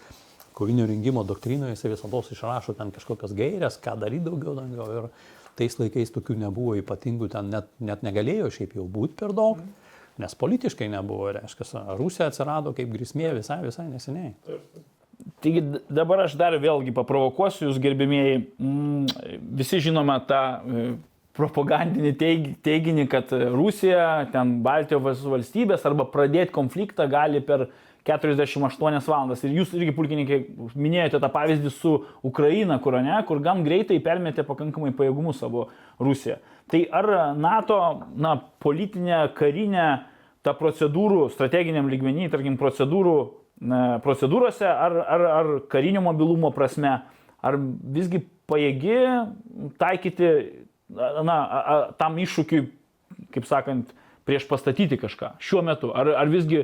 C: kovinio rengimo doktrinoje jis visada išrašo ten kažkokias gairias, ką daryti daugiau, daugiau. Ir tais laikais tokių nebuvo ypatingų, ten net, net negalėjo šiaip jau būti per daug. Mm nes politiškai nebuvo, reiškia, Rusija atsirado kaip grėsmė visai, visai neseniai.
B: Taigi dabar aš dar vėlgi paprovokuosiu jūs gerbimieji, mm, visi žinome tą e, propagandinį teiginį, kad Rusija, ten Baltijos valstybės arba pradėti konfliktą gali per 48 valandas. Ir jūs irgi, pulkininkai, minėjote tą pavyzdį su Ukraina, kur, ne, kur gan greitai permetė pakankamai pajėgumų savo Rusiją. Tai ar NATO, na, politinė, karinė, ta procedūrų, strateginiam lygmenį, tarkim, procedūrų, na, procedūrose, ar, ar, ar karinio mobilumo prasme, ar visgi pajėgi taikyti, na, a, tam iššūkiui, kaip sakant, prieš pastatyti kažką šiuo metu, ar, ar visgi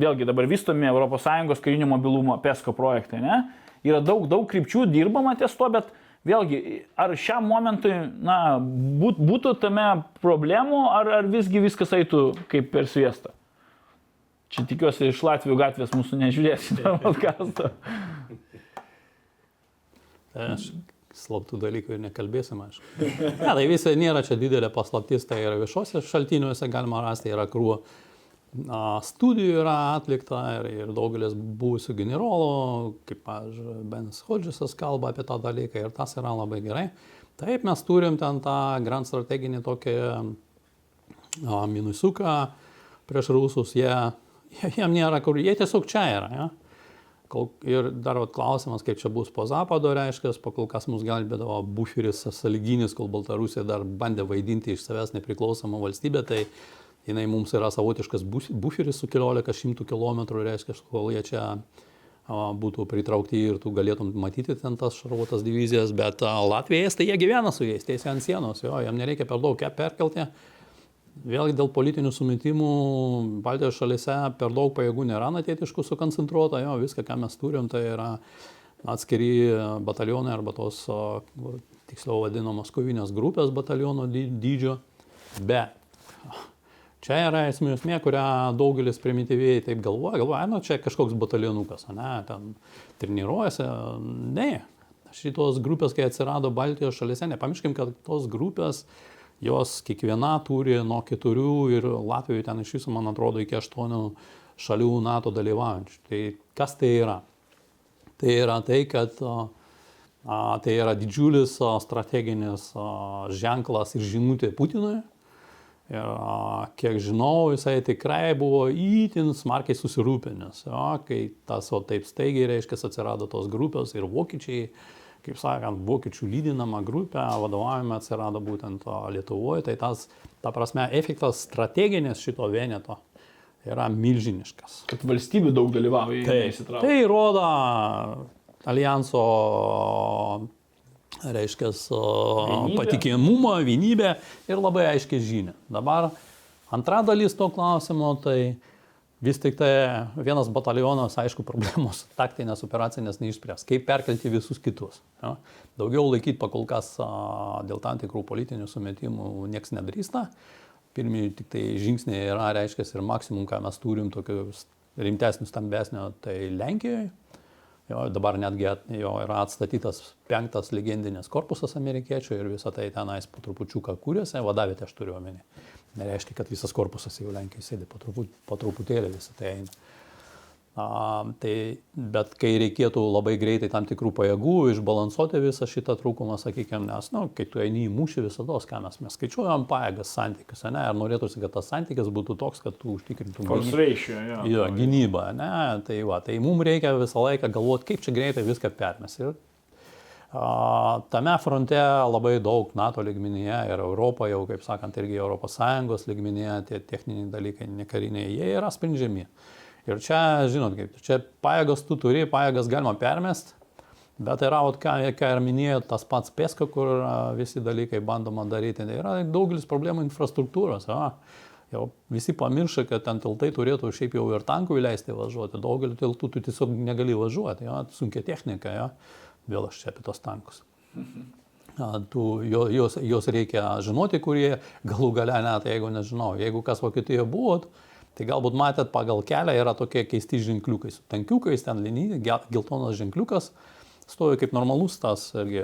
B: vėlgi dabar vystomi ES karinio mobilumo PESCO projektai, ne? Yra daug, daug krypčių, dirbama ties to, bet vėlgi, ar šiam momentui, na, būt, būtų tame problemų, ar, ar visgi viskas eitų kaip per sviestą? Čia tikiuosi iš Latvijų gatvės mūsų nežiūrėsite [LAUGHS] podcast'o.
C: Aš slaptų dalykų ir nekalbėsim, aišku. Ne, tai visai nėra čia didelė paslaptis, tai yra viešuose šaltiniuose galima rasti, yra krūvo studijų yra atlikta ir, ir daugelis buvusių generolų, kaip, pavyzdžiui, Benis Hodžisas kalba apie tą dalyką ir tas yra labai gerai. Taip, mes turim ten tą grand strateginį tokį o, minusuką prieš rusus, jie, jiem nėra kur, jie tiesiog čia yra. Ja? Ir dar vat, klausimas, kaip čia bus po Zapado, reiškia, pakol kas mus gelbėdavo buferis saliginis, kol Baltarusija dar bandė vaidinti iš savęs nepriklausomą valstybę, tai jinai mums yra savotiškas buferis su keliolika šimtų kilometrų, reiškia, kol jie čia būtų pritraukti ir tu galėtum matyti ten tas šarvuotas divizijas, bet Latvijas tai jie gyvena su jais, teisė ant sienos, jo, jam nereikia per daug perkelti. Vėlgi dėl politinių sumetimų Baltijos šalise per daug pajėgų nėra natietiškų sukoncentruota, jo, viską, ką mes turim, tai yra atskiri batalionai arba tos, tiksliau vadinamos kovinės grupės bataliono dydžio, bet Čia yra esmė, esmė, kurią daugelis primityviai taip galvoja, galvoja, nu čia kažkoks batalionukas, ne, ten treniruojasi. Ne, šitos grupės, kai atsirado Baltijos šalise, nepamirškim, kad tos grupės, jos kiekviena turi nuo keturių ir Latvijoje ten iš viso, man atrodo, iki aštuonių šalių NATO dalyvaujančių. Tai kas tai yra? Tai yra tai, kad a, tai yra didžiulis strateginis a, ženklas ir žinutė Putinui Ir kiek žinau, jisai tikrai buvo įtin smarkiai susirūpinęs, jo, kai tas o taip staigiai, reiškia, atsirado tos grupės ir vokiečiai, kaip sakant, vokiečių lydinama grupė, vadovavime atsirado būtent Lietuvoje, tai tas, ta prasme, efektas strateginis šito vieneto yra milžiniškas.
B: Kad valstybių daug dalyvauja, tai.
C: Tai rodo alijanso reiškia, patikimumą, vienybę ir labai aiškiai žinia. Dabar antra dalis to klausimo, tai vis tik tai vienas batalionas, aišku, problemos [LAUGHS] taktinės operacinės neišspręs. Kaip perkelti visus kitus. Ja? Daugiau laikyti pakol kas dėl tam tikrų politinių sumetimų nieks nedrįsta. Pirmieji tik tai žingsniai yra, reiškia, ir maksimum, ką mes turim, tokius rimtesnių, stambesnio, tai Lenkijoje Jo, dabar netgi at, jo, yra atstatytas penktas legendinės korpusas amerikiečių ir visą tai tenais po trupučiuką kūrėsi, vadavėte aš turiu omeny. Nereiškia, kad visas korpusas jau Lenkijoje sėdi, po, truput, po truputėlį visą tai eina. A, tai, bet kai reikėtų labai greitai tam tikrų pajėgų išbalansuoti visą šitą trūkumą, sakykime, nes, na, nu, kai tu eini į mūšį visada, ką mes, mes skaičiuojam pajėgas santykius, ne, ar norėtųsi, kad tas santykis būtų toks, kad tu užtikrintum
B: gynybą.
C: Jo, gynybą, ne, tai va, tai mums reikia visą laiką galvoti, kaip čia greitai viską permes. Ir Tame fronte labai daug NATO lygmenyje ir Europoje, jau kaip sakant, irgi ES lygmenyje tie techniniai dalykai, nekariniai, jie yra sprendžiami. Ir čia, žinot, kaip, čia pajėgas tu turi, pajėgas galima permesti, bet yra, ot, ką, ką ir minėjo, tas pats peska, kur visi dalykai bandoma daryti, yra daugelis problemų infrastruktūros. Ja. Jau visi pamiršta, kad ten tiltai turėtų šiaip jau ir tankų įleisti važiuoti, daugelį tiltų tu tiesiog negali važiuoti, ja, sunkia technika. Ja vėl aš čia apie tos tankus. Tu, jos, jos reikia žinoti, kurie galų gale net, jeigu nežinau, jeigu kas Vokietijoje buvot, tai galbūt matėt pagal kelią yra tokie keisti ženkliukai, su tankiukais, ten linija, geltonas ženkliukas, stovi kaip normalus tas irgi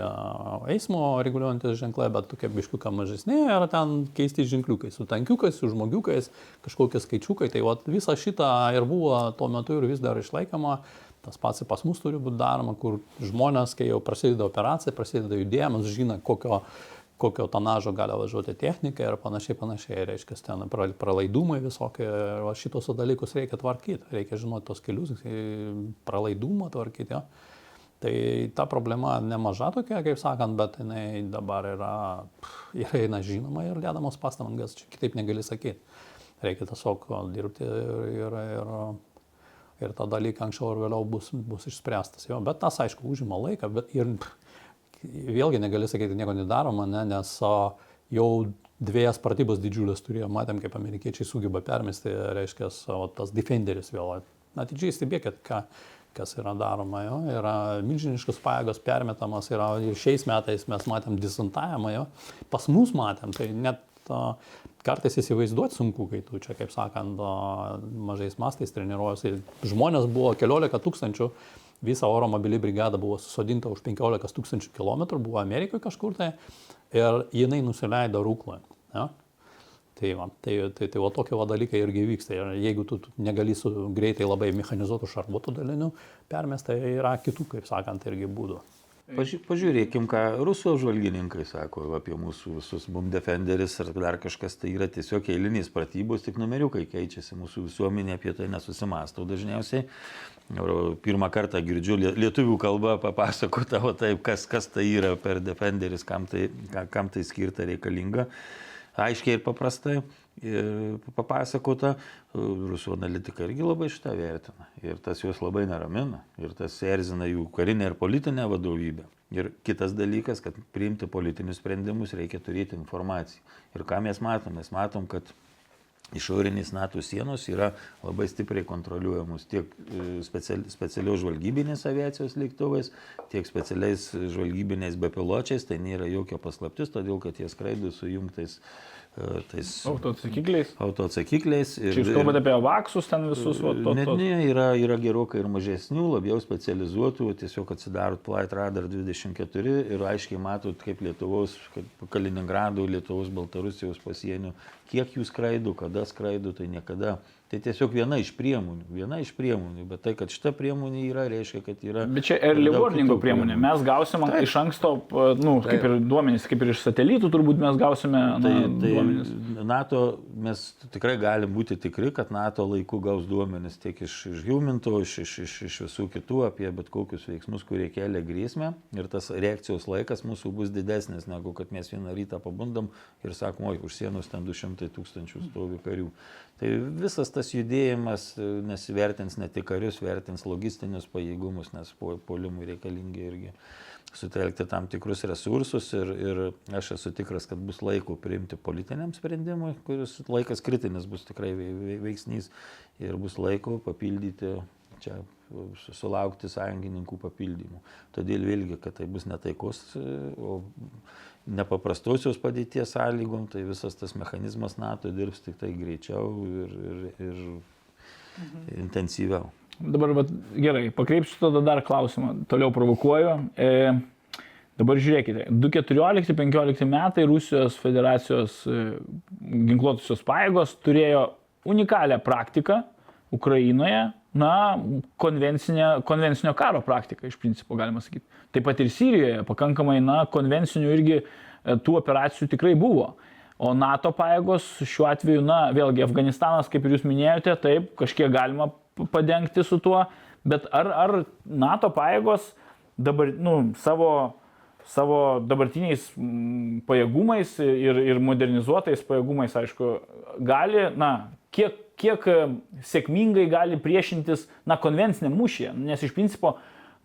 C: eismo reguliuojantis ženklai, bet tokie biškiukai mažesni yra ten keisti ženkliukai, su tankiukais, su žmogiukais, kažkokie skaičiukai, tai vat, visa šita ir buvo tuo metu ir vis dar išlaikoma. Tas pats ir pas mus turi būti daroma, kur žmonės, kai jau prasideda operacija, prasideda judėjimas, žino, kokio, kokio tonažo gali važiuoti technika ir panašiai, panašiai. Reiškia, ten pralaidumai visokie, o šitos dalykus reikia tvarkyti, reikia žinoti tos kelius, pralaidumą tvarkyti. Jo. Tai ta problema nemaža tokia, kaip sakant, bet jinai dabar yra, yra eina žinoma ir dedamos pastangas, čia kitaip negali sakyti. Reikia tiesiog dirbti ir, ir, ir ir tą dalyką anksčiau ar vėliau bus, bus išspręstas. Jo, bet tas, aišku, užima laiką, bet ir vėlgi negali sakyti, nieko nedaroma, ne, nes jau dviejas pratybos didžiulės turėjo, matėm, kaip amerikiečiai sugeba permesti, reiškia, o, tas defenderis vėl. Atidžiai stebėkit, ką, kas yra daroma, jo, yra milžiniškas pajėgos permetamas, yra ir šiais metais mes matėm disantavimą, jo, pas mus matėm, tai net kartais įsivaizduoti sunku, kai tu čia, kaip sakant, mažais mastais treniruojuosi. Žmonės buvo keliolika tūkstančių, visa oro mobili brigada buvo susodinta už 15 tūkstančių kilometrų, buvo Amerikoje kažkur tai ir jinai nusileido rūkloje. Ja? Tai, va, tai, tai, tai va tokie va dalykai irgi vyksta. Ir jeigu tu negali su greitai labai mechanizuotų šarvuotų dalinių permesti, tai yra kitų, kaip sakant, irgi būdų.
D: Paži pažiūrėkim, ką rusų apžvalgininkai sako apie mūsų visus mum defenderis ar dar kažkas, tai yra tiesiog eilinės pratybos, tik numeriukai keičiasi, mūsų visuomenė apie tai nesusimastau dažniausiai. Pirmą kartą girdžiu lietuvių kalbą papasakota, o taip, kas, kas tai yra per defenderis, kam tai, kam tai skirta reikalinga, aiškiai ir paprastai papasakota, rusų analitikai irgi labai šitą vertina. Ir tas juos labai neramina. Ir tas erzina jų karinę ir politinę vadovybę. Ir kitas dalykas, kad priimti politinius sprendimus reikia turėti informaciją. Ir ką mes matom? Mes matom, kad išorinės NATO sienos yra labai stipriai kontroliuojamos tiek e, speciali, specialios žvalgybinės aviacijos lėktuvais, tiek specialiais žvalgybiniais bepiločiais. Tai nėra jokia paslaptis, todėl kad jie skraido su jungtais uh,
B: tais autoatsakikliais.
D: Autoatsakikliais.
B: Ir, Čia jūs kalbate apie vaksus ten visus?
D: Va, to, ne, ne, yra, yra gerokai ir mažesnių, labiau specializuotų, tiesiog atsidarot Flight Radar 24 ir aiškiai matot, kaip Lietuvos, kaip Kaliningrado, Lietuvos, Baltarusijos pasienio, kiek jų skraido, kada skraido, tai niekada Tai tiesiog viena iš priemonių, viena iš priemonių, bet tai, kad šita priemonė yra, reiškia, kad yra...
B: Bet čia early warningo priemonė, mes gausime Taip. iš anksto, nu, Taip. kaip ir duomenys, kaip ir iš satelitų turbūt mes gausime
D: tai, na, tai duomenys. NATO, mes tikrai galim būti tikri, kad NATO laiku gaus duomenys tiek iš, iš Huminto, iš, iš, iš, iš visų kitų apie bet kokius veiksmus, kurie kelia grėsmę ir tas reakcijos laikas mūsų bus didesnis, negu kad mes vieną rytą pabundam ir sakom, oi, už sienos ten 200 tūkstančių stovi karių. Tai visas tas judėjimas e, nesivertins ne tik karius, vertins logistinius pajėgumus, nes polimui reikalingi irgi sutelkti tam tikrus resursus ir, ir aš esu tikras, kad bus laiko priimti politiniam sprendimui, kuris laikas kritinis bus tikrai veiksnys ir bus laiko papildyti čia sulaukti sąjungininkų papildymų. Todėl vėlgi, kad tai bus netaikos, e, o nepaprastosios padėties sąlygom, tai visas tas mechanizmas NATO dirbs tik tai greičiau ir, ir, ir mhm. intensyviau.
B: Dabar vat, gerai, pakreipsiu tada dar klausimą, toliau provokuoju. E, dabar žiūrėkite, 2014-2015 metai Rusijos federacijos e, ginkluotusios pajėgos turėjo unikalią praktiką Ukrainoje, na, konvencinio karo praktiką iš principo galima sakyti. Taip pat ir Sirijoje pakankamai, na, konvencinių irgi e, tų operacijų tikrai buvo. O NATO pajėgos šiuo atveju, na, vėlgi Afganistanas, kaip ir jūs minėjote, taip, kažkiek galima padengti su tuo, bet ar, ar NATO pajėgos dabar, nu, savo savo dabartiniais pajėgumais ir, ir modernizuotais pajėgumais, aišku, gali, na, kiek, kiek e, sėkmingai gali priešintis, na, konvenciniam mūšyje, nes iš principo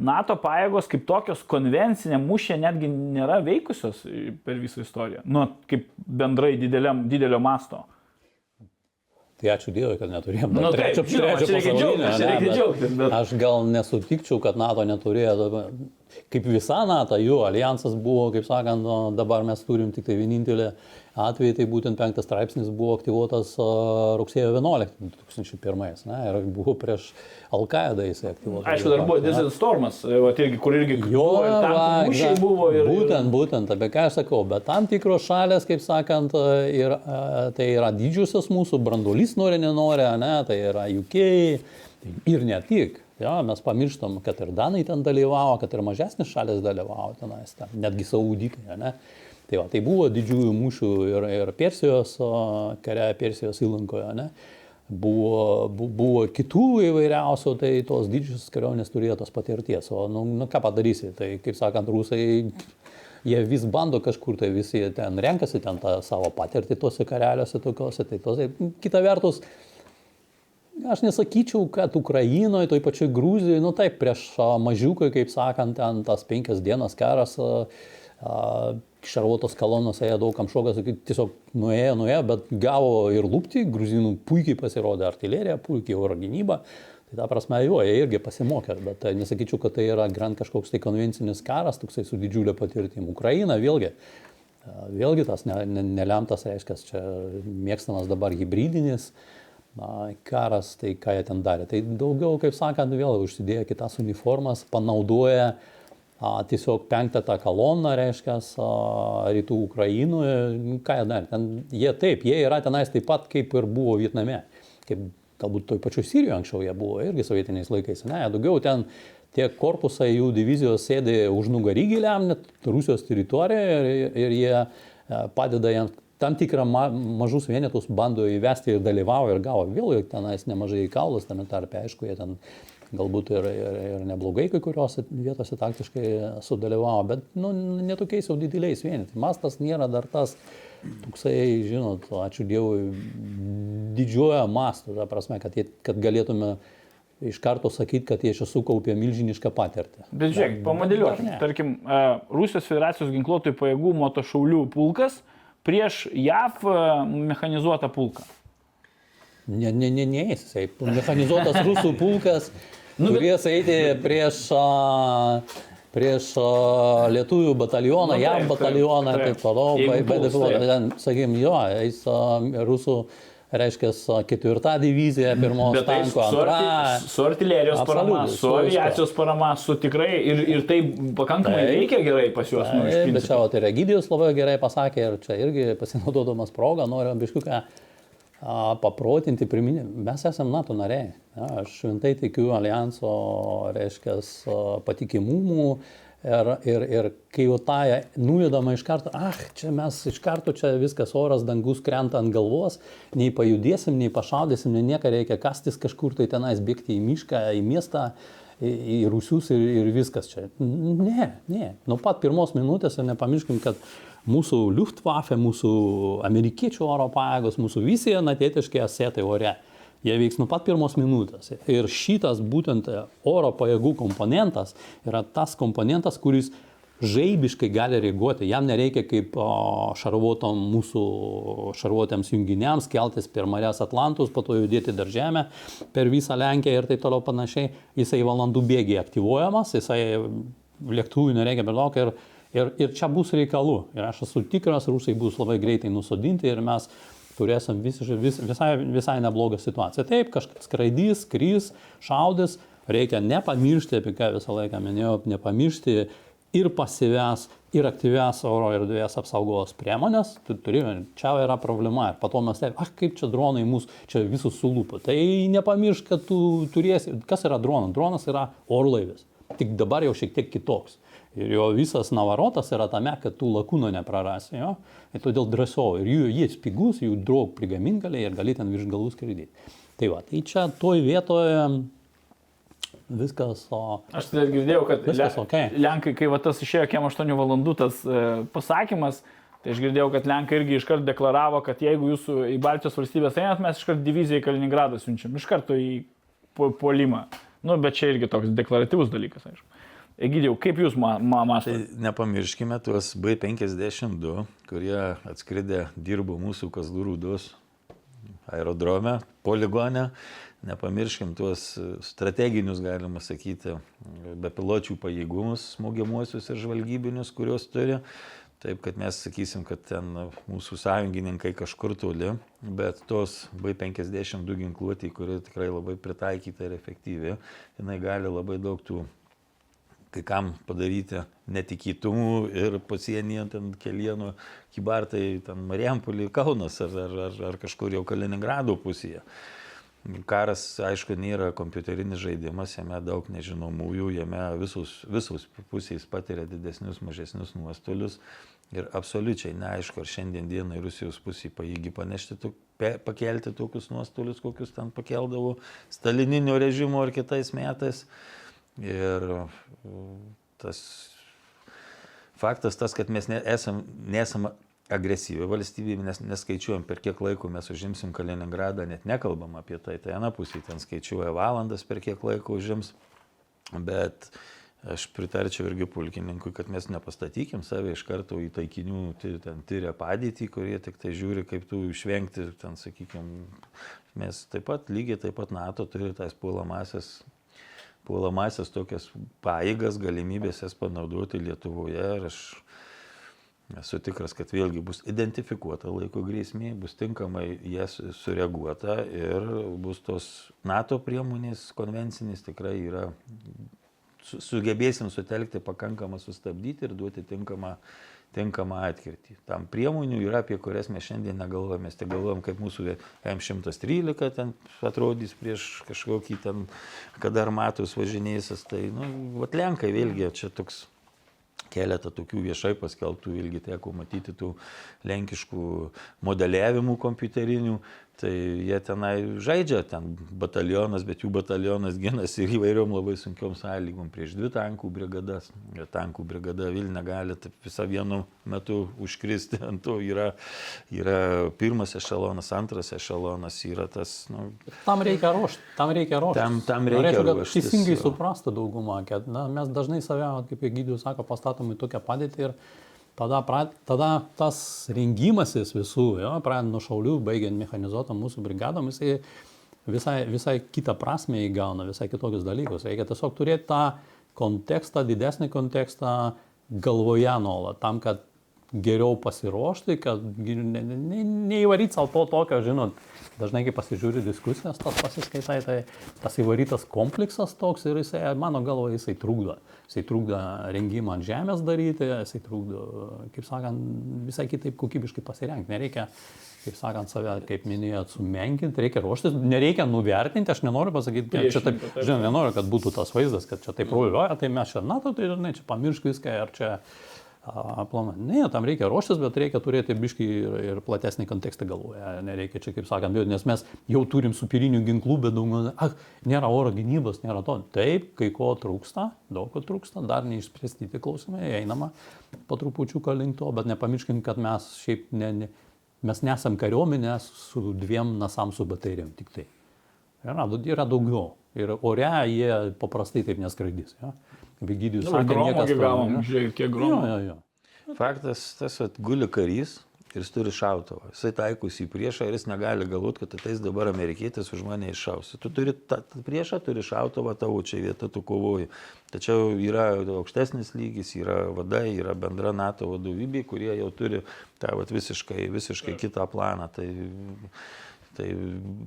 B: NATO pajėgos kaip tokios konvencinė mūšė netgi nėra veikusios per visą istoriją, nu, kaip bendrai dideliam, didelio masto.
C: Tai ačiū Dievui, kad neturėjom.
B: Nu,
C: trečio,
B: taip,
C: trečio pasaulinio,
B: čia
C: ne, bet
B: bet-
C: Aš gal nesutikčiau, kad NATO neturėjo, kaip visa NATO, jų alijansas buvo, kaip sakant, dabar mes turim tik tai vienintelį atvejį, tai būtent penktas straipsnis buvo aktyvuotas rugsėjo 11, 2001, ne, ir buvo prieš Al-Qaidą jisai aktyvuotas.
B: Aišku, dar buvo? Desert Stormas, va, irgi, kur irgi
C: Jo,
B: buvo ir
C: va,
B: mūšiai buvo ir...
C: Būtent, būtent, apie ką aš sakau, bet tam tikros šalės, kaip sakant, ir, e, tai yra didžiosios mūsų, brandolys nori, nenori, ne, tai yra UK ir ne tik. Ja, mes pamirštam, kad ir Danai ten dalyvavo, kad ir mažesnis šalis dalyvavo tenais, ten, netgi saudikai. Ne. Tai, va, tai buvo didžiųjų mūšių ir, ir Persijos kare, Persijos įlankoje. Ne. Buvo, bu- buvo kitų įvairiausių, tai tos didžiosios kariuomenės turėjo tos patirties. O nu, nu, ką padarysi, tai kaip sakant, rusai, jie vis bando kažkur, tai visi ten renkasi ten tą savo patirtį tose kareliuose tokiuose. Tai tose, kita vertus, Aš nesakyčiau, kad Ukrainoje, toj pačioj Gruzijoje, nu taip, prieš mažiukai, kaip sakant, ten tas penkias dienas karas, a, a, šarvuotos kolonos ėjo daug kam šokas, tiesiog nuėjo, nuėjo, bet gavo ir lūpti, gruzinų puikiai pasirodė artilerija, puikiai oro gynyba. Tai ta prasme, jo, jie irgi pasimokė, bet a, nesakyčiau, kad tai yra grand kažkoks tai konvencinis karas, toksai su didžiulė patirtim. Ukraina vėlgi, a, vėlgi tas ne, ne, nelemtas, reiškia, čia mėgstamas dabar hybridinis na, karas, tai ką jie ten darė. Tai daugiau, kaip sakant, vėl užsidėjo kitas uniformas, panaudoja a, tiesiog penktą tą koloną, reiškia, rytų Ukrainoje. Ką jie darė? Ten, jie taip, jie yra tenais taip pat, kaip ir buvo Vietname. Kaip galbūt toj pačioj Sirijoje anksčiau jie buvo, irgi sovietiniais laikais. Ne, daugiau ten tie korpusai, jų divizijos sėdi už nugarį giliam, net Rusijos teritorijoje ir, ir jie e, padeda jiems tam tikrą ma, mažus vienetus bando įvesti ir dalyvavo ir gavo vėl tenais nemažai kaulus, tame tarpe, aišku, jie ten galbūt ir, ir, ir neblogai kai kuriuose vietose taktiškai sudalyvavo, bet nu, netokiais jau dideliais vienetais. Mastas nėra dar tas, toksai, žinot, ačiū Dievui, didžiojo masto, ta prasme, kad, jie, kad galėtume iš karto sakyti, kad jie čia sukaupė milžinišką patirtį.
B: Bet žiūrėk,
C: ne.
B: Tarkim, e, Rusijos federacijos ginkluotojų pajėgų motošaulių pulkas prieš JAV e, mechanizuotą pulką.
C: Ne, ne, ne, ne, jisai mechanizuotas rusų pulkas,
B: Nu, bet-
C: turės eiti prieš, a, prieš a, lietuvių batalioną,
B: Nu,
C: nu, JAV batalioną ir
B: taip,
C: toliau.
B: Jeigu
C: Be-
B: puls,
C: BDFO,
B: taip.
C: ten, Sakykime, jo, eis a, rusų, reiškia, ketvirta divizija, pirmos
B: Bet tai
C: tanko,
B: su,
C: antra.
B: arti, su artilerijos parama,
C: Absoliučiai,
B: su
C: su
B: aviacijos parama, su tikrai ir, ir tai pakankamai
C: Taip.
B: veikia gerai pas juos. Nu, iš
C: Taip, bet čia vat, ir Egidijus labai gerai pasakė ir čia irgi pasinaudodamas progą noriu biškiuką paprotinti, priminti, mes esame NATO nariai. Aš šventai tikiu alijanso, reiškia, patikimumu. Ir, ir, ir kai jau tą nuvedama iš karto, ah, čia mes iš karto čia viskas oras, dangus krenta ant galvos, nei pajudėsim, nei pašaudysim, nei nieko reikia kastis kažkur tai tenais bėgti į mišką, į miestą, į, į rusius ir, ir viskas čia. Ne, ne. Nuo pat pirmos minutės ir nepamirškim, kad mūsų Luftwaffe, mūsų amerikiečių oro pajėgos, mūsų visi natėtiški asetai ore. Jie veiks nuo pat pirmos minutės. Ir šitas būtent oro pajėgų komponentas yra tas komponentas, kuris žaibiškai gali reaguoti. Jam nereikia kaip šarvuotom mūsų šarvuotėms junginiams keltis per Marės Atlantus, po to judėti dar žemę per visą Lenkiją ir taip toliau panašiai. Jisai valandų bėgiai aktyvuojamas, jisai lėktuvui nereikia per daug ir, ir, ir čia bus reikalų. Ir aš esu tikras, rusai bus labai greitai nusodinti ir mes turėsim vis, vis, visai, visai neblogą situaciją. Taip, kažkas skraidys, krys, šaudys, reikia nepamiršti, apie ką visą laiką minėjau, nepamiršti ir pasyves, ir aktyves oro erdvės apsaugos priemonės. Tu turi, čia yra problema. Ir po to mes taip, ah, kaip čia dronai mūsų, čia visus sulūpo. Tai nepamiršk, kad tu turėsi, kas yra dronas? Dronas yra orlaivis. Tik dabar jau šiek tiek kitoks. Ir jo visas navarotas yra tame, kad tu lakūno neprarasi. Jo? Ir todėl drąsiau. Ir jų, jis pigus, jų draug prigamingaliai ir gali ten virš galų skraidyti. Tai va, tai čia toj vietoje viskas, o
B: Aš tai girdėjau, kad
C: Viskas okei.
B: Lenkai, kai va tas išėjo kiem 8 valandų tas e, pasakymas, tai aš girdėjau, kad Lenkai irgi iškart deklaravo, kad jeigu jūs į Baltijos valstybės einat, mes iškart diviziją į Kaliningradą siunčiam, iš karto į po- puolimą. Nu, bet čia irgi toks deklaratyvus dalykas, aišku. Egidėjau, kaip jūs ma
D: Tai
B: mąstote?
D: nepamirškime tuos B52, kurie atskridė, dirbo mūsų Kazdų rūdos aerodrome, poligone. Nepamirškim tuos strateginius, galima sakyti, bepiločių pajėgumus, smūgiamuosius ir žvalgybinius, kuriuos turi. Taip, kad mes sakysim, kad ten mūsų sąjungininkai kažkur toli, bet tos B52 ginkluotė, kuri tikrai labai pritaikyta ir efektyvi, jinai gali labai daug tų kai kam padaryti netikėtumų ir pasienyje ten kelienų kybartai, ten Mariampolį, Kaunas ar, ar, ar, ar kažkur jau Kaliningrado pusėje. Karas, aišku, nėra kompiuterinis žaidimas, jame daug nežinomųjų, jame visus, visus pusės patiria didesnius, mažesnius nuostolius ir absoliučiai neaišku, ar šiandien dienai Rusijos pusė paėgi panešti, tok- pe- pakelti tokius nuostolius, kokius ten pakeldavo stalininio režimo ar kitais metais. Ir mm, tas faktas tas, kad mes nesam, nesam agresyvi valstybė, nes neskaičiuojam, per kiek laiko mes užimsim Kaliningradą, net nekalbam apie tai. Tai viena pusė ten skaičiuoja valandas, per kiek laiko užims. Bet aš pritarčiau irgi pulkininkui, kad mes nepastatykim save iš karto į taikinių ty- ten tyrę padėtį, kurie tik tai žiūri, kaip tų išvengti, ten sakykime, mes taip pat lygiai taip pat NATO turi tas puolamasias puolamasias tokias paėgas, galimybės jas panaudoti Lietuvoje ir aš esu tikras, kad vėlgi bus identifikuota laiko grėsmė, bus tinkamai jas sureaguota ir bus tos NATO priemonės konvencinės tikrai yra, su- sugebėsim sutelkti pakankamą sustabdyti ir duoti tinkamą tinkamą atkirtį. Tam priemonių yra, apie kurias mes šiandien negalvojame. Mes tik galvojam, kaip mūsų M113 ten atrodys prieš kažkokį ten, kada armatus važinėsis. Tai, nu, vat Lenkai vėlgi čia toks keletą tokių viešai paskelbtų, ilgi teko matyti tų lenkiškų modeliavimų kompiuterinių, tai jie tenai žaidžia, ten batalionas, bet jų batalionas ginasi įvairiom labai sunkiom sąlygom prieš dvi tankų brigadas. Ir tankų brigada Vilna gali taip visą vienu metu užkristi, ant to yra, yra pirmas ešelonas, antras ešelonas, yra tas, nu,
C: tam reikia ruošti, tam reikia ruošti.
D: Tam- tam reikia
C: Norėčiau, kad
D: ruoštis,
C: Teisingai suprastų daugumą, kad na, mes dažnai save, kaip Egidijus sako, pastatom į tokią padėtį ir tada, pra, tada tas rengimasis visų, jo, pradedant nuo šaulių, baigiant mechanizuotą mūsų brigadom, jisai visai, visai kitą prasme įgauna, visai kitokius dalykus. Reikia tiesiog turėti tą kontekstą, didesnį kontekstą galvoje nuolat, tam, kad geriau pasiruošti, kad gi- ne- ne- ne- neįvaryti savo to tokio, žinot, dažnai kai pasižiūri diskusijas, tas pasiskaitai, tai tas įvarytas kompleksas toks ir jisai, mano galvo, jisai trukdo. Jisai trukdo rengimą ant žemės daryti, jisai trukdo, kaip sakant, visai kitaip kokybiškai pasirengti. Nereikia, kaip sakant, save, kaip minėjot, sumenkinti, reikia ruoštis, nereikia nuvertinti, aš nenoriu pasakyti, kad čia taip, žinot, nenoriu, kad būtų tas vaizdas, kad čia taip ruliuoja, tai mes čia, na, tai žinai, čia pamiršk viską, ar čia aplamą. Ne, tam reikia ruoštis, bet reikia turėti biškį ir, ir platesnį kontekstą galvoje. Nereikia čia, kaip sakant, bijoti, nes mes jau turim supirinių ginklų, bet daug, ah, nėra oro gynybos, nėra to. Taip, kai ko trūksta, daug ko trūksta, dar neišspręsti tie klausimai, einama po trupučiuką link to, bet nepamirškim, kad mes šiaip ne, ne, mes nesam kariuomenė su dviem nasam su baterijom tik tai. Yra, yra daugiau. Ir ore jie paprastai taip neskraidys. Ja? Kaip Gydijus
B: Nu,
C: sakė, niekas
B: gavom, žiūrėk, kiek
C: Jo,
B: gromo.
C: jo, jo.
D: Faktas tas, kad guli karys ir jis turi šautuvą. Jisai taikosi į priešą ir jis negali galvoti, kad ateis dabar amerikietis už mane iššaus. Tu turi tą priešą, turi šautuvą, tavo čia vieta, tu kovoji. Tačiau yra aukštesnis lygis, yra vadai, yra bendra NATO vadovybė, kurie jau turi tą vat, visiškai, visiškai kitą planą. Tai, Tai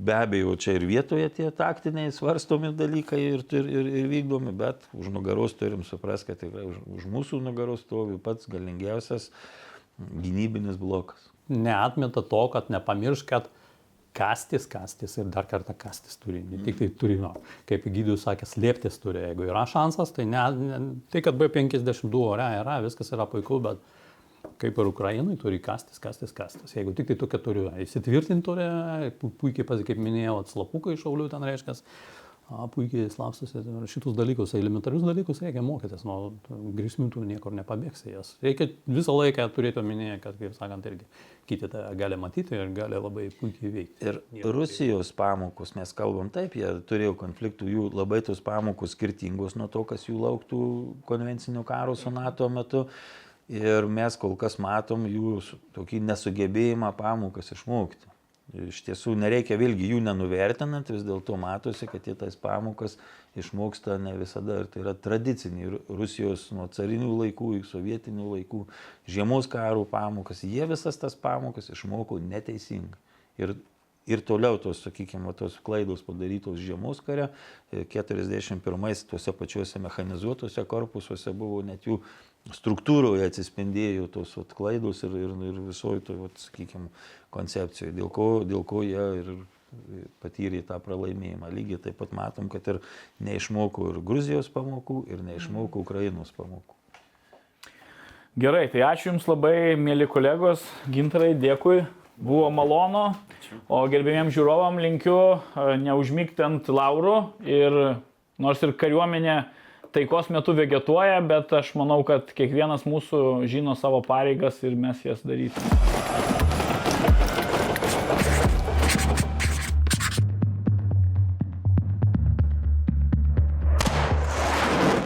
D: be abejo, čia ir vietoje tie taktiniai svarstomi dalykai ir, ir, ir, ir vykdomi, bet už nugaros turim suprasti, kad tikrai už, už mūsų nugaros stovi pats galingiausias gynybinis blokas.
C: Neatmeta to, kad nepamiršk, kad kastis, kastis ir dar kartą kastis turi. Ne tik tai turi, no, kaip Gydijus sakė, slėptis turi. Jeigu yra šansas, tai ne, ne, tai kad B52 ore yra, viskas yra puiku, bet kaip ir Ukrainai turi kastis, kastis, kastis. Jeigu tik tai tokia turi įsitvirtinti turi, pu- puikiai, pasi- kaip minėjau, atslapukai šaulių ten reiškia, puikiai slapstosi šitus dalykus, elementarius dalykus reikia mokytis, nuo grėsmių tu niekur nepabėgsi jas. Reikia visą laiką turėti omenyje, kad, kaip sakant, irgi kiti tą gali matyti ir gali labai puikiai veikti.
D: Ir Rusijos pamokos, mes kalbam taip, jie turėjo konfliktų, jų labai tos pamokos skirtingos nuo to, kas jų lauktų konvencinių karų su NATO metu. Ir mes kol kas matom jų tokį nesugebėjimą pamokas išmokti. Iš tiesų nereikia vėlgi jų nenuvertinant, vis dėlto matosi, kad jie tas pamokas išmoksta ne visada. Ir tai yra tradiciniai Rusijos nuo carinių laikų, sovietinių laikų, žiemos karų pamokas. Jie visas tas pamokas išmoko neteisingai. Ir ir toliau tos, sakykime, tos klaidos padarytos žiemos kare, 41-ais tuose pačiuose mechanizuotuose korpusuose buvo net jų struktūroje atsispindėjo tos vat, klaidos ir, ir, ir visoji to, vat, sakykime, koncepcijoje, dėl ko, dėl ko jie ir patyrė tą pralaimėjimą. Lygiai taip pat matom, kad ir neišmoko ir Gruzijos pamokų, ir neišmoko Ukrainos pamokų.
B: Gerai, tai ačiū Jums labai, mėly kolegos, gintarai, dėkui, buvo malonu, o gerbėjams žiūrovam linkiu e, neužmygti ant laurų ir nors ir kariuomenė taikos metu vegetuoja, bet aš manau, kad kiekvienas mūsų žino savo pareigas ir mes jas darysime.